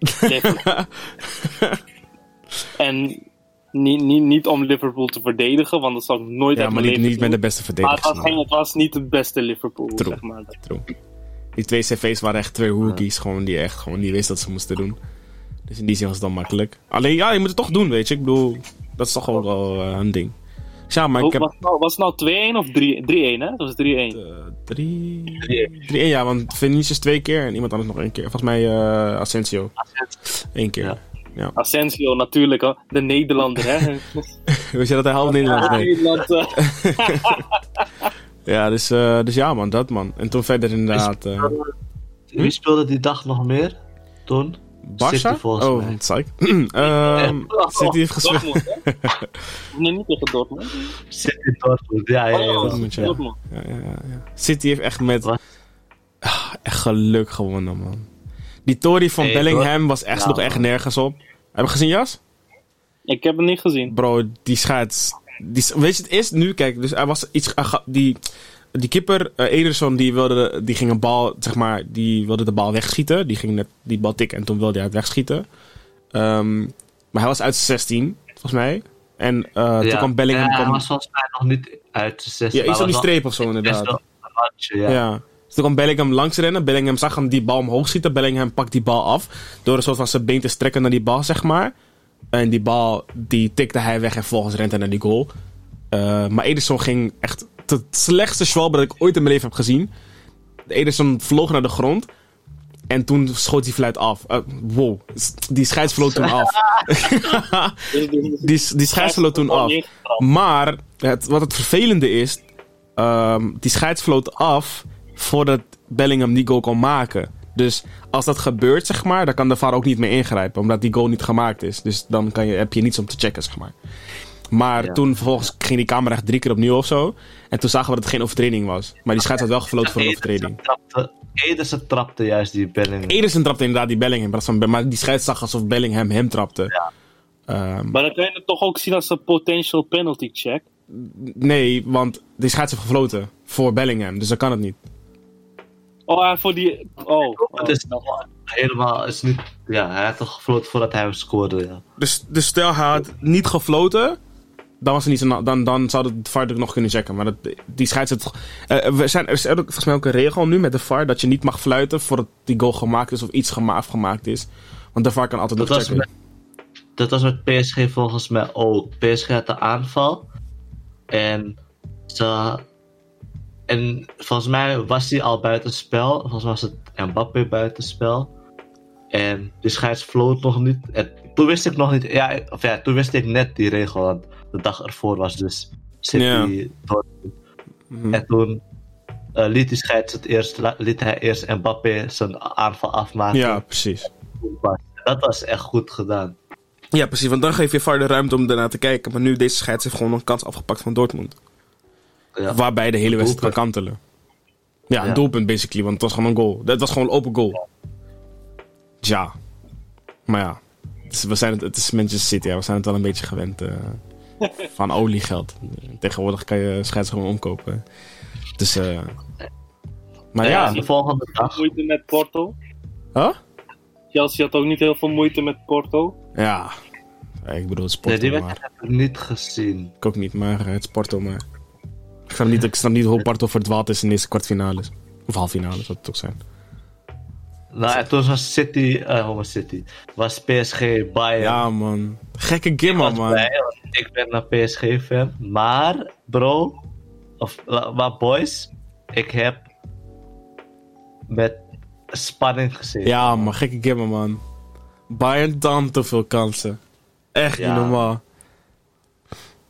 En niet, niet, niet om Liverpool te verdedigen, want dat zou ik nooit Ja, maar niet, niet met de beste Maar het verdedigers. was, geen, het was niet het beste Liverpool, True. zeg maar. True. Die twee cv's waren echt twee rookies, gewoon die echt gewoon die wisten wat ze moesten doen. Dus in die zin was het dan makkelijk. Alleen ja, je moet het toch doen, weet je. Ik bedoel, dat is toch ook wel eh, een ding. Dus ja, maar ik Hoe- heb was, het nou, was het nou 2-1 of 3 3-1, hè? Dat was 3-1. eh, drie, drie, ja, want Vinicius twee keer en iemand anders nog één keer. Volgens mij eh Asensio. Eén keer. Ja. Ja. Asensio natuurlijk, de Nederlander, hè? Weet je dat hij half Nederlands nee. Nederland, eh, Ja, dus, eh, dus ja man, dat man. En toen verder inderdaad... eh, Wie speelde die dag nog meer? Toen? Volgens oh, mij. psych. Ehm City heeft gespeeld. Nee, niet tegen Dortmund. City Dortmund, ja, ja, ja. Oh, Dortmund, ja. Dortmund. Ja, ja, ja, ja. City heeft echt met? Ah, echt geluk gewonnen, man. Die Tory van Hey, Bellingham was echt Ja, nog echt nergens op. Heb je gezien, Jas? Ik heb het niet gezien. Bro, die scheids. Die, weet je, het is nu, kijk, dus er was iets. Die, die keeper, eh, Ederson, die, wilde, die ging een bal, zeg maar, die wilde de bal wegschieten. Die ging net die bal tikken en toen wilde hij het wegschieten. Ehm, maar hij was uit zijn 16, volgens mij. En eh, toen kwam Bellingham. Ja, hij kwam, was volgens mij nog niet uit de 16. ja, iets aan die streep of zo, Best inderdaad. wel een randje, Ja. ja. Dus toen kwam Bellingham langs rennen. Bellingham zag hem die bal omhoog schieten. Bellingham pakt die bal af. Door een soort van zijn been te strekken naar die bal, zeg maar. En die bal, die tikte hij weg en vervolgens rent hij naar die goal. Eh, maar Ederson ging echt het slechtste schwalbe dat ik ooit in mijn leven heb gezien. Ederson vloog naar de grond. En toen schoot die fluit af. Eh, wow, die scheids vloog toen af. die, die scheids toen af. Maar het, wat het vervelende is, ehm, die scheids floot af voordat Bellingham die goal kon maken. Dus als dat gebeurt, zeg maar, dan kan de VAR ook niet meer ingrijpen, omdat die goal niet gemaakt is. Dus dan kan je, heb je niets om te checken, zeg maar. Maar Ja. toen vervolgens ging die camera echt drie keer opnieuw of zo. En toen zagen we dat het geen overtreding was. Maar die scheids had wel gefloten voor een overtreding. Ederson trapte, Ederson trapte juist die Bellingham. Ederson trapte inderdaad die Bellingham, maar dat is van- maar die scheids zag alsof Bellingham hem trapte. Ehm, Maar dan kan je het toch ook zien als een potential penalty check. nee, want die scheids heeft gefloten voor Bellingham, dus dat kan het niet. Oh, voor die... Oh. oh. Het is nog helemaal, is niet, ja, hij had toch gefloten voordat hij hem scoorde, ja. Dus, dus stel hij had niet gefloten, dan, was er niet zo, dan, dan zou de VAR het nog kunnen checken. Maar dat, die scheids het toch... eh, we zijn, er is ook volgens mij ook een regel nu met de VAR dat je niet mag fluiten voordat die goal gemaakt is of iets gema afgemaakt is. Want de VAR kan altijd Dat nog checken. met, dat was met PSG volgens mij ook. PSG had de aanval. En ze. En volgens mij was hij al buitenspel. Volgens mij was het Mbappé buitenspel. En de scheids floot nog niet. En toen wist ik nog niet. Ja, of ja, toen wist ik net die regel. Want de dag ervoor was dus City. Ja. Dortmund. Mhm. En toen eh, liet, die scheids het eerst, liet hij eerst Mbappé zijn aanval afmaken. Ja, precies. Dat was echt goed gedaan. Ja, precies. Want dan geef je VAR de ruimte om daarna te kijken. Maar nu deze scheids heeft gewoon een kans afgepakt van Dortmund. Ja. Waarbij de hele wedstrijd kan kantelen. Ja, een Ja. doelpunt basically, want het was gewoon een goal. Het was gewoon een open goal. Ja. Maar ja, het is, we zijn het, het is Manchester City, ja. we zijn het wel een beetje gewend eh, van oliegeld. Tegenwoordig kan je scheids gewoon omkopen. Dus, eh maar Ja, ja. de volgende dag. Moeite met Porto. Huh? Chelsea had ook niet heel veel moeite met Porto. Ja. Ik bedoel, het is Nee, Porto, die maar... wedstrijd heb ik niet gezien. Ik ook niet, maar eh, het is Porto, maar... Ik snap niet, ik snap niet hoe Porto verdwaald is in deze kwartfinales. Of halffinales, wat het ook zijn. Nou, en toen was City, eh oh, City, was PSG Bayern. Ja, man. Gekke gimma, was man. blij, want ik ben een PSG-fan. Maar, bro, of maar boys, ik heb met spanning gezeten. Ja, maar gekke gimma, man. Bayern dan te veel kansen. Echt Ja. niet normaal.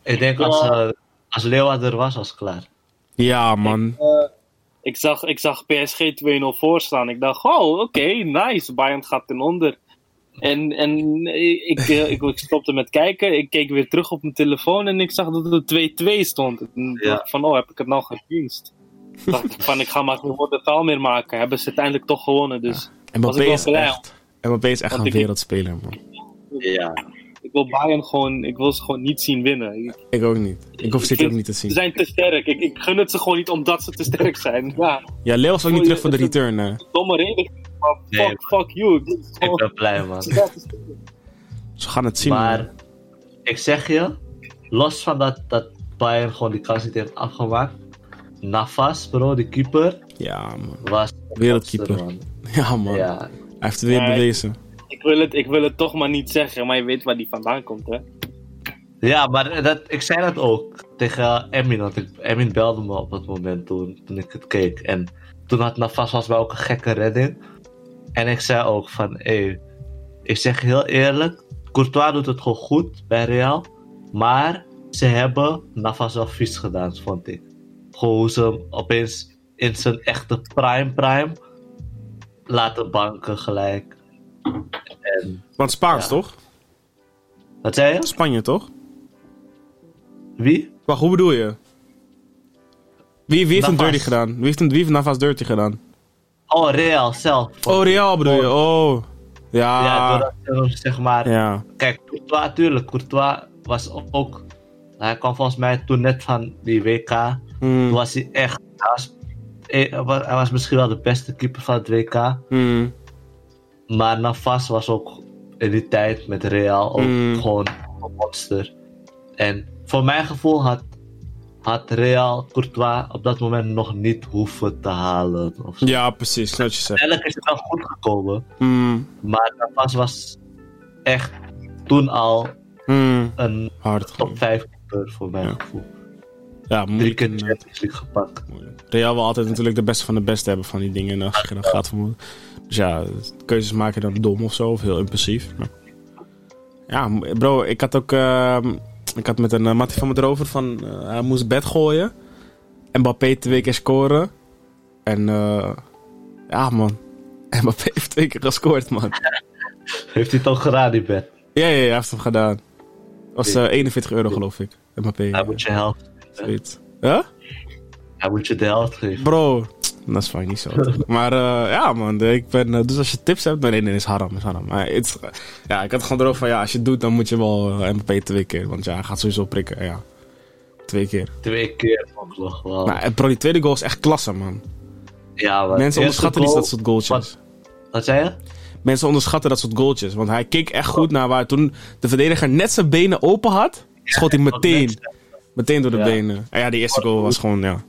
Ik denk als, eh als Leeuwen er was, was het klaar. Ja, man. Ik zag, ik zag PSG 2-0 voorstaan. Ik dacht, oh, oké, nice. Bayern gaat ten onder. En, en ik, eh, ik, ik stopte met kijken. Ik keek weer terug op mijn telefoon en ik zag dat het 2-2 stond. En Ja. dacht van, oh, heb ik het nou gedienst? dacht ik van, ik ga maar geen woorden taal meer maken. Hebben ze uiteindelijk toch gewonnen. Dus Mbappé ik wel is echt... Mbappé is echt een wereldspeler, man. Ja. Ik wil Bayern gewoon, ik wil ze gewoon niet zien winnen. Ik- Ik ook niet. Ik hoef City ook niet te Ze zien. zijn te sterk. Ik, ik gun het ze gewoon niet omdat ze te sterk zijn. Ja, Ja, Leo is ook niet terug voor de return, hè. domme reden. Maar Nee, fuck, fuck you. Ik gewoon- ben blij, man. ze. Ze gaan het zien, man. Maar, ik zeg je, los van dat, dat Bayern gewoon die kans niet heeft afgemaakt. Navas, bro, die keeper, Ja, man. was Wereldkeeper. man. Ja, man. Ja, Hij heeft het weer Nee. bewezen. Ik wil, het, ik wil het toch maar niet zeggen, maar je weet waar die vandaan komt, hè? Ja, maar dat, ik zei dat ook tegen Emin, want ik, Emin belde me op dat moment toen, ik het keek. En toen had Navas was wel ook een gekke redding. En ik zei ook van, hé, ik zeg heel eerlijk, Courtois doet het gewoon goed bij Real. Maar ze hebben Navas wel vies gedaan, vond ik. Gewoon hoe ze opeens in zijn echte prime prime laten banken gelijk. En, Want Spaans, Ja. toch? wat zei je? Spanje, toch? Wie? Wacht, hoe bedoel je? Wie, wie heeft een dirty gedaan? Wie heeft, een, wie heeft Navas dirty gedaan? Oh, Real zelf. Oh, Real bedoel je? Oh. Ja, Ja. doordat zeg maar... Ja. Kijk, Courtois, tuurlijk. Courtois was ook... Hij kwam volgens mij toen net van die WK. Toen Hmm. was hij echt... Hij was, hij was- hij was misschien wel de beste keeper van het WK. Hmm. Maar Navas was ook in die tijd met Real ook Mm. gewoon een monster. En voor mijn gevoel had, had Real Courtois op dat moment nog niet hoeven te halen. Ja, precies. Wat je zegt. Uiteindelijk is het wel goed gekomen. Hmm. Maar Navas was echt toen al Hmm. een Hard. top 5 keeper voor mijn Ja. gevoel. Ja, Drie moeilijk. keer inderdaad. Champions League gepakt. Real wil altijd natuurlijk de beste van de beste hebben van die dingen. En als je dan gaat vermoeden. Dus ja, keuzes maken dan dom of zo. Of heel impulsief. Maar... Ja, bro, ik had ook... ehm, ik had met een uh, mattie van me erover van... eh, hij moest bed gooien. En Mbappé twee keer scoren. En eh, ja, man. Mbappé heeft twee keer gescoord, man. Heeft hij het ook gedaan, die bed? Ja, ja, ja, hij heeft hem gedaan. was eh 41 euro, geloof ik. Mbappé. Hij moet je helft. Zoiets. Huh? Hij moet je de helft geven. Bro, dat is vaak niet zo. maar eh, ja, man. Ik ben, eh, dus als je tips hebt, nee, nee, is haram. Is haram. Maar ja, ik had gewoon erover van, ja, als je het doet, dan moet je wel eh, MP twee keer. Want ja, hij gaat sowieso prikken. Ja, twee keer. Twee keer nog wel. Maar eh, bro, die tweede goal is echt klasse, man. ja, maar Mensen onderschatten niet dat soort goaltjes. Wat, wat zei je? Mensen onderschatten dat soort goaltjes. Want hij keek echt goed naar waar toen de verdediger net zijn benen open had. Schoot hij meteen, meteen door de Ja. benen. En ja, die eerste goal was gewoon, ja.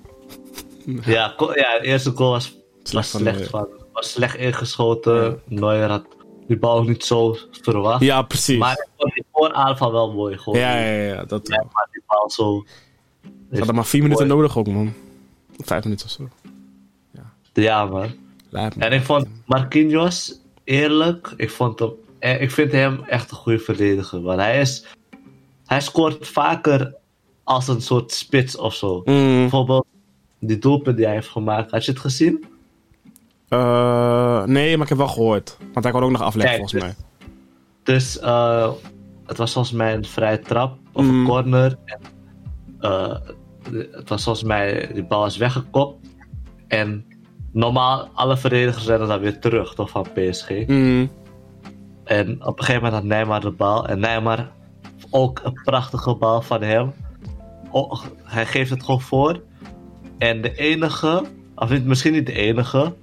Ja, ja, de eerste goal was Slecht was slecht, van, was slecht ingeschoten. Neuer had die bal ook niet zo verwacht. Ja, precies. Maar ik vond die vooraanval wel mooi. Gewoon. ja, ja, ja, ja, dat Ja, wel. maar die bal zo... Ze hadden maar vier minuten nodig ook, man. Vijf minuten of zo. Ja, man. Lijp me. En ik vond Marquinhos, eerlijk, ik, vond hem, eh, ik vind hem echt een goede verdediger. Want hij, is, hij scoort vaker als een soort spits of zo. Mm, Bijvoorbeeld die doelpunt die hij heeft gemaakt. Had je het gezien? eh, nee, maar ik heb wel gehoord. Want hij kon ook nog afleggen, Kijk, volgens mij. Dus eh, het was volgens mij een vrije trap of Mm. een corner. En, eh, het was volgens mij, die bal is weggekopt. En normaal, alle verdedigers rennen dan weer terug, toch, van PSG. Mm, En op een gegeven moment had Neymar de bal. En Neymar, ook een prachtige bal van hem. Oh, hij geeft het gewoon voor. En de enige, of niet, misschien niet de enige,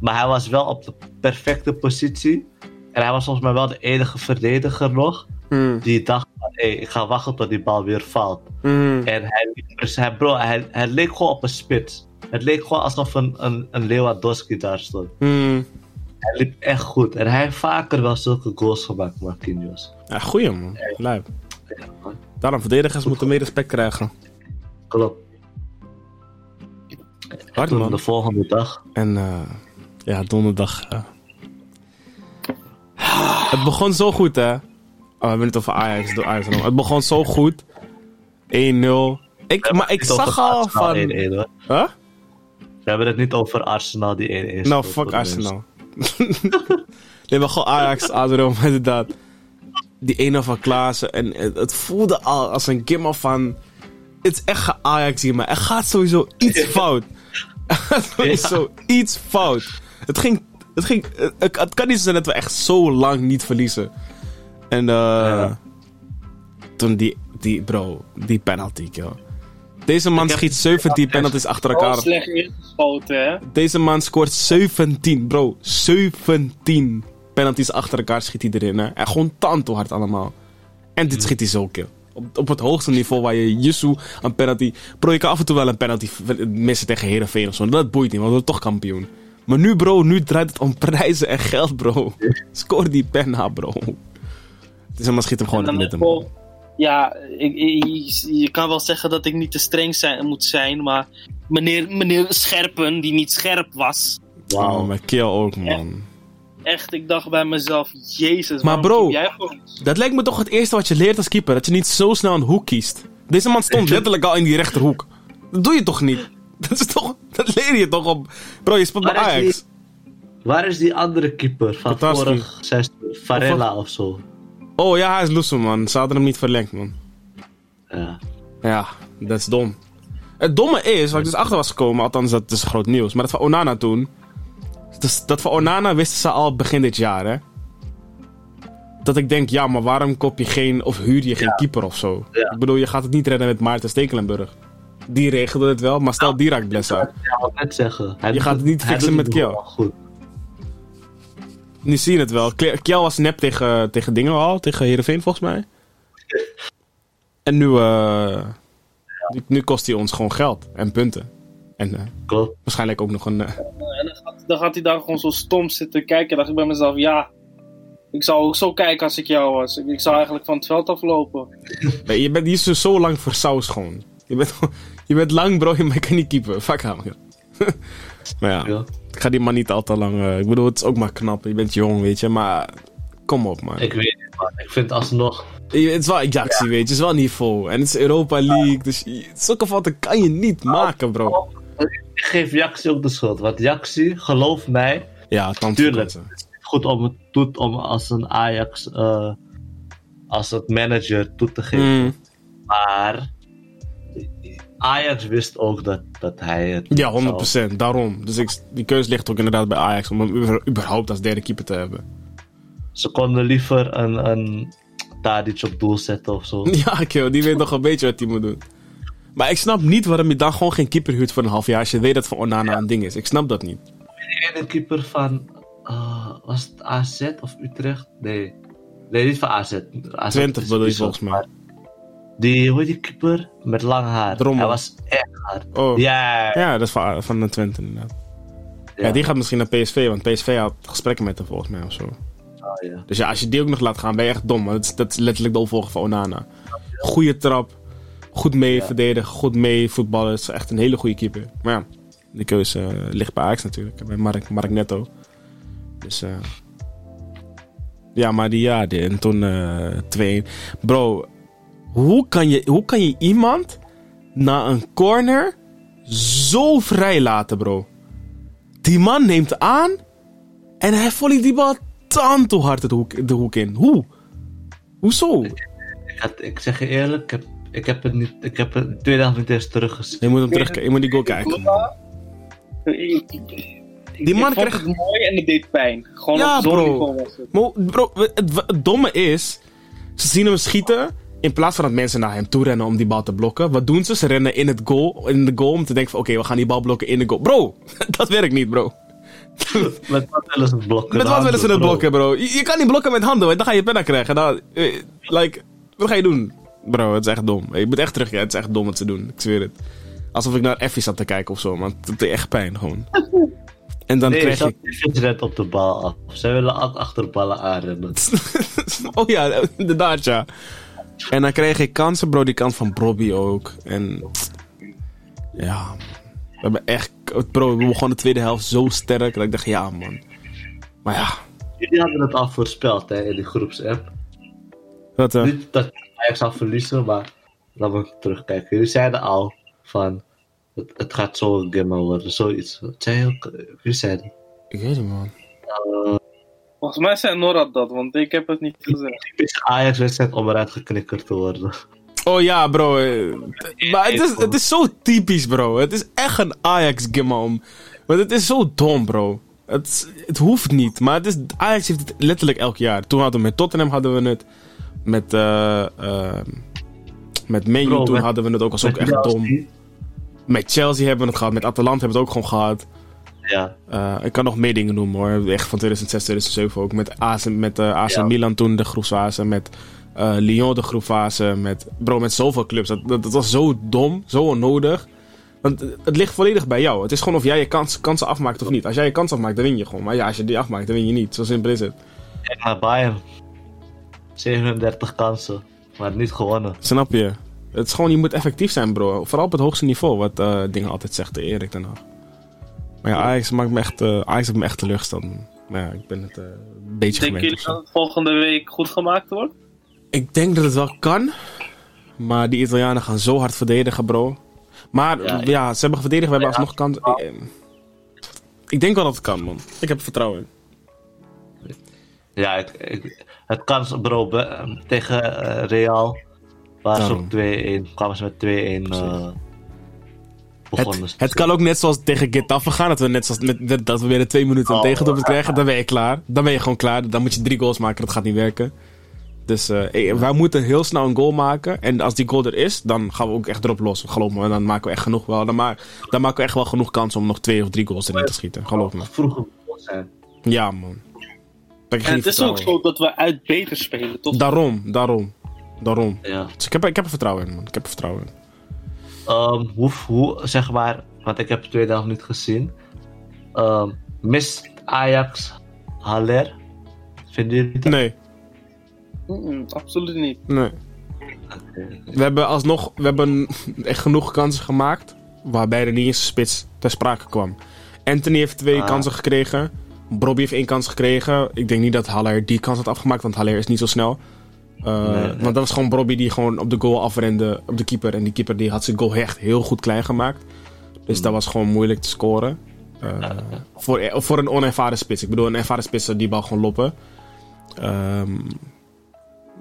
maar hij was wel op de perfecte positie. En hij was volgens mij wel de enige verdediger nog. mm, Die dacht van, hé, ik ga wachten tot die bal weer valt. mm. En hij, dus hij, bro, hij, hij leek gewoon op een spits. Het leek gewoon alsof een, een, een Lewandowski daar stond. Mm. Hij liep echt goed. En hij heeft vaker wel zulke goals gemaakt, Marquinhos. Ja, goeie, man. Lijp. Ja, man. Daarom, verdedigers moeten meer respect krijgen. Klopt. Hard, man. de volgende dag. En eh, ja, donderdag. eh. Het begon zo goed, hè? Oh, we hebben het over Ajax. Door Ajax het begon zo goed. 1-0. Ik, maar ik zag al van. 1-1, hoor. Huh? We hebben het niet over Arsenal die 1-1 Nou, fuck Arsenal. nee, maar gewoon Ajax, Adro, inderdaad. Die 1-0 van Klaassen. En het, het voelde al als een gimmer van... Het is echt Ajax hier, maar er gaat sowieso iets fout. Er gaat sowieso iets fout. Het ging... Het, ging het, het kan niet zijn dat we echt zo lang niet verliezen. En eh Ja. toen die, die... Bro, die penalty, joh. Deze man schiet 17 penalties achter elkaar. slecht ingeschoten, hè? Deze man scoort 17, bro. 17 penalties achter elkaar schiet hij erin. Hè. En gewoon tanto hard allemaal. En dit schiet hij zo keer. Op, op het hoogste niveau waar je Yusu een penalty... Bro, je kan af en toe wel een penalty missen tegen Heerenveen of zo. Dat boeit niet, want we zijn toch kampioen. Maar nu, bro, nu draait het om prijzen en geld, bro. Scoor die penna, bro. Deze man schiet hem gewoon in het man. gewoon- Ja, ik, ik- je kan wel zeggen dat ik niet te streng zijn, moet zijn, maar meneer, meneer Scherpen, die niet scherp was, Wauw. Oh, mijn keel ook, man. Echt, ik dacht bij mezelf, jezus, Maar bro- jij gewoon... Dat lijkt me toch het eerste wat je leert als keeper. Dat je niet zo snel een hoek kiest. Deze man stond letterlijk al in die rechterhoek. Dat doe je toch niet? Dat, is toch, dat leer je toch op. Bro, je speelt bij is Ajax. Waar is die andere keeper van vorig seizoen? Varela of zo. Oh ja, hij is loose, man. Ze hadden hem niet verlengd, man. Ja. Ja, dat is dom. Het domme is, waar ik dus achter was gekomen, althans dat is groot nieuws, maar dat van Onana toen. Dus dat van Onana wisten ze al begin dit jaar, hè? Dat ik denk, ja, maar waarom koop je geen, of huur je geen keeper of zo? Ja. Ik bedoel, je gaat het niet redden met Maarten Stekelenburg. Die regelde het wel, maar stel die raakt bless uit. Ja, wat net zeggen. Hij Je gaat het niet fixen met Kiel. Nu zie je het wel. Kjell was nep tegen, tegen dingen al, tegen Heerenveen volgens mij. En nu, eh, nu, nu kost hij ons gewoon geld en punten. En eh, Klopt. waarschijnlijk ook nog een... eh, dan gaat, hij daar gewoon zo stom zitten kijken. Dan dacht ik bij mezelf, ja. Ik zou ook zo kijken als ik jou was. Ik, ik zou eigenlijk van het veld aflopen. Nee, je bent hier zo, zo lang voor saus gewoon. Je bent, je bent lang bro, maar je kan niet keeper. Fuck hem. maar ja, Ja. ik ga die man niet al te lang... eh, ik bedoel, het is ook maar knap. Je bent jong, weet je. Maar kom op, man. Ik weet niet, man. Ik vind alsnog... Je- Het is wel Ajax, weet je. Het is wel niveau. En het is Europa League. Dus zulke fouten kan je niet maken, bro. Ik geef Jaxi ook de schuld. Want Jaxi, geloof mij, Ja, tand Tuurlijk. goed om het doet om als een Ajax, eh, als het manager toe te geven. Mm, Maar Ajax wist ook dat, dat hij het. ja, zou- 100%. Daarom. Dus ik, die keuze ligt ook inderdaad bij Ajax. Om hem überhaupt als derde keeper te hebben. Ze konden liever een, een Tadic op doel zetten of zo. Ja, kill, die weet nog een beetje wat hij moet doen. Maar ik snap niet waarom je dan gewoon geen keeper huurt voor een half jaar. Als je weet dat voor Onana een ding is. Ik snap dat niet. Die ene keeper van. eh, was het AZ of Utrecht? Nee. Nee, niet van AZ. AZ Twente is bedoel je volgens mij. Die, hoe die keeper? Met lang haar. Drommel. Hij was echt hard. Oh. Ja, Ja, dat is van, van de Twente inderdaad. Ja. die gaat misschien naar PSV, want PSV had gesprekken met hem volgens mij of zo. Oh, ja. Dus ja, als je die ook nog laat gaan, ben je echt dom. Want dat is, dat is letterlijk de opvolger van Onana. Goeie trap, goed mee Ja. verdedigen, goed mee voetballen. Het is echt een hele goede keeper. Maar ja, die keuze eh, ligt bij Ajax natuurlijk, bij Mark, Mark Netto. Dus eh ja, maar die ja, die, en toen eh 2 Bro, hoe kan, je, hoe kan je iemand na een corner zo vrij laten, bro? Die man neemt aan en hij volleyt die bal tand hoe hard het hoek, de hoek in. Hoe? Hoezo? Ik, ik zeg je eerlijk, ik heb, ik heb het niet. Ik heb het tweede helft niet eens teruggezien. Je moet hem terugkijken. Je moet die goal kijken. Die man ik vond kreeg... het mooi en het deed pijn. Gewoon Ja, bro. het. Maar, bro, het, het domme is... Ze zien hem schieten... In plaats van dat mensen naar hem toe rennen om die bal te blokken. Wat doen ze? Ze rennen in, het goal, in de goal om te denken van... Oké, we gaan die bal blokken in de goal. Bro, dat werkt niet, bro. Met wat willen ze blokken? Met wat willen ze het blokken, bro? Je, je kan niet blokken met handen, want dan ga je penna krijgen. Dan, eh, like, wat ga je doen? Bro, het is echt dom. Je moet echt terug, ja, het is echt dom wat ze doen. Ik zweer het. Alsof ik naar Effie zat te kijken of zo, man. Het deed echt pijn, gewoon. En dan Nee, krijg je... net op de bal af. Zij willen ook achter ballen aanrennen. oh ja, inderdaad, ja. En dan kreeg ik kansen, bro. Die kant van Bobby ook. En... Ja, we hebben echt... Bro, we begonnen de tweede helft zo sterk. Dat ik dacht, ja, man. Maar ja... Jullie hadden het al voorspeld hè, in die groepsapp. Wat, Niet dat Ajax zou verliezen, maar laten we terugkijken. Jullie zeiden al van het, het gaat zo een game worden, zoiets. Wat zei je ook? Wie zei dat? Ik weet niet, man. Volgens mij zei Norad dat, want ik heb het niet gezegd. Typisch Ajax-wedstrijd om eruit geknikkerd te worden. Oh ja, bro. eh, Maar het is, het is zo typisch, bro. Het is echt een Ajax-game om. Want het is zo dom, bro. Het, is- het hoeft niet. Maar het is, Ajax heeft het letterlijk elk jaar. Toen hadden we met Tottenham hadden we het. Met, eh, met Man U Bro, toen met- hadden we het ook. was ook echt dom. Met Chelsea hebben we het gehad. Met Atalanta hebben we het ook gewoon gehad. Ja, Eh, ik kan nog meer dingen noemen hoor. Echt van 2006, 2007 ook. Met AC, met, eh, AC Ja. Milan toen de groepsfase. Met Lyon de groepsfase. Met, bro, met zoveel clubs. Dat, dat, dat was zo dom. Zo onnodig. Want het- ligt volledig bij jou. Het is gewoon of jij je kans, kansen afmaakt of niet. Als jij je kans afmaakt, dan win je gewoon. Maar ja, als je die afmaakt, dan win je niet. Zo simpel is het. naar Bayern. 37 kansen, maar niet gewonnen. Snap je? Het is gewoon, je moet effectief zijn, bro. Vooral op het hoogste niveau, wat eh, dingen altijd zegt, de Erik dan nog. Maar ja, Ajax maakt me echt, eh, Ajax heeft me echt teleurgesteld. Maar ja, ik ben het eh, een beetje Denken gewend. jullie dat het volgende week goed gemaakt wordt? Ik denk dat het wel kan. Maar die Italianen gaan zo hard verdedigen, bro. Maar ja, Ja, ze hebben verdedigd. We hebben Ja. alsnog kans. Ik, ik denk wel dat het kan, man. Ik heb er vertrouwen in. Ja, ik, ik- het kan, bro. be- tegen eh, Real waren ze op 2-1. Kwamen ze met 2-1 eh begonnen. Het, het kan ook net zoals tegen Getafe gaan. Dat we, net zoals met, dat we weer in twee minuten Oh, tegendoelpunt ja. krijgen. Dan ben je klaar. Dan ben je gewoon klaar. Dan moet je drie goals maken. Dat gaat niet werken. Dus eh, eh, wij moeten heel snel een goal maken. En als die goal er is, dan gaan we ook echt erop los. Geloof me. Dan maken we echt genoeg wel. Dan, ma dan maken we echt wel genoeg kans om nog twee of drie goals erin te schieten. Geloof me. vroeger begonnen zijn. Ja, man. Dat En niet het is ook zo dat we uit beter spelen, toch? Daarom, daarom. Daarom. Ja. Dus ik heb, ik heb er vertrouwen in, man. Ik heb er vertrouwen in. Ehm, hoe, hoe, zeg maar, want ik heb tweede helft niet gezien. Ehm, mist Ajax Haller? Vinden jullie dat? Nee, absoluut niet. nee. We hebben alsnog we hebben echt genoeg kansen gemaakt. Waarbij er niet eens een spits ter sprake kwam. Anthony heeft twee Ah. kansen gekregen. Bobby heeft één kans gekregen. Ik denk niet dat Haller die kans had afgemaakt, want Haller is niet zo snel. Uh, Nee, nee. Want dat was gewoon Bobby die gewoon op de goal afrende op de keeper. En die keeper die had zijn goal echt heel goed klein gemaakt. Dus Hmm. dat was gewoon moeilijk te scoren. Uh, voor, voor een onervaren spits. Ik bedoel, een ervaren spits zou die bal gewoon loppen. Ehm,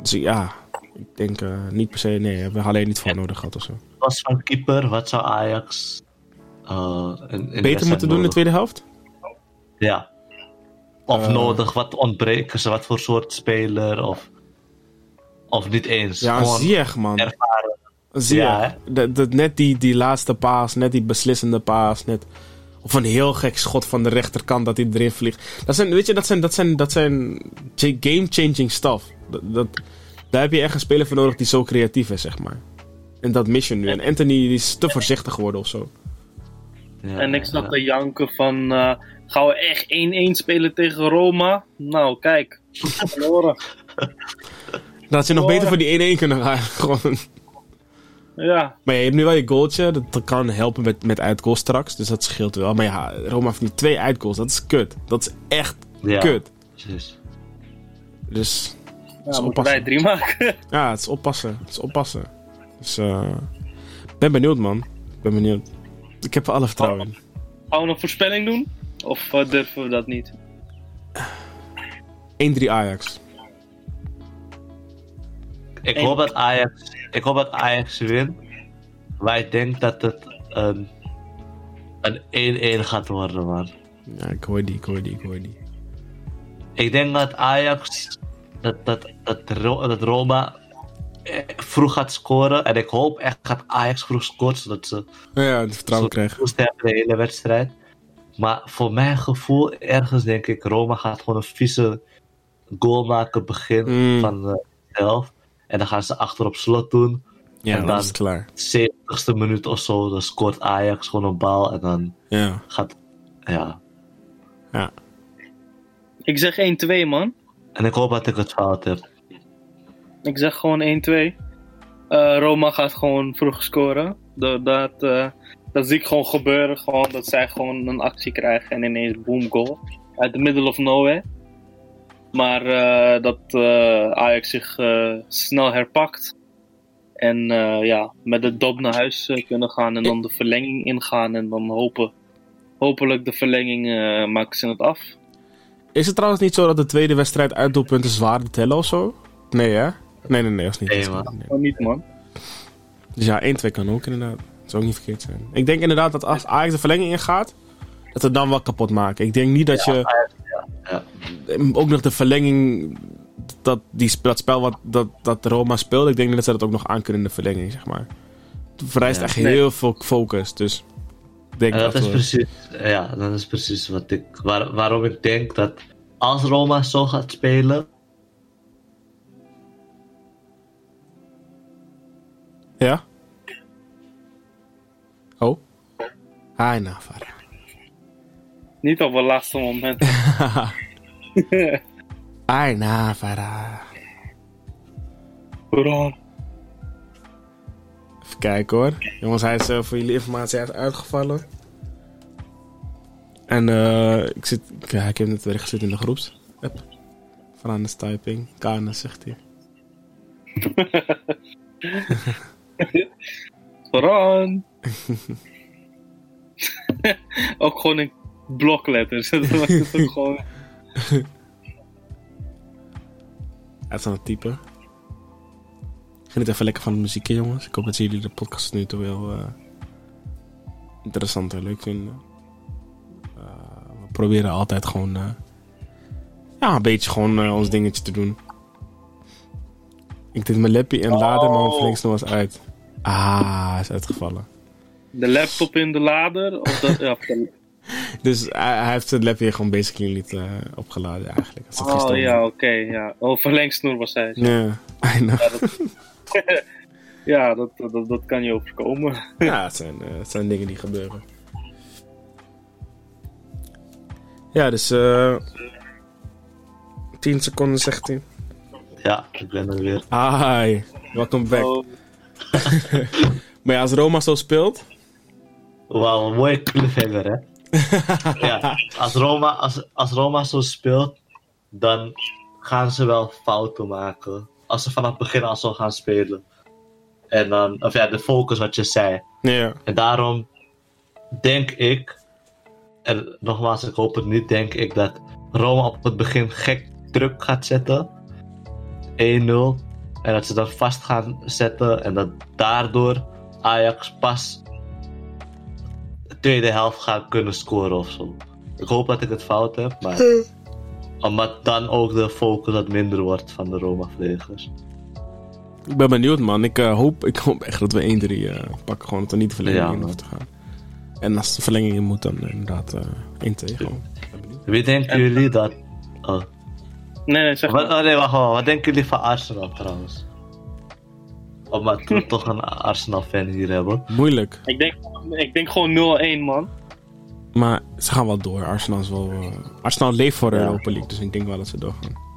dus ja, ik denk eh, niet per se. Nee, hebben we alleen niet voor nodig gehad of zo. Was van keeper, wat zou Ajax eh, in, Beter moeten doen in de tweede helft? Ja. Of Eh. nodig, wat ontbreken ze, wat voor soort speler, of, of niet eens. Ja, Gewoon Ziyech, man. ervaren. Ziyech. Ja, De- de- net die, die laatste paas, net die beslissende paas, net... Of een heel gek schot van de rechterkant dat hij erin vliegt. Dat zijn, weet je, dat zijn, dat zijn, dat zijn game-changing stuff. Dat, dat, daar heb je echt een speler voor nodig die zo creatief is, zeg maar. En dat mis je nu. En Anthony die is te voorzichtig geworden of zo. Ja, En ik zat ja. te janken van, eh, gaan we echt 1-1 spelen tegen Roma? Nou, kijk. Verloren. Had je nog beter voor die 1-1 kunnen gaan. Gewoon. Ja, Maar ja, je hebt nu wel je goaltje. Dat, dat kan helpen met, met uitgoals straks. Dus dat scheelt wel. Maar ja, Roma heeft nu twee uitgoals. Dat is kut. Dat is echt Ja, kut. precies. Dus ja is moeten wij drie maken. ja, het is oppassen. Het is oppassen. Dus eh ben benieuwd, man. Ik ben benieuwd. Ik heb er alle vertrouwen in. Gaan we een voorspelling doen? Of eh, durven we dat niet? 1-3 Ajax. Ik hoop dat Ajax, ik hoop dat Ajax wint. Maar ik denk dat het een, een 1-1 gaat worden, man. Ja, ik hoor die, ik hoor die, ik hoor die. Ik denk dat Ajax, dat, dat, dat, Ro- dat Roma eh, vroeg gaat scoren. En ik hoop echt dat Ajax vroeg scoort, zodat ze Ja, het vertrouwen krijgen. de hele wedstrijd. Maar voor mijn gevoel, ergens denk ik, Roma gaat gewoon een vieze goal maken begin Mm. van de helft. En dan gaan ze achter op slot doen. Ja, en dan is het klaar. 70ste minuut of zo, dan scoort Ajax gewoon een bal en dan Ja. gaat. Ja. Ja. Ik zeg 1-2, man. En ik hoop dat ik het fout heb. Ik zeg gewoon 1-2. Eh, Roma gaat gewoon vroeg scoren. Dat, dat, eh, dat zie ik gewoon gebeuren. Gewoon dat zij gewoon een actie krijgen en ineens boom goal. Uit the middle of nowhere. Maar eh, dat eh, Ajax zich eh, snel herpakt. En eh, ja, met de dop naar huis kunnen gaan en dan de verlenging ingaan. En dan hopen, hopelijk de verlenging maken ze het af. Is het trouwens niet zo dat de tweede wedstrijd uitdoelpunten zwaarder tellen of zo? Nee, hè? Nee, nee, nee, dat is niet. Nee, dat is man. nee. Maar niet, man. Dus ja, 1-2 kan ook inderdaad. Dat zou ook niet verkeerd zijn. Ik denk inderdaad dat als Ajax de verlenging ingaat, dat het dan wel kapot maken. Ik denk niet dat je ja. ook nog de verlenging, dat, die, dat spel wat dat, dat Roma speelt, ik denk niet dat ze dat ook nog aan kunnen in de verlenging, zeg maar. Het vereist Ja. echt Nee. heel veel focus, dus denk En dat dat is precies, ja, dat is precies wat ik, waar, waarom ik denk dat als Roma zo gaat spelen, Ja? Hi, Navarra. Niet op het laatste moment. Hi, Navarra. Bro. Even kijken hoor. Jongens, hij is eh, voor jullie informatie hij is uitgevallen. En eh ik zit. Ja, ik heb net weer gezet in de groeps. Van is typing. Kanes zegt hij. Ron. ook gewoon in blokletters. Dat was het ook gewoon. uit aan het typen. Geniet even lekker van de muziekje, jongens. Ik hoop dat jullie de podcast nu toch wel eh, interessant en leuk vinden. Uh, we proberen altijd gewoon uh, ja, een beetje gewoon ons dingetje te doen. Ik deed mijn lapje in laden, maar mijn verlengsnoer was uit. Ah, is uitgevallen. De laptop in de lader? Of dat, ja, dus hij, heeft het lapje gewoon basically niet uh, opgeladen eigenlijk. oh ja, oké. ja. Oh, verlengsnoer was hij. Ja, I know. Ja, dat, ja, dat, dat, dat kan je overkomen. ja, het zijn, uh, het zijn dingen die gebeuren. Ja, dus uh, 10 seconden zegt hij. Ja, ik ben er weer. Hi, welkom back. Oh. maar ja, als Roma zo speelt. Wauw, een mooie cliffhanger, hè? ja, als Roma, als, als Roma zo speelt, dan gaan ze wel fouten maken. Als ze vanaf het begin al zo gaan spelen. En dan, of ja, de focus wat je zei. Ja. En daarom denk ik, en nogmaals, ik hoop het niet, denk ik dat Roma op het begin gek druk gaat zetten. 1-0. En dat ze dat vast gaan zetten. En dat daardoor Ajax pas tweede helft gaat kunnen scoren of zo. Ik hoop dat ik het fout heb, maar. Omdat dan ook de focus wat minder wordt van de Roma-verdedigers. Ik ben benieuwd, man. Ik, uh, hoop, ik hoop echt dat we 1-3 uh, eh, pakken. Gewoon dat er niet de verlenging ja, in hoeft te gaan. En als de verlenging in moet, dan inderdaad uh, eh, 1-2 gewoon. Wie denken jullie dat... Oh. Nee, nee, zeg maar. Wat, oh, nee, wacht, wacht. Wat denken jullie van Arsenal trouwens? Omdat we toch een Arsenal-fan hier hebben. Moeilijk. Ik denk, ik denk gewoon 0-1, man. Maar ze gaan wel door. Arsenal is wel... Uh, Arsenal leeft voor de ja. Europa League, dus ik denk wel dat ze doorgaan.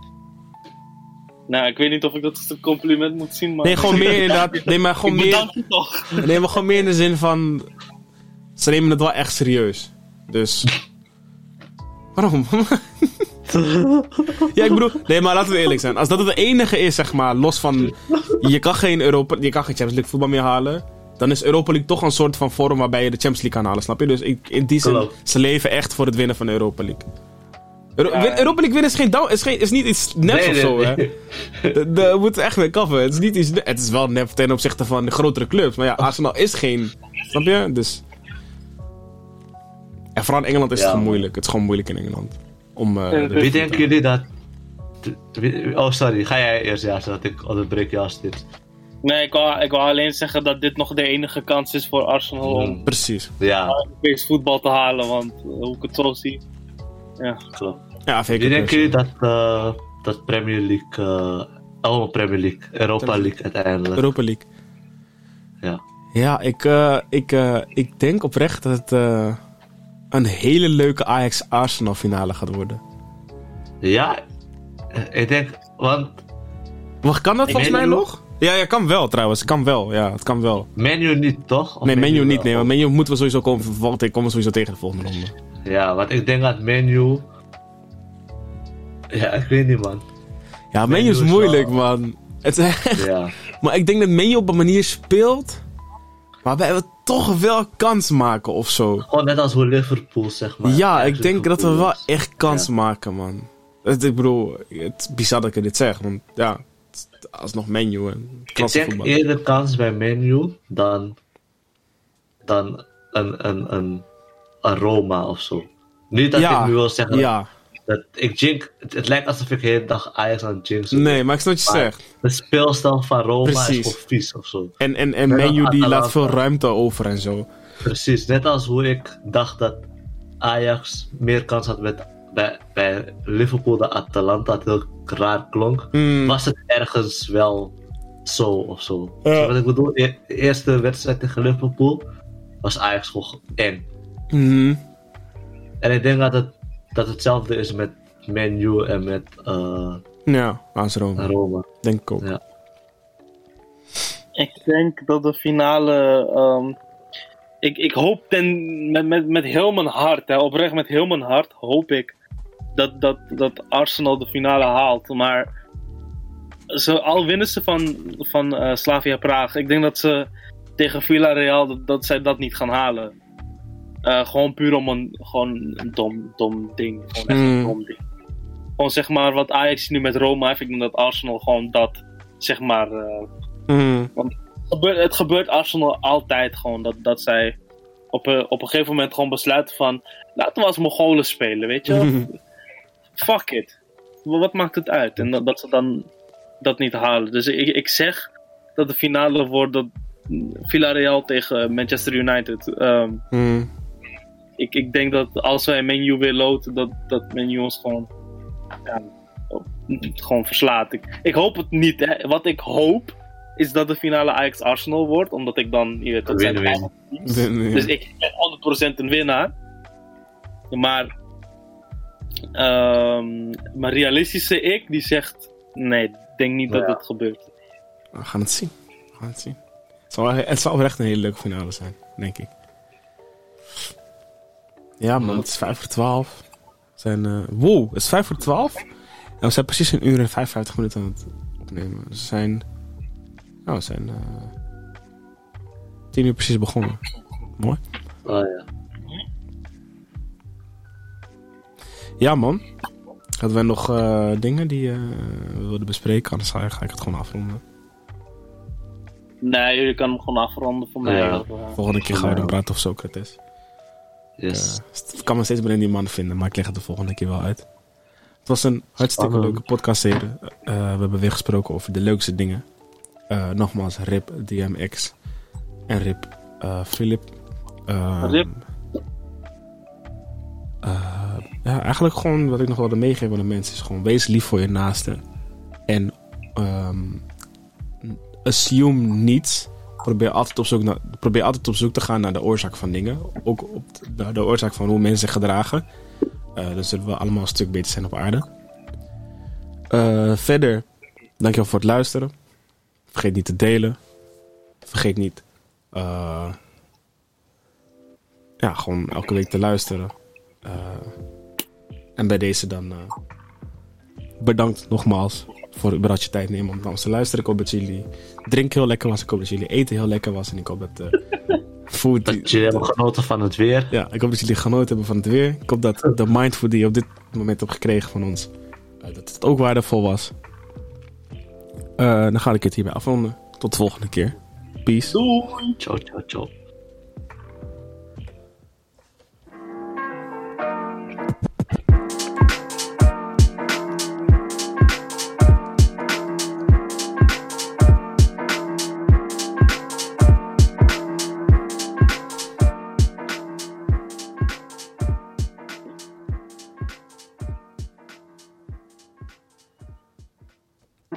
Nou, ik weet niet of ik dat als een compliment moet zien, maar... Nee, gewoon meer inderdaad... Nee, maar gewoon meer... je toch. Nee, maar gewoon meer in de zin van... Ze nemen het wel echt serieus. Dus... Waarom? Ja, ik bedoel... Nee, maar laten we eerlijk zijn. Als dat het enige is, zeg maar, los van... Je kan geen Europa... Je kan geen Champions League voetbal meer halen. Dan is Europa League toch een soort van vorm waarbij je de Champions League kan halen, snap je? Dus in die zin, ze leven echt voor het winnen van Europa League. Europa League winnen is, geen down, is, geen, is niet iets neps of zo, hè? We moeten echt mee kaffen. Het is, niet iets, het is wel nep ten opzichte van de grotere clubs. Maar ja, Arsenal is geen. Snap je? Dus. En vooral in Engeland is het gewoon moeilijk. Het is gewoon moeilijk in Engeland. Om, uh, Wie denken jullie dat. Oh, sorry. Ga jij eerst, ja, zodat ik onderbreek je als dit. Nee, ik wou, ik wou alleen zeggen dat dit nog de enige kans is voor Arsenal om. Mm, precies. Ja. Europees voetbal te halen, want uh, hoe ik het zo zie. Ja, klopt. Ja, Wie denken jullie dat, uh, dat Premier League. Uh, oh, Premier League. Europa League uiteindelijk. Europa League. Ja. Ja, ik, uh, ik, ik denk oprecht dat het een hele leuke Ajax-Arsenal finale gaat worden. Ja, ik denk, want... Wacht, kan dat volgens mij nog? Ja, ja, kan wel trouwens. Kan wel, ja, het kan wel. Menu niet, toch? Of nee, menu, niet. Nee, want menu moeten we sowieso komen. Want ik kom sowieso tegen de volgende ronde. Ja, want ik denk dat menu. Ja, ik weet niet, man. Ja, menu, is moeilijk, man. Het is echt... Ja. Maar ik denk dat menu op een manier speelt. Waarbij we toch wel kans maken of zo. Gewoon net als hoe Liverpool, zeg maar. Ja, ik denk dat we wel echt kans maken, man. ik bedoel, het is bizar dat ik dit zeg, want ja, alsnog menu en Ik denk eerder kans bij menu dan, dan een, een, een, een Roma of zo. Niet dat ik nu wil zeggen ja. Dat ik jink, het, lijkt alsof ik de hele dag Ajax aan het jinxen Nee, maar ik snap wat je zegt. De speelstijl van Roma Precies. is gewoon vies of zo. En, en, en menu die laat veel ruimte over en zo. Precies, net als hoe ik dacht dat Ajax meer kans had met bij, bij Liverpool de Atalanta het heel raar klonk, mm. was het ergens wel zo of zo. Ja. Wat ik bedoel, de eerste wedstrijd tegen Liverpool was Ajax gewoon eng. Mm. En ik denk dat het, dat hetzelfde is met Menu en met uh, ja, AS Roma. Roma. Denk ik ook. Ja. Ik denk dat de finale um, ik, ik hoop ten, met, met, met heel mijn hart, hè, oprecht met heel mijn hart, hoop ik dat, dat, dat Arsenal de finale haalt. Maar ze, al winnen ze van, van uh, Slavia Praag, ik denk dat ze tegen Villarreal dat, dat zij dat niet gaan halen. Uh, gewoon puur om een, gewoon een dom, dom ding. Gewoon echt een Mm. dom ding. gewoon zeg maar wat Ajax nu met Roma heeft. Ik denk dat Arsenal gewoon dat, zeg maar... eh, Mhm. gebeurt, het gebeurt Arsenal altijd gewoon dat, dat zij op een, op een gegeven moment gewoon besluiten van laten we als Mongolen spelen, weet je? wel? Fuck it. Wa- Wat maakt het uit? En dat, dat ze dan dat niet halen. Dus ik, ik zeg dat de finale wordt dat Villarreal tegen Manchester United. Mhm. Ik, ik denk dat als wij menu weer loten, dat, dat menu ons gewoon, ja, gewoon verslaat. Ik, ik hoop het niet. Hè. Wat ik hoop is dat de finale Ajax-Arsenal wordt, omdat ik dan, je weet, dat zijn teams. Win-win. Dus ik ben 100% een winnaar. Maar, ehm maar realistische ik, die zegt, nee, ik denk niet dat het gebeurt. We gaan het zien. We gaan het zien. Het zal, het zal wel echt een hele leuke finale zijn, denk ik. Ja, man, het is 5 voor 12. We Zijn, wow, het is 5 voor 12. En we zijn precies een uur en 55 minuten aan het opnemen. We zijn. Nou, we zijn. eh 10 uur precies begonnen. Mooi. Oh, ja. Ja, man. Hadden wij nog eh, dingen die we wilden bespreken? Anders ga ik het gewoon afronden. Nee, jullie kunnen hem gewoon afronden voor mij. Ja. Of, Volgende keer gaan we dan praten over Socrates. Yes. Eh, het kan me steeds meer in die man vinden, maar ik leg het de volgende keer wel uit. Het was een hartstikke Spannend. leuke podcastserie. Eh, we hebben weer gesproken over de leukste dingen. Eh, nogmaals, RIP DMX en RIP eh Philip. Ehm, RIP. eh, ja, eigenlijk gewoon wat ik nog wilde meegeven aan de mensen is gewoon wees lief voor je naaste. En ehm, assume niets. Probeer altijd, op zoek naar, probeer altijd op zoek te gaan naar de oorzaak van dingen. Ook op de, de oorzaak van hoe mensen zich gedragen. Eh, dan zullen we allemaal een stuk beter zijn op aarde. Eh, verder, dankjewel voor het luisteren. Vergeet niet te delen. Vergeet niet... eh, ja, gewoon elke week te luisteren. En bij deze dan... bedankt nogmaals voor überhaupt je tijd nemen om naar ons te luisteren. Ik hoop dat jullie drinken heel lekker was. Ik hoop dat jullie eten heel lekker was. En ik hoop dat eh food... Dat jullie hebben genoten van het weer. Ja, ik hoop dat jullie genoten hebben van het weer. Ik hoop dat de mindfood die je op dit moment hebt gekregen van ons, eh, dat het ook waardevol was. Eh, dan ga ik het hierbij afronden. Tot de volgende keer. Peace. Doei! Ciao, ciao, ciao.